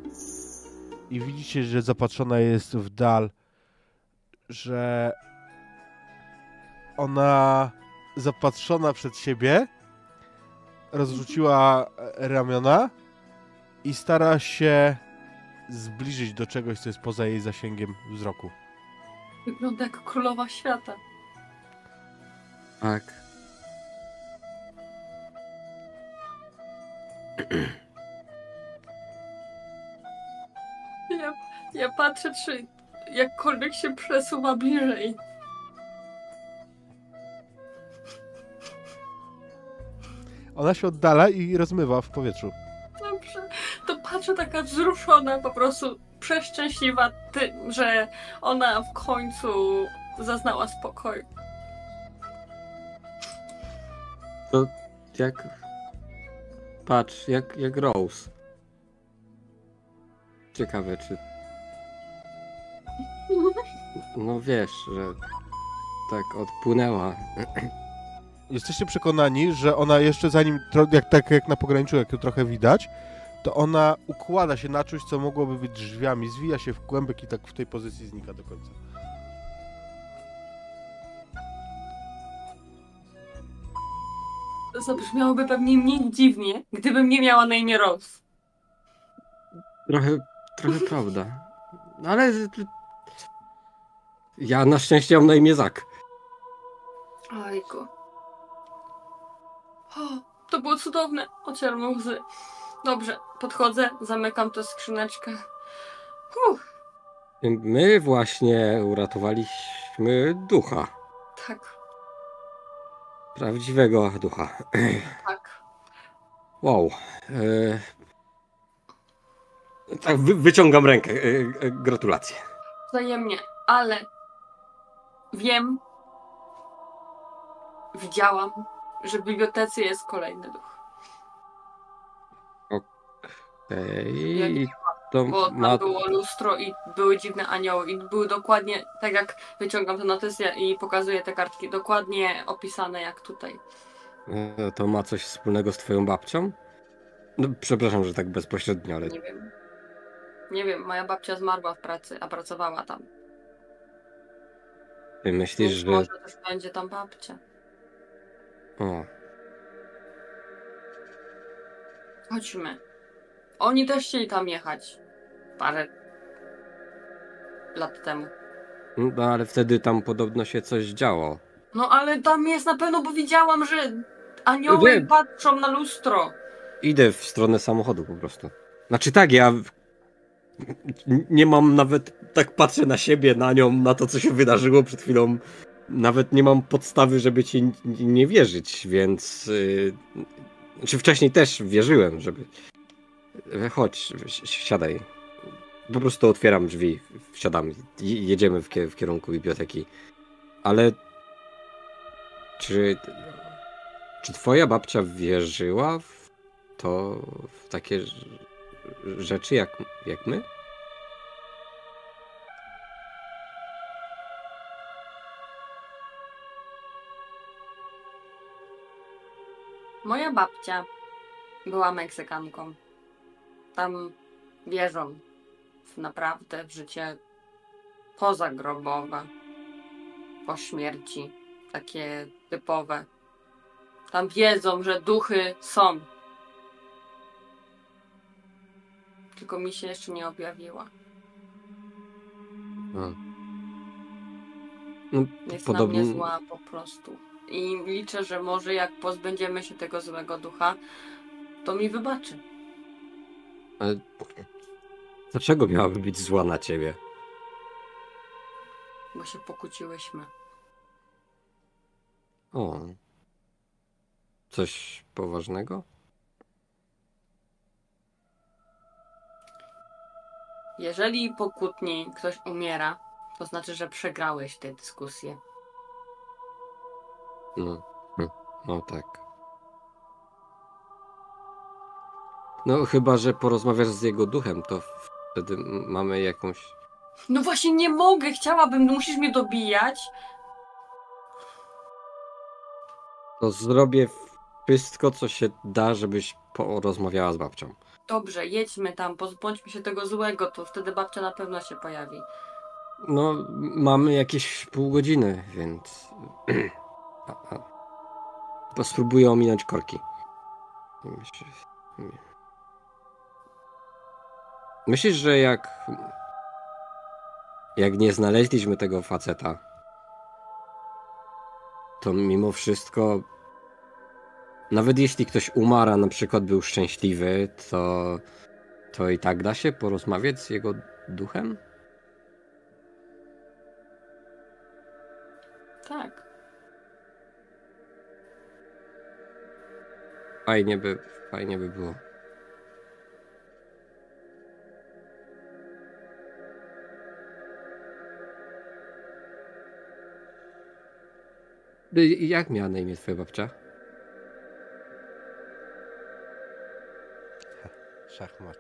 A: I widzicie, że zapatrzona jest w dal, że ona zapatrzona przed siebie rozrzuciła e, ramiona i stara się zbliżyć do czegoś, co jest poza jej zasięgiem wzroku.
B: Wygląda jak królowa świata.
C: Tak.
B: Ja, ja patrzę, czy jakkolwiek się przesuwa bliżej.
A: Ona się oddala i rozmywa w powietrzu.
B: Dobrze. To patrzę taka wzruszona, po prostu przeszczęśliwa tym, że ona w końcu zaznała spokoju.
C: To jak... Patrz, jak, jak Rose. Ciekawe, czy... No wiesz, że tak odpłynęła.
A: Jesteście przekonani, że ona jeszcze zanim, tro- jak, tak jak na pograniczu, jak ją trochę widać, to ona układa się na czymś, co mogłoby być drzwiami, zwija się w kłębek i tak w tej pozycji znika do końca.
B: Zabrzmiałoby pewnie mniej dziwnie, gdybym nie miała na imię Rose.
C: Trochę, trochę prawda. No Ale... Ja na szczęście mam na imię Zak.
B: Ojku. O, to było cudowne. Ocieram łzy. Dobrze, podchodzę, zamykam tę skrzyneczkę. Uff,
C: My właśnie uratowaliśmy ducha.
B: tak,
C: Prawdziwego ducha.
B: tak.
C: Wow. E... Tak, wy, wyciągam rękę. E, e, gratulacje.
B: Wzajemnie, ale wiem, widziałam, że w bibliotece jest kolejny duch.
C: Ej, to
B: Bo tam
C: ma...
B: było lustro i były dziwne anioły i były dokładnie, tak jak wyciągam tę notysję i pokazuję te kartki, dokładnie opisane jak tutaj.
C: e, to ma coś wspólnego z twoją babcią? No, przepraszam, że tak bezpośrednio, ale
B: Nie wiem. Nie wiem, moja babcia zmarła w pracy, a pracowała tam.
C: ty myślisz,
B: Więc
C: że...
B: może też będzie tam babcia.
C: O,
B: Chodźmy. Oni też chcieli tam jechać. Parę lat temu.
C: no ale wtedy tam podobno się coś działo.
B: No ale tam jest na pewno, bo widziałam, że anioły
C: Wiem.
B: patrzą na lustro.
C: Idę w stronę samochodu po prostu. Znaczy tak, ja nie mam nawet, tak patrzę na siebie, na nią, na to, co się wydarzyło przed chwilą. Nawet nie mam podstawy, żeby ci nie wierzyć, więc... Yy, czy wcześniej też wierzyłem, żeby... E, Chodź, si- siadaj. Po prostu otwieram drzwi, wsiadamy i jedziemy w, kie- w kierunku biblioteki. Ale... Czy... Czy twoja babcia wierzyła w to, w takie rz- rzeczy jak, jak my?
B: Moja babcia była Meksykanką. Tam wierzą w naprawdę w życie pozagrobowe, po śmierci, takie typowe. Tam wiedzą, że duchy są. Tylko mi się jeszcze nie objawiła.
C: A. No,
B: Jest
C: podobnie.
B: na mnie zła po prostu. I liczę, że może jak pozbędziemy się tego złego ducha, to mi wybaczy.
C: Ale dlaczego miałaby być zła na ciebie?
B: Bo się pokłóciłyśmy.
C: O. Coś poważnego?
B: Jeżeli po kłótni ktoś umiera, to znaczy, że przegrałeś tę dyskusję.
C: No, hm, no tak. No chyba, że porozmawiasz z jego duchem, to wtedy mamy jakąś...
B: No właśnie nie mogę, chciałabym, no musisz mnie dobijać.
C: To zrobię wszystko, co się da, żebyś porozmawiała z babcią.
B: Dobrze, jedźmy tam, pozbądźmy się tego złego, to wtedy babcia na pewno się pojawi.
C: No, mamy jakieś pół godziny, więc. Spróbuję ominąć korki. Myśl- Myślisz, że jak. Jak nie znaleźliśmy tego faceta, to mimo wszystko. Nawet jeśli ktoś umarł, a na przykład był szczęśliwy, to. To i tak da się porozmawiać z jego duchem?
B: Tak.
C: Fajnie by, fajnie by było. Y, jak miała na imię twoja babcia?
A: Szachmat.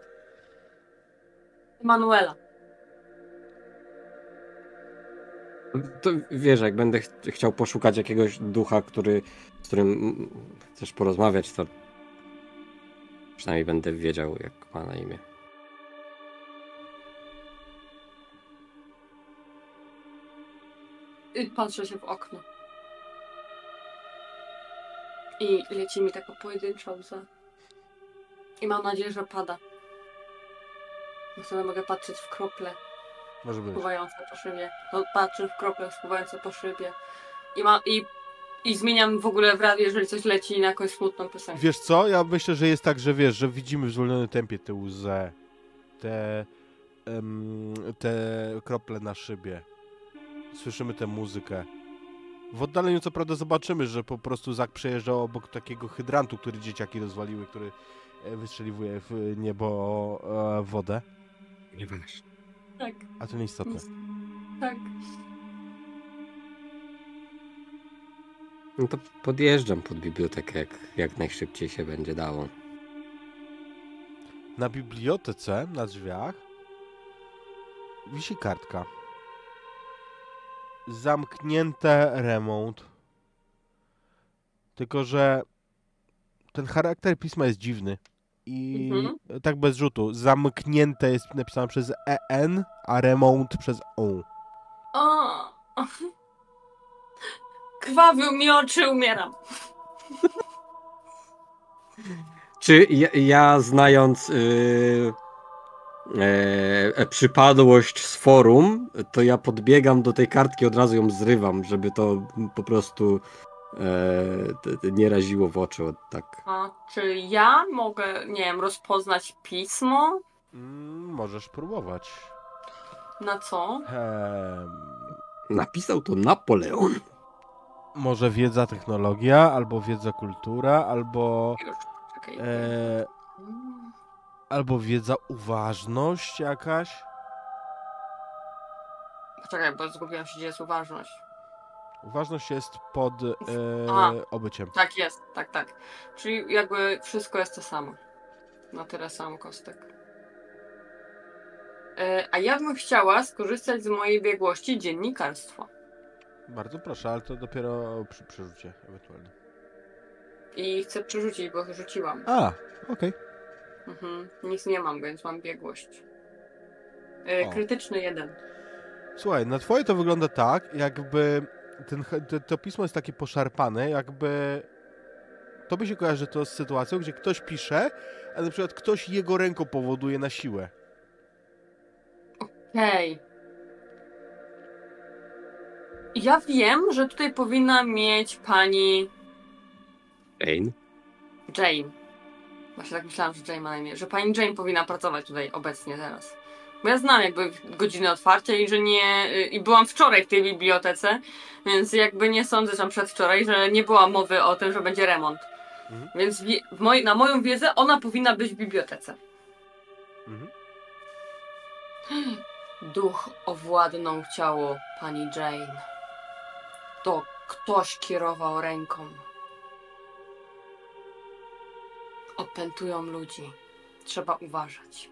B: Manuela.
C: To wiesz, jak będę ch chciał poszukać jakiegoś ducha, który, z którym chcesz porozmawiać, to przynajmniej będę wiedział, jak ma na imię.
B: Y, patrzę się w okno. I leci mi taka pojedyncza łza. I mam nadzieję, że pada. Bo sobie mogę patrzeć w krople
A: Może być.
B: spływające po szybie. No, patrzę w krople spływające po szybie. I, ma, i, I zmieniam w ogóle w radiu, jeżeli coś leci na jakąś smutną piosenkę.
A: Wiesz co? Ja myślę, że jest tak, że wiesz, że widzimy w zwolnionym tempie te łzy, te, em, te krople na szybie. Słyszymy tę muzykę. W oddaleniu co prawda zobaczymy, że po prostu Zak przejeżdżał obok takiego hydrantu, który dzieciaki rozwaliły, który e, wystrzeliwuje w niebo e, wodę.
C: Nieważne.
B: Tak,
A: A to nieistotne.
B: tak.
C: No to podjeżdżam pod bibliotekę, jak, jak najszybciej się będzie dało.
A: Na bibliotece, na drzwiach, wisi kartka. Zamknięte remont. Tylko, że ten charakter pisma jest dziwny. I
B: Mhm.
A: tak bez rzutu. Zamknięte jest napisane przez EN, a remont przez O.
B: O! Krwawił mi oczy, umieram.
C: Czy ja, ja znając yy, e, przypadłość z forum, to ja podbiegam do tej kartki, od razu ją zrywam, żeby to po prostu e, nie raziło w oczy. Tak.
B: A czy ja mogę, nie wiem, rozpoznać pismo?
A: Mm, możesz próbować.
B: Na co?
C: Napisał to Napoleon.
A: może wiedza, technologia, albo wiedza, kultura, albo,
B: Już, czekaj.
A: e. albo wiedza, uważność jakaś.
B: Poczekaj, bo zgubiłam się, gdzie jest uważność.
A: Uważność jest pod e, obyciem.
B: Tak jest, tak, tak. Czyli jakby wszystko jest to samo. Na tyle samo kostek. E, A ja bym chciała skorzystać z mojej biegłości dziennikarstwa.
A: Bardzo proszę, ale to dopiero przy przerzucie ewentualnie.
B: I chcę przerzucić, bo rzuciłam.
A: A, okej.
B: Mhm. Nic nie mam, więc mam biegłość. E. Krytyczny jeden.
A: Słuchaj, na twoje to wygląda tak, jakby ten, to, to pismo jest takie poszarpane, jakby to by się kojarzy to z sytuacją, gdzie ktoś pisze, a na przykład ktoś jego ręką powoduje na siłę.
B: Hej. Ja wiem, że tutaj powinna mieć pani
C: Jane.
B: Jane. Właśnie tak myślałam, że Jane ma na imię. Że pani Jane powinna pracować tutaj obecnie teraz. Bo ja znam jakby godziny otwarcia i że nie. y, I byłam wczoraj w tej bibliotece, więc jakby nie sądzę, że tam przedwczoraj, że nie była mowy o tym, że będzie remont.
A: Mhm.
B: Więc w moj, na moją wiedzę ona powinna być w bibliotece.
A: Mhm.
B: Duch owładnął ciało pani Jane. To ktoś kierował ręką. Opętują ludzi. Trzeba uważać.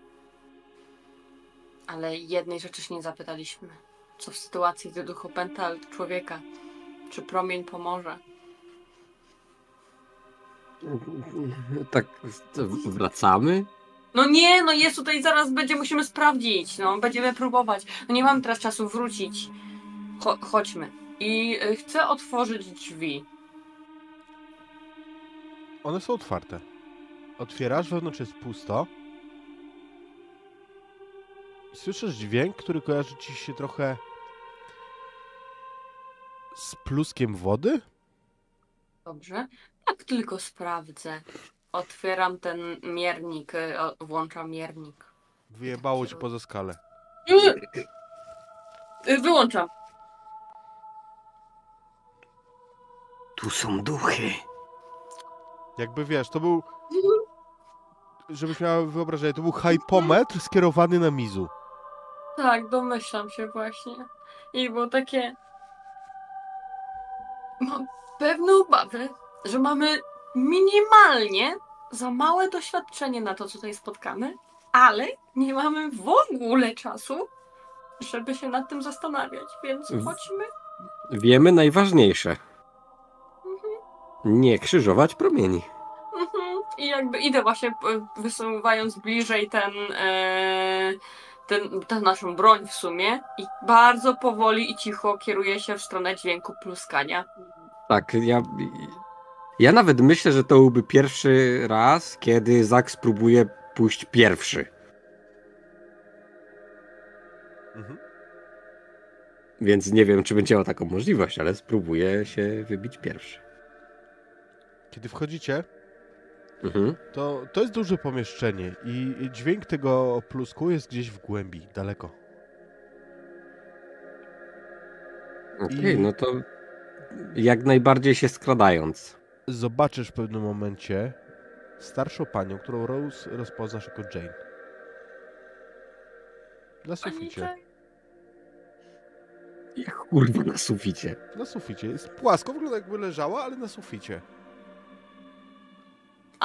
B: Ale jednej rzeczy się nie zapytaliśmy. Co w sytuacji, gdy duch opęta człowieka? Czy promień pomoże?
C: Tak, wracamy?
B: No nie, no jest tutaj, zaraz będzie, musimy sprawdzić. No, będziemy próbować. No nie mamy teraz czasu wrócić. Cho chodźmy. I y, chcę otworzyć drzwi.
A: One są otwarte. Otwierasz, wewnątrz jest pusto. I słyszysz dźwięk, który kojarzy ci się trochę z pluskiem wody?
B: Dobrze. Tak tylko sprawdzę. Otwieram ten miernik, y, włączam miernik.
A: Wyjebało ci poza skalę.
B: Y, y, Wyłączam.
C: Tu są duchy.
A: Jakby wiesz, to był. Żebyś miała wyobrażenie, to był hypometr skierowany na Mizu.
B: Tak, domyślam się właśnie. I było takie. Mam pewne obawy, że mamy minimalnie za małe doświadczenie na to, co tutaj spotkamy, ale nie mamy w ogóle czasu, żeby się nad tym zastanawiać, więc chodźmy.
C: Wiemy najważniejsze.
B: Mhm.
C: Nie krzyżować promieni.
B: I jakby idę właśnie e, wysuwając bliżej ten, e, ten, tę naszą broń w sumie i bardzo powoli i cicho kieruję się w stronę dźwięku pluskania.
C: Tak, ja. Ja nawet myślę, że to byłby pierwszy raz, kiedy Zak spróbuje pójść pierwszy.
A: Mhm.
C: Więc nie wiem, czy będzie miał taką możliwość, ale spróbuję się wybić pierwszy.
A: Kiedy wchodzicie,
C: Mhm.
A: to, to jest duże pomieszczenie i dźwięk tego plusku jest gdzieś w głębi, daleko.
C: Okej,
A: I-
C: no to jak najbardziej się skradając.
A: Zobaczysz w pewnym momencie starszą panią, którą Rose rozpoznasz jako Jane. Na suficie.
B: Jane?
C: Jak kurwa na suficie.
A: Na suficie. Jest płasko, wygląda jakby leżała, ale na suficie.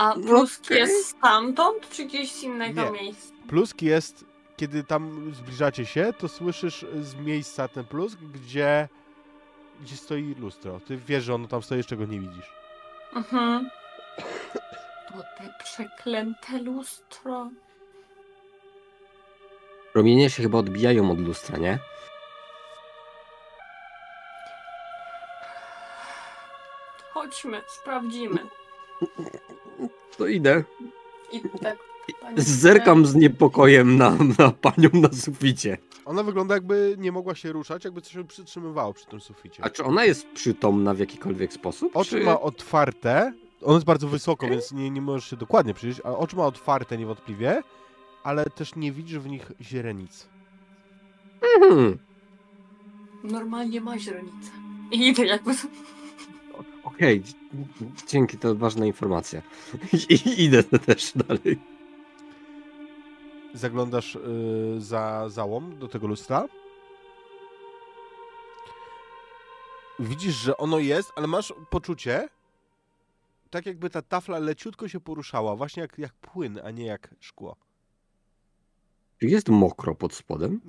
B: A plusk
C: Okej.
B: jest stamtąd, czy gdzieś z innego
A: Nie.
B: miejsca?
A: Plusk jest, kiedy tam zbliżacie się, to słyszysz z miejsca ten plusk, gdzie, gdzie stoi lustro. Ty wiesz, że ono tam stoi, jeszcze go nie widzisz.
B: Mhm. To te przeklęte lustro.
C: Promienie się chyba odbijają od lustra, nie?
B: Chodźmy, sprawdzimy.
C: To idę.
B: I tak.
C: Zerkam z niepokojem na, na panią na suficie.
A: Ona wygląda jakby nie mogła się ruszać, jakby coś ją przytrzymywało przy tym suficie.
C: A czy ona jest przytomna w jakikolwiek sposób?
A: Oczy
C: czy...
A: ma otwarte. On jest bardzo wysoko, więc nie, nie możesz się dokładnie przyjrzeć, ale oczy ma otwarte niewątpliwie, ale też nie widzisz w nich źrenic.
C: Mhm.
B: Normalnie ma źrenicę. I idę jakby.
C: Okej, dzie- dzięki, to ważna informacja. I idę też dalej.
A: Zaglądasz y, za załom do tego lustra. Widzisz, że ono jest, ale masz poczucie, tak jakby ta tafla leciutko się poruszała, właśnie jak, jak płyn, a nie jak szkło.
C: Czy jest mokro pod spodem?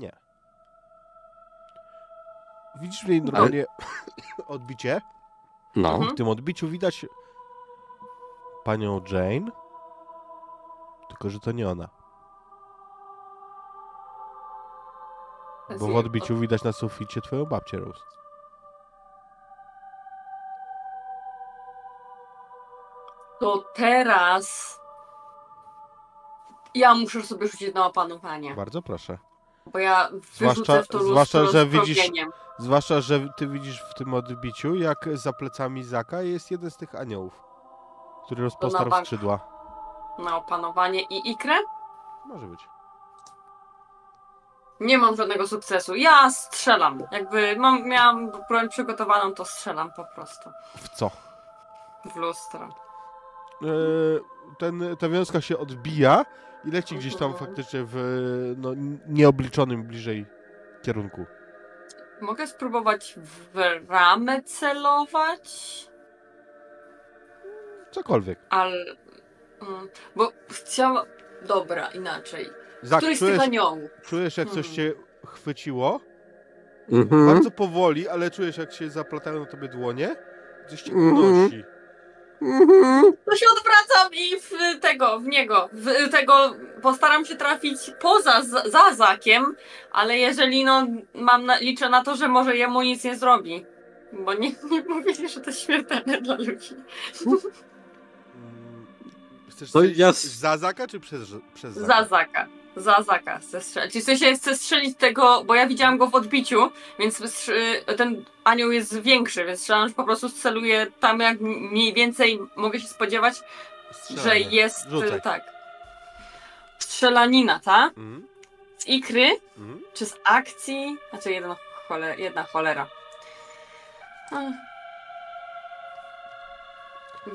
A: Widzisz w niej normalnie odbicie.
C: No.
B: Mhm.
A: W tym odbiciu widać panią Jane, tylko że to nie ona. Bo w odbiciu widać na suficie twoją babcię Rose.
B: To teraz. Ja muszę sobie rzucić na opanowanie.
A: Bardzo proszę.
B: Bo ja
A: Zwłaszcza-
B: w to
A: zwłaszcza, że
B: z
A: widzisz-
B: promieniem.
A: Zwłaszcza, że ty widzisz w tym odbiciu, jak za plecami Zaka jest jeden z tych aniołów, który rozpostarł
B: bank.
A: skrzydła.
B: Na opanowanie i ikrę.
A: Może być.
B: Nie mam żadnego sukcesu. Ja strzelam. Jakby mam, miałam broń przygotowaną, to strzelam po prostu.
A: W co?
B: W lustro.
A: E, ten, ta wiązka się odbija i leci gdzieś tam faktycznie w no, nieobliczonym bliżej kierunku.
B: Mogę spróbować w ramę celować?
A: Cokolwiek.
B: Ale. Mm, bo chciałam. Dobra, inaczej.
A: Zak,
B: Któryś z tych
A: czujesz,
B: aniołów.
A: czujesz jak coś
B: Hmm.
A: cię chwyciło,
C: Mhm.
A: bardzo powoli, ale czujesz jak się zaplatają na tobie dłonie, coś cię unosi.
C: Mhm.
B: To się odwracam i w tego, w niego. W tego postaram się trafić poza za, za Zakiem, ale jeżeli no mam na, liczę na to, że może jemu nic nie zrobi. Bo nie, nie mówili, że to jest śmiertelne dla ludzi.
A: Mm, Chcesz
C: To
A: strzelić
C: ja s-
A: za Zaka czy przez, przez Zaka?
B: Za Zaka. Za Zaka chcę strzelić. W sensie chcę strzelić tego, bo ja widziałam go w odbiciu, więc ten anioł jest większy, więc strzelam, że po prostu celuję tam, jak mniej więcej mogę się spodziewać, że
A: Strzelanie.
B: jest
A: Rzucaj.
B: tak. Strzelanina, tak?
A: Mhm,
B: Z ikry,
A: mhm.
B: czy z akcji? Znaczy jedna, chole, jedna cholera.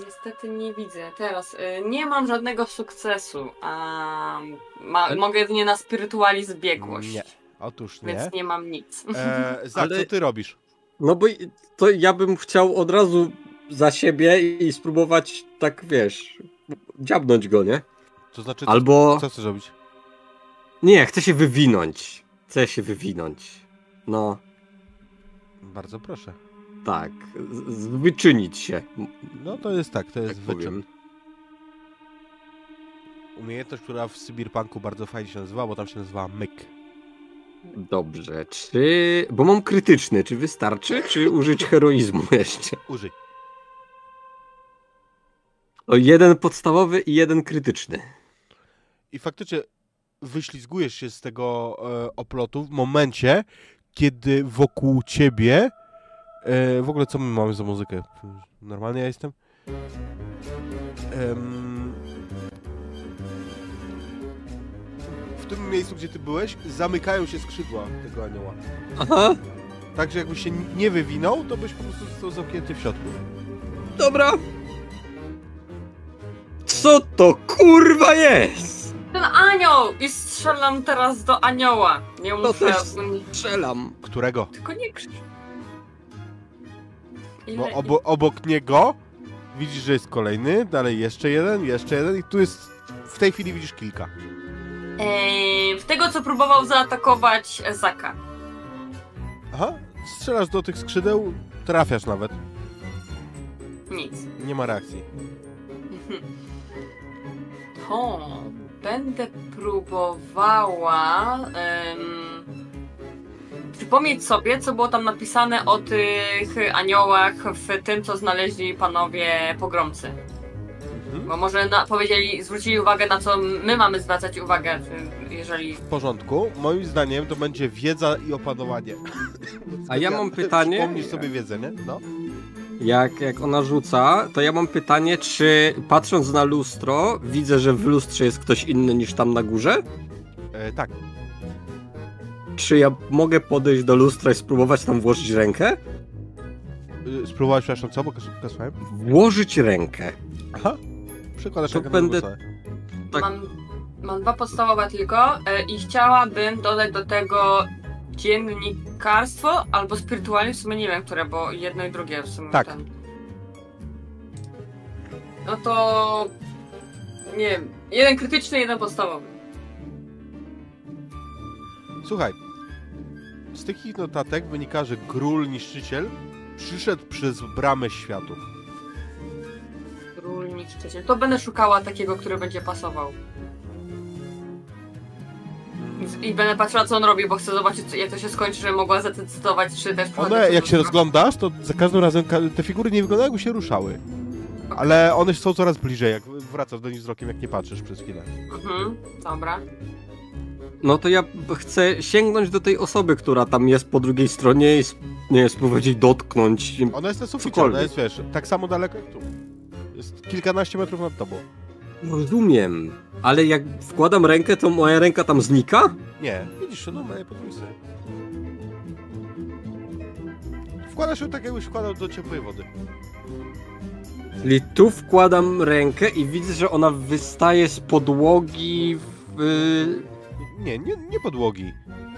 B: Niestety nie widzę. Teraz y, nie mam żadnego sukcesu. A ma,
C: Ale-
B: mogę jedynie na spiritualizm biegłość.
A: Nie. Otóż nie.
B: Więc nie mam nic.
A: E, Zak,
C: Ale-
A: co ty robisz?
C: No bo i- to ja bym chciał od razu za siebie i spróbować tak, wiesz, dziabnąć go, nie?
A: To znaczy, co,
C: Albo...
A: co chcesz robić?
C: Nie, chcę się wywinąć. Chcę się wywinąć. No,
A: Bardzo proszę.
C: Tak. Z- Wyczynić się,
A: No to jest tak, to
C: tak
A: jest wyczyn.
C: powiem.
A: Umiejętność, która w Cyberpunku bardzo fajnie się nazywa, bo tam się nazywa myk.
C: Dobrze, czy... Bo mam krytyczny, czy wystarczy, czy użyć heroizmu jeszcze?
A: Użyj.
C: O, jeden podstawowy i jeden krytyczny.
A: I faktycznie wyślizgujesz się z tego e, oplotu w momencie, kiedy wokół ciebie. E, w ogóle co my mamy za muzykę? Normalnie ja jestem. Em, w tym miejscu, gdzie ty byłeś, zamykają się skrzydła tego anioła.
C: Aha,
A: Także jakbyś się nie wywinął, to byś po prostu został zamknięty w środku.
C: dobra. Co to kurwa jest?
B: Ten anioł! I strzelam teraz do anioła. Nie
C: To
B: muszę...
C: też strzelam.
A: Którego?
B: Tylko nie krzycz.
A: Bo obo, obok niego widzisz, że jest kolejny, dalej jeszcze jeden, jeszcze jeden i tu jest. W tej chwili widzisz kilka.
B: Eee, w tego, co próbował zaatakować Zaka.
A: Aha, strzelasz do tych skrzydeł, trafiasz nawet.
B: Nic.
A: Nie ma reakcji.
B: To będę próbowała przypomnieć sobie, co było tam napisane o tych aniołach w tym, co znaleźli panowie pogromcy.
A: Mhm.
B: Bo może na, powiedzieli, zwrócili uwagę na co my mamy zwracać uwagę, jeżeli...
A: W porządku. Moim zdaniem to będzie wiedza i opanowanie.
C: A ja mam pytanie.
A: Przypomnisz sobie wiedzę, nie? No.
C: Jak, jak ona rzuca, to ja mam pytanie, czy patrząc na lustro, widzę, że w lustrze jest ktoś inny niż tam na górze?
A: E, tak.
C: Czy ja mogę podejść do lustra i spróbować tam włożyć rękę?
A: E, spróbowałeś, przepraszam, co? Bo kas- kasowałem.
C: Włożyć rękę.
A: Aha. Przekładasz
C: To będę-. Tak.
B: Mam, mam dwa podstawowe tylko e, i chciałabym dodać do tego dziennikarstwo albo spirytualnie, w sumie nie wiem, które, bo jedno i drugie w sumie
A: Tak.
B: ten. No to... Nie wiem, jeden krytyczny, jeden podstawowy.
A: Słuchaj. Z tych ich notatek wynika, że Grul Niszczyciel przyszedł przez bramę światów.
B: Król niszczyciel. To będę szukała takiego, który będzie pasował. I- będę patrzyła, co on robi, bo chcę zobaczyć, jak to się skończy, żeby mogła zadecydować, czy też...
A: One, jak się rozglądasz, to za każdym razem te figury nie wyglądają, jakby się ruszały. Ale one są coraz bliżej, jak wracasz do nich wzrokiem, jak nie patrzysz przez chwilę.
B: Mhm, dobra.
C: No to ja chcę sięgnąć do tej osoby, która tam jest po drugiej stronie i nie jej dotknąć.
A: Ona jest na suficie, ona jest, wiesz, tak samo daleko jak tu. Jest kilkanaście metrów nad tobą.
C: Rozumiem, ale jak wkładam rękę, to moja ręka tam znika?
A: Nie, widzisz, no moje podwójce. Wkładasz ją tak, jakbyś wkładał do ciepłej wody.
C: Czyli tu wkładam rękę i widzę, że ona wystaje z podłogi w...
A: Nie, nie, nie podłogi.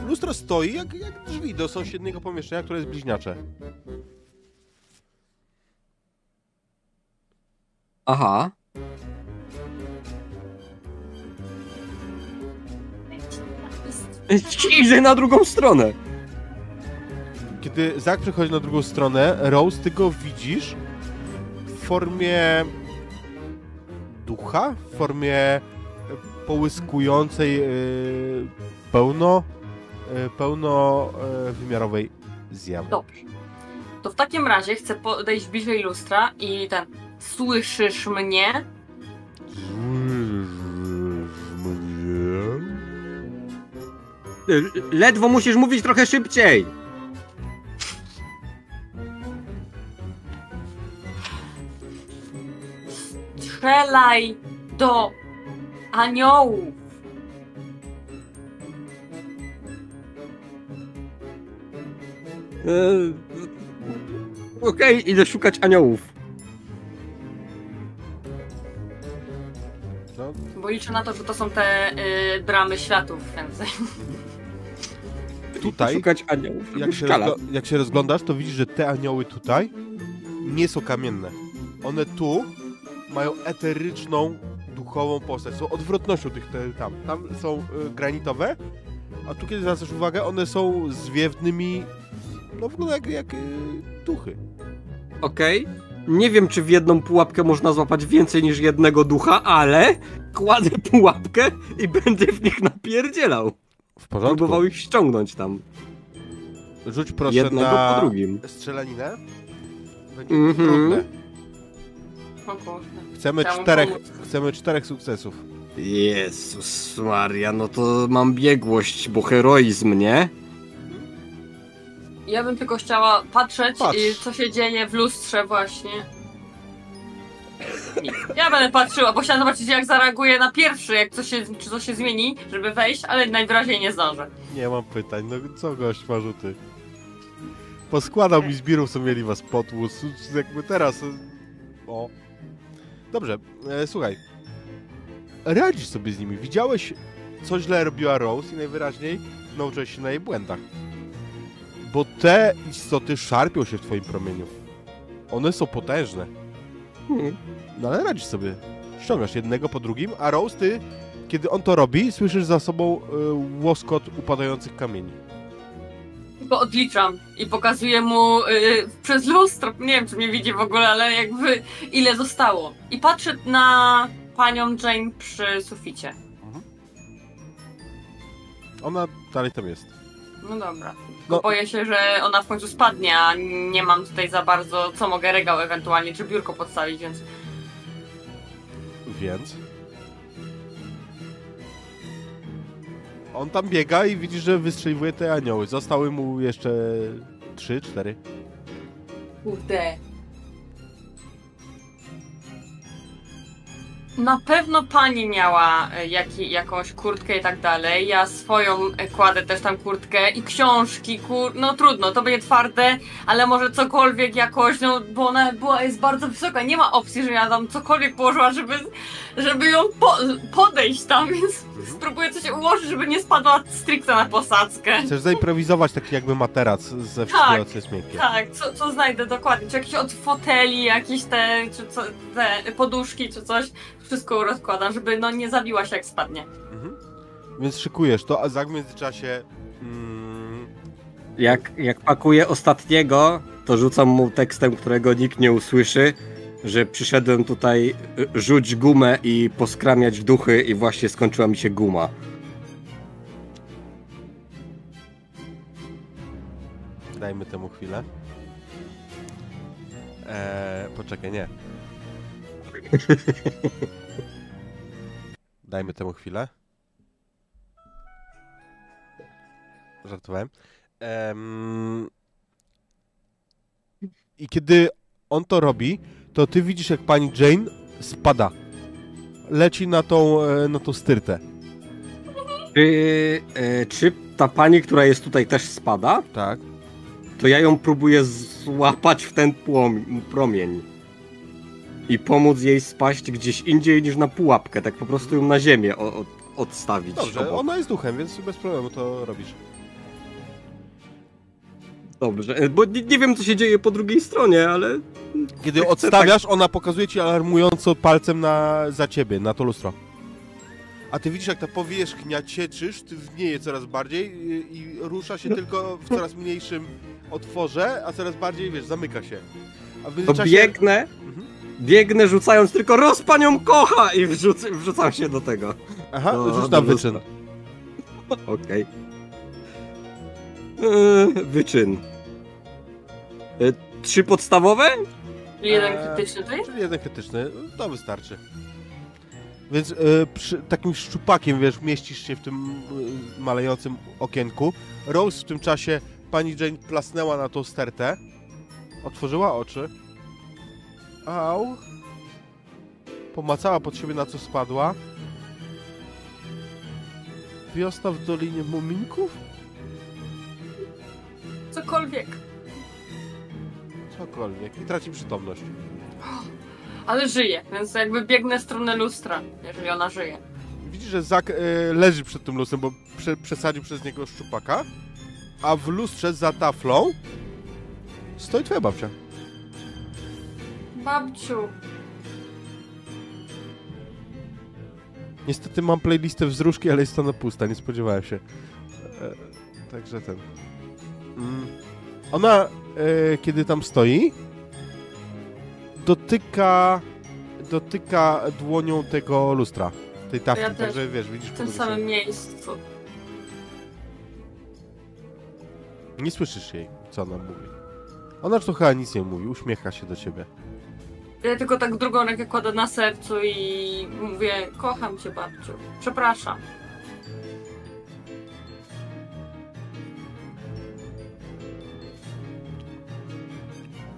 A: Lustro stoi jak, jak drzwi do sąsiedniego pomieszczenia, które jest bliźniacze.
C: Aha. Idę na drugą stronę.
A: Kiedy Zak przechodzi na drugą stronę, Rose, ty go widzisz w formie ducha, w formie połyskującej e, pełno, e, pełnowymiarowej zjawy.
B: Dobrze. To w takim razie chcę podejść bliżej lustra i ten. Słyszysz mnie?
C: L- Ledwo musisz mówić trochę szybciej.
B: Strzelaj do aniołów.
C: E, Okej, idę szukać aniołów.
A: No,
B: Bo liczę na to, że to są te y, bramy światów, więc.
A: tutaj,
C: Szukać aniołów.
A: jak się, jak się rozglądasz, to widzisz, że te anioły tutaj nie są kamienne. One tu mają eteryczną, duchową postać. Są odwrotnością tych te, tam. Tam są y, granitowe, a tu kiedy zwracasz uwagę, one są zwiewnymi, no wygląda jak, jak y, duchy.
C: Okej. Nie wiem, czy w jedną pułapkę można złapać więcej niż jednego ducha, ale kładę pułapkę i będę w nich napierdzielał.
A: W porządku.
C: Próbował ich ściągnąć tam.
A: Rzuć proszę
C: jednego
A: na
C: po drugim.
A: strzelaninę. Będzie
C: Mhm.
A: trudne.
B: O kurde.
A: Chcemy
B: Chciałam
A: czterech, chcemy czterech sukcesów.
C: Jezus Maria, no to mam biegłość, bo heroizm, nie?
B: Ja bym tylko chciała patrzeć,
A: Patrz.
B: y, co się dzieje w lustrze właśnie. Nic. Ja będę patrzyła, bo chciałam zobaczyć, jak zareaguje na pierwszy, jak coś się, czy coś się zmieni, żeby wejść, ale najwyraźniej nie zdążę.
A: Nie mam pytań, no co gość ma rzuty? Poskładał mi zbirów, co mieli was potłuc. Jakby teraz. O. Dobrze, e, słuchaj. Radzisz sobie z nimi. Widziałeś, co źle robiła Rose i najwyraźniej nauczyłeś się na jej błędach. Bo te istoty szarpią się w twoim promieniu. One są potężne.
C: Hmm.
A: No ale radzisz sobie. Ściągasz jednego po drugim, a Rose, ty, kiedy on to robi, słyszysz za sobą y, łoskot upadających kamieni.
B: Tylko odliczam i pokazuję mu y, przez lustro, nie wiem czy mnie widzi w ogóle, ale jakby ile zostało. I patrzę na panią Jane przy suficie.
A: Ona dalej tam jest.
B: No dobra.
A: No.
B: Boję się, że ona w końcu spadnie, a nie mam tutaj za bardzo, co mogę regał ewentualnie, czy biurko podstawić, więc...
A: Więc. On tam biega i widzi, że wystrzeliwuje te anioły. Zostały mu jeszcze trzy, cztery.
B: Kurde. Na pewno pani miała e, jakąś kurtkę i tak dalej. Ja swoją e, kładę też tam kurtkę i książki, kur... no trudno, to będzie twarde, ale może cokolwiek jakoś, no bo ona była, jest bardzo wysoka, nie ma opcji, że ja tam cokolwiek położyła, żeby, żeby ją po, podejść tam, więc spróbuję coś ułożyć, żeby nie spadła stricte na posadzkę.
A: Chcesz zaimprowizować taki jakby materac ze wszystkiego, co jest miękkie.
B: Tak, co, co znajdę dokładnie? Czy jakieś od foteli, jakieś te, czy co, te poduszki, czy coś. Wszystko rozkładam, żeby no nie zabiła się jak spadnie.
A: Mhm. Więc szykujesz to, a za w międzyczasie... Mm,
C: Jak, jak pakuję ostatniego, to rzucam mu tekstem, którego nikt nie usłyszy, że przyszedłem tutaj y, rzuć gumę i poskramiać duchy i właśnie skończyła mi się guma.
A: dajmy temu chwilę. Eee, poczekaj, nie. Dajmy temu chwilę. Żartowałem. Em, I kiedy on to robi, to ty widzisz, jak pani Jane spada. Leci na tą, e, na tą styrtę.
C: Czy, e, czy ta pani, która jest tutaj też spada?
A: Tak.
C: To ja ją próbuję złapać w ten płom- promień. I pomóc jej spaść gdzieś indziej niż na pułapkę, tak po prostu ją na ziemię o, odstawić.
A: Dobrze,
C: obok.
A: ona jest duchem, więc bez problemu to robisz.
C: Dobrze, e, bo nie, nie wiem co się dzieje po drugiej stronie, ale
A: Kiedy
C: Chcę
A: odstawiasz, ona pokazuje ci alarmująco palcem na, za ciebie, na to lustro. A ty widzisz, jak ta powierzchnia cieczysz, ty wnieje coraz bardziej i, i rusza się tylko w coraz mniejszym otworze, a coraz bardziej, wiesz, zamyka się. A w
C: to biegnę,
A: Mhm.
C: biegnę rzucając tylko roz panią kocha i wrzuc, wrzucam się do tego.
A: Aha,
C: do-
A: rzuć na wyczyn.
C: Okej. Eee, Wyczyn. E, Trzy podstawowe?
B: Czyli jeden
A: Eee.
B: krytyczny to jest?
A: Czyli jeden krytyczny, to wystarczy. Więc y, przy, takim szczupakiem, wiesz, mieścisz się w tym y, malejącym okienku. Rose w tym czasie, pani Jane plasnęła na tą stertę. Otworzyła oczy. Au. Pomacała pod siebie, na co spadła. Wiosna w Dolinie Muminków?
B: Cokolwiek.
A: Cokolwiek. I traci przytomność.
B: Ale żyje, więc jakby biegnę w stronę lustra, jeżeli ona żyje.
A: Widzisz, że Zak e, leży przed tym lustrem, bo prze, przesadził przez niego szczupaka, a w lustrze za taflą stoi twoja babcia.
B: Babciu.
A: Niestety mam playlistę wzruszki, ale jest ona pusta, nie spodziewałem się. E, także ten. Mm. Ona, e, kiedy tam stoi, dotyka dotyka dłonią tego lustra, tej tafli,
B: Ja
A: także wiesz, widzisz
B: W tym samym miejscu.
A: Nie słyszysz jej, co ona mówi. Ona to chyba nic nie mówi, uśmiecha się do ciebie.
B: Ja tylko tak drugą rękę kładę na sercu i mówię, kocham cię babciu. Przepraszam.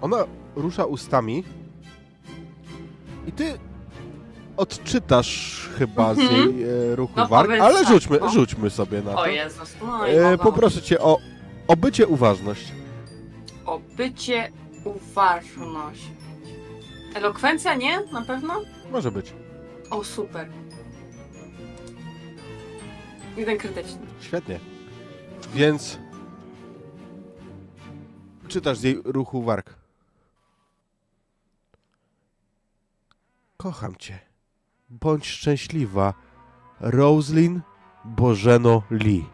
A: Ona rusza ustami i ty odczytasz chyba z
B: Mhm.
A: jej e, ruchu
B: No
A: warg,
B: powiedz
A: ale
B: tak,
A: rzućmy,
B: no.
A: rzućmy sobie na to.
B: O Jezus. No i
A: E, poproszę cię o obycie uważność.
B: O bycie uważność. Elokwencja nie? Na pewno?
A: Może być.
B: O, super. Jeden krytyczny.
A: Świetnie. Więc czytasz z jej ruchu warg. Kocham cię. Bądź szczęśliwa. Roslyn Bożeno Lee.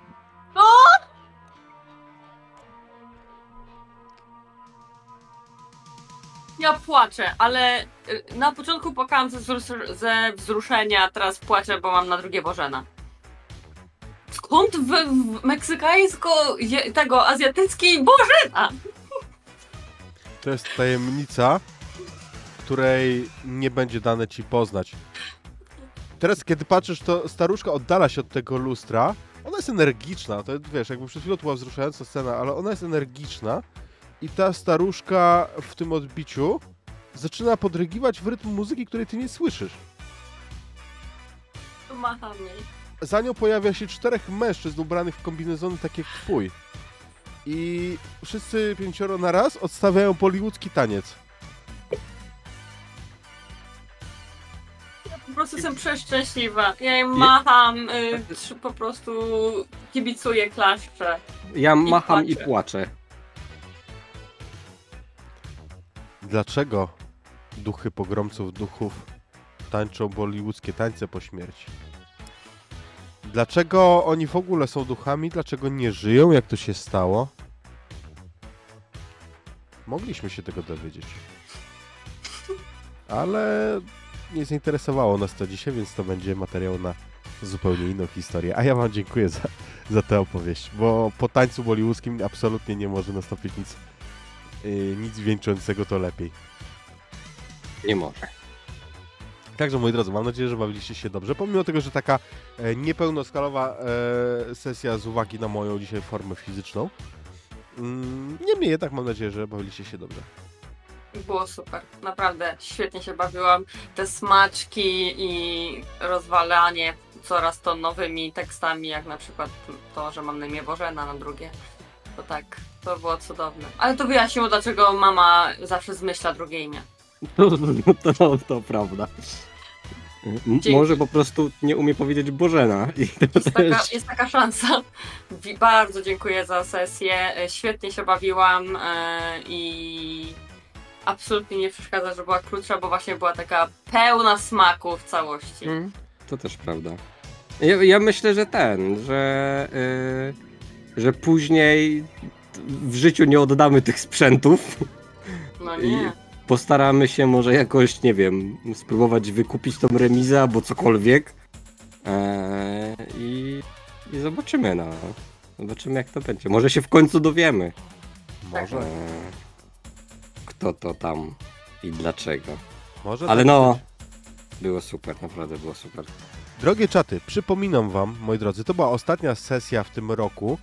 B: Ja płaczę, ale y, na początku płakałam ze, wzrus- ze wzruszenia, a teraz płaczę, bo mam na drugie Bożena. Skąd w, w meksykańsko je, tego azjatyckiej Bożena?
A: To jest tajemnica, której nie będzie dane ci poznać. Teraz, kiedy patrzysz, to staruszka oddala się od tego lustra. Ona jest energiczna, to wiesz, jakby przed chwilą to była wzruszająca scena, ale ona jest energiczna i ta staruszka w tym odbiciu zaczyna podrygiwać w rytm muzyki, której ty nie słyszysz.
B: Macha mnie.
A: Za nią pojawia się czterech mężczyzn ubranych w kombinezony takie jak twój. I wszyscy pięcioro na raz odstawiają bollywoodzki taniec.
B: Prostu jestem przeszczęśliwa. Ja im macham, y, trzy- po prostu kibicuję, klaszczę.
C: Ja macham i
B: płaczę.
C: płaczę.
A: Dlaczego duchy pogromców duchów tańczą bollywoodzkie tańce po śmierci? Dlaczego oni w ogóle są duchami? Dlaczego nie żyją? Jak to się stało? Mogliśmy się tego dowiedzieć. Ale nie zainteresowało nas to dzisiaj, więc to będzie materiał na zupełnie inną historię. A ja wam dziękuję za, za tę opowieść, bo po tańcu bollywoodzkim absolutnie nie może nastąpić nic, yy, nic wieńczącego to lepiej.
C: Nie może.
A: Także moi drodzy, mam nadzieję, że bawiliście się dobrze, pomimo tego, że taka e, niepełnoskalowa e, sesja z uwagi na moją dzisiaj formę fizyczną. Mm, niemniej jednak mam nadzieję, że bawiliście się dobrze.
B: Było super. Naprawdę świetnie się bawiłam. Te smaczki i rozwalanie coraz to nowymi tekstami, jak na przykład to, że mam na imię Bożena na drugie. To tak, to było cudowne. Ale to wyjaśniło, dlaczego mama zawsze zmyśla drugie imię.
C: To, to, to prawda.
B: Dzięki.
C: Może po prostu nie umie powiedzieć Bożena.
B: Jest taka, jest taka szansa. Bardzo dziękuję za sesję. E, Świetnie się bawiłam e, i absolutnie nie przeszkadza, że była krótsza, bo właśnie była taka pełna smaku w całości.
C: Mm, To też prawda. Ja, ja myślę, że ten, że, y, że później w życiu nie oddamy tych sprzętów.
B: No
C: I
B: nie.
C: postaramy się może jakoś, nie wiem, spróbować wykupić tą remizę albo cokolwiek. Eee, i, I zobaczymy, no. Zobaczymy jak to będzie. Może się w końcu dowiemy.
A: Może,
C: Eee, kto to tam i dlaczego.
A: może
C: Ale
A: tak
C: no, było super, naprawdę było super.
A: Drogie czaty, przypominam wam, moi drodzy, to była ostatnia sesja w tym roku.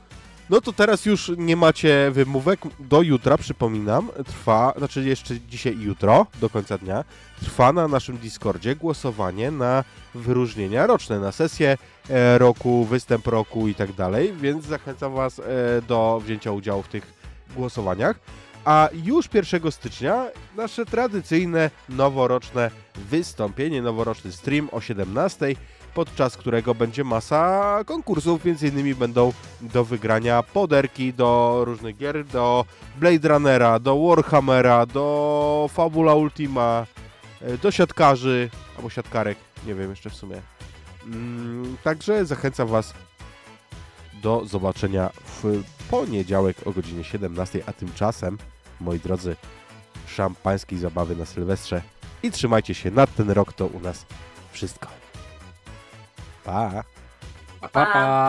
A: No to teraz już nie macie wymówek. Do jutra, przypominam, trwa, znaczy jeszcze dzisiaj i jutro, do końca dnia, trwa na naszym Discordzie głosowanie na wyróżnienia roczne, na sesję e, roku, występ roku i tak dalej, więc zachęcam was e, do wzięcia udziału w tych głosowaniach. A już 1 stycznia nasze tradycyjne noworoczne wystąpienie, noworoczny stream o 17 podczas którego będzie masa konkursów, między innymi będą do wygrania poderki do różnych gier, do Blade Runnera, do Warhammera, do Fabula Ultima, e, do siatkarzy, albo siatkarek, nie wiem jeszcze w sumie. Mm, Także zachęcam Was do zobaczenia w poniedziałek o godzinie 17, a tymczasem, moi drodzy, szampańskiej zabawy na Sylwestrze i trzymajcie się, na ten rok to u nas wszystko.
C: Pa! Pa, pa.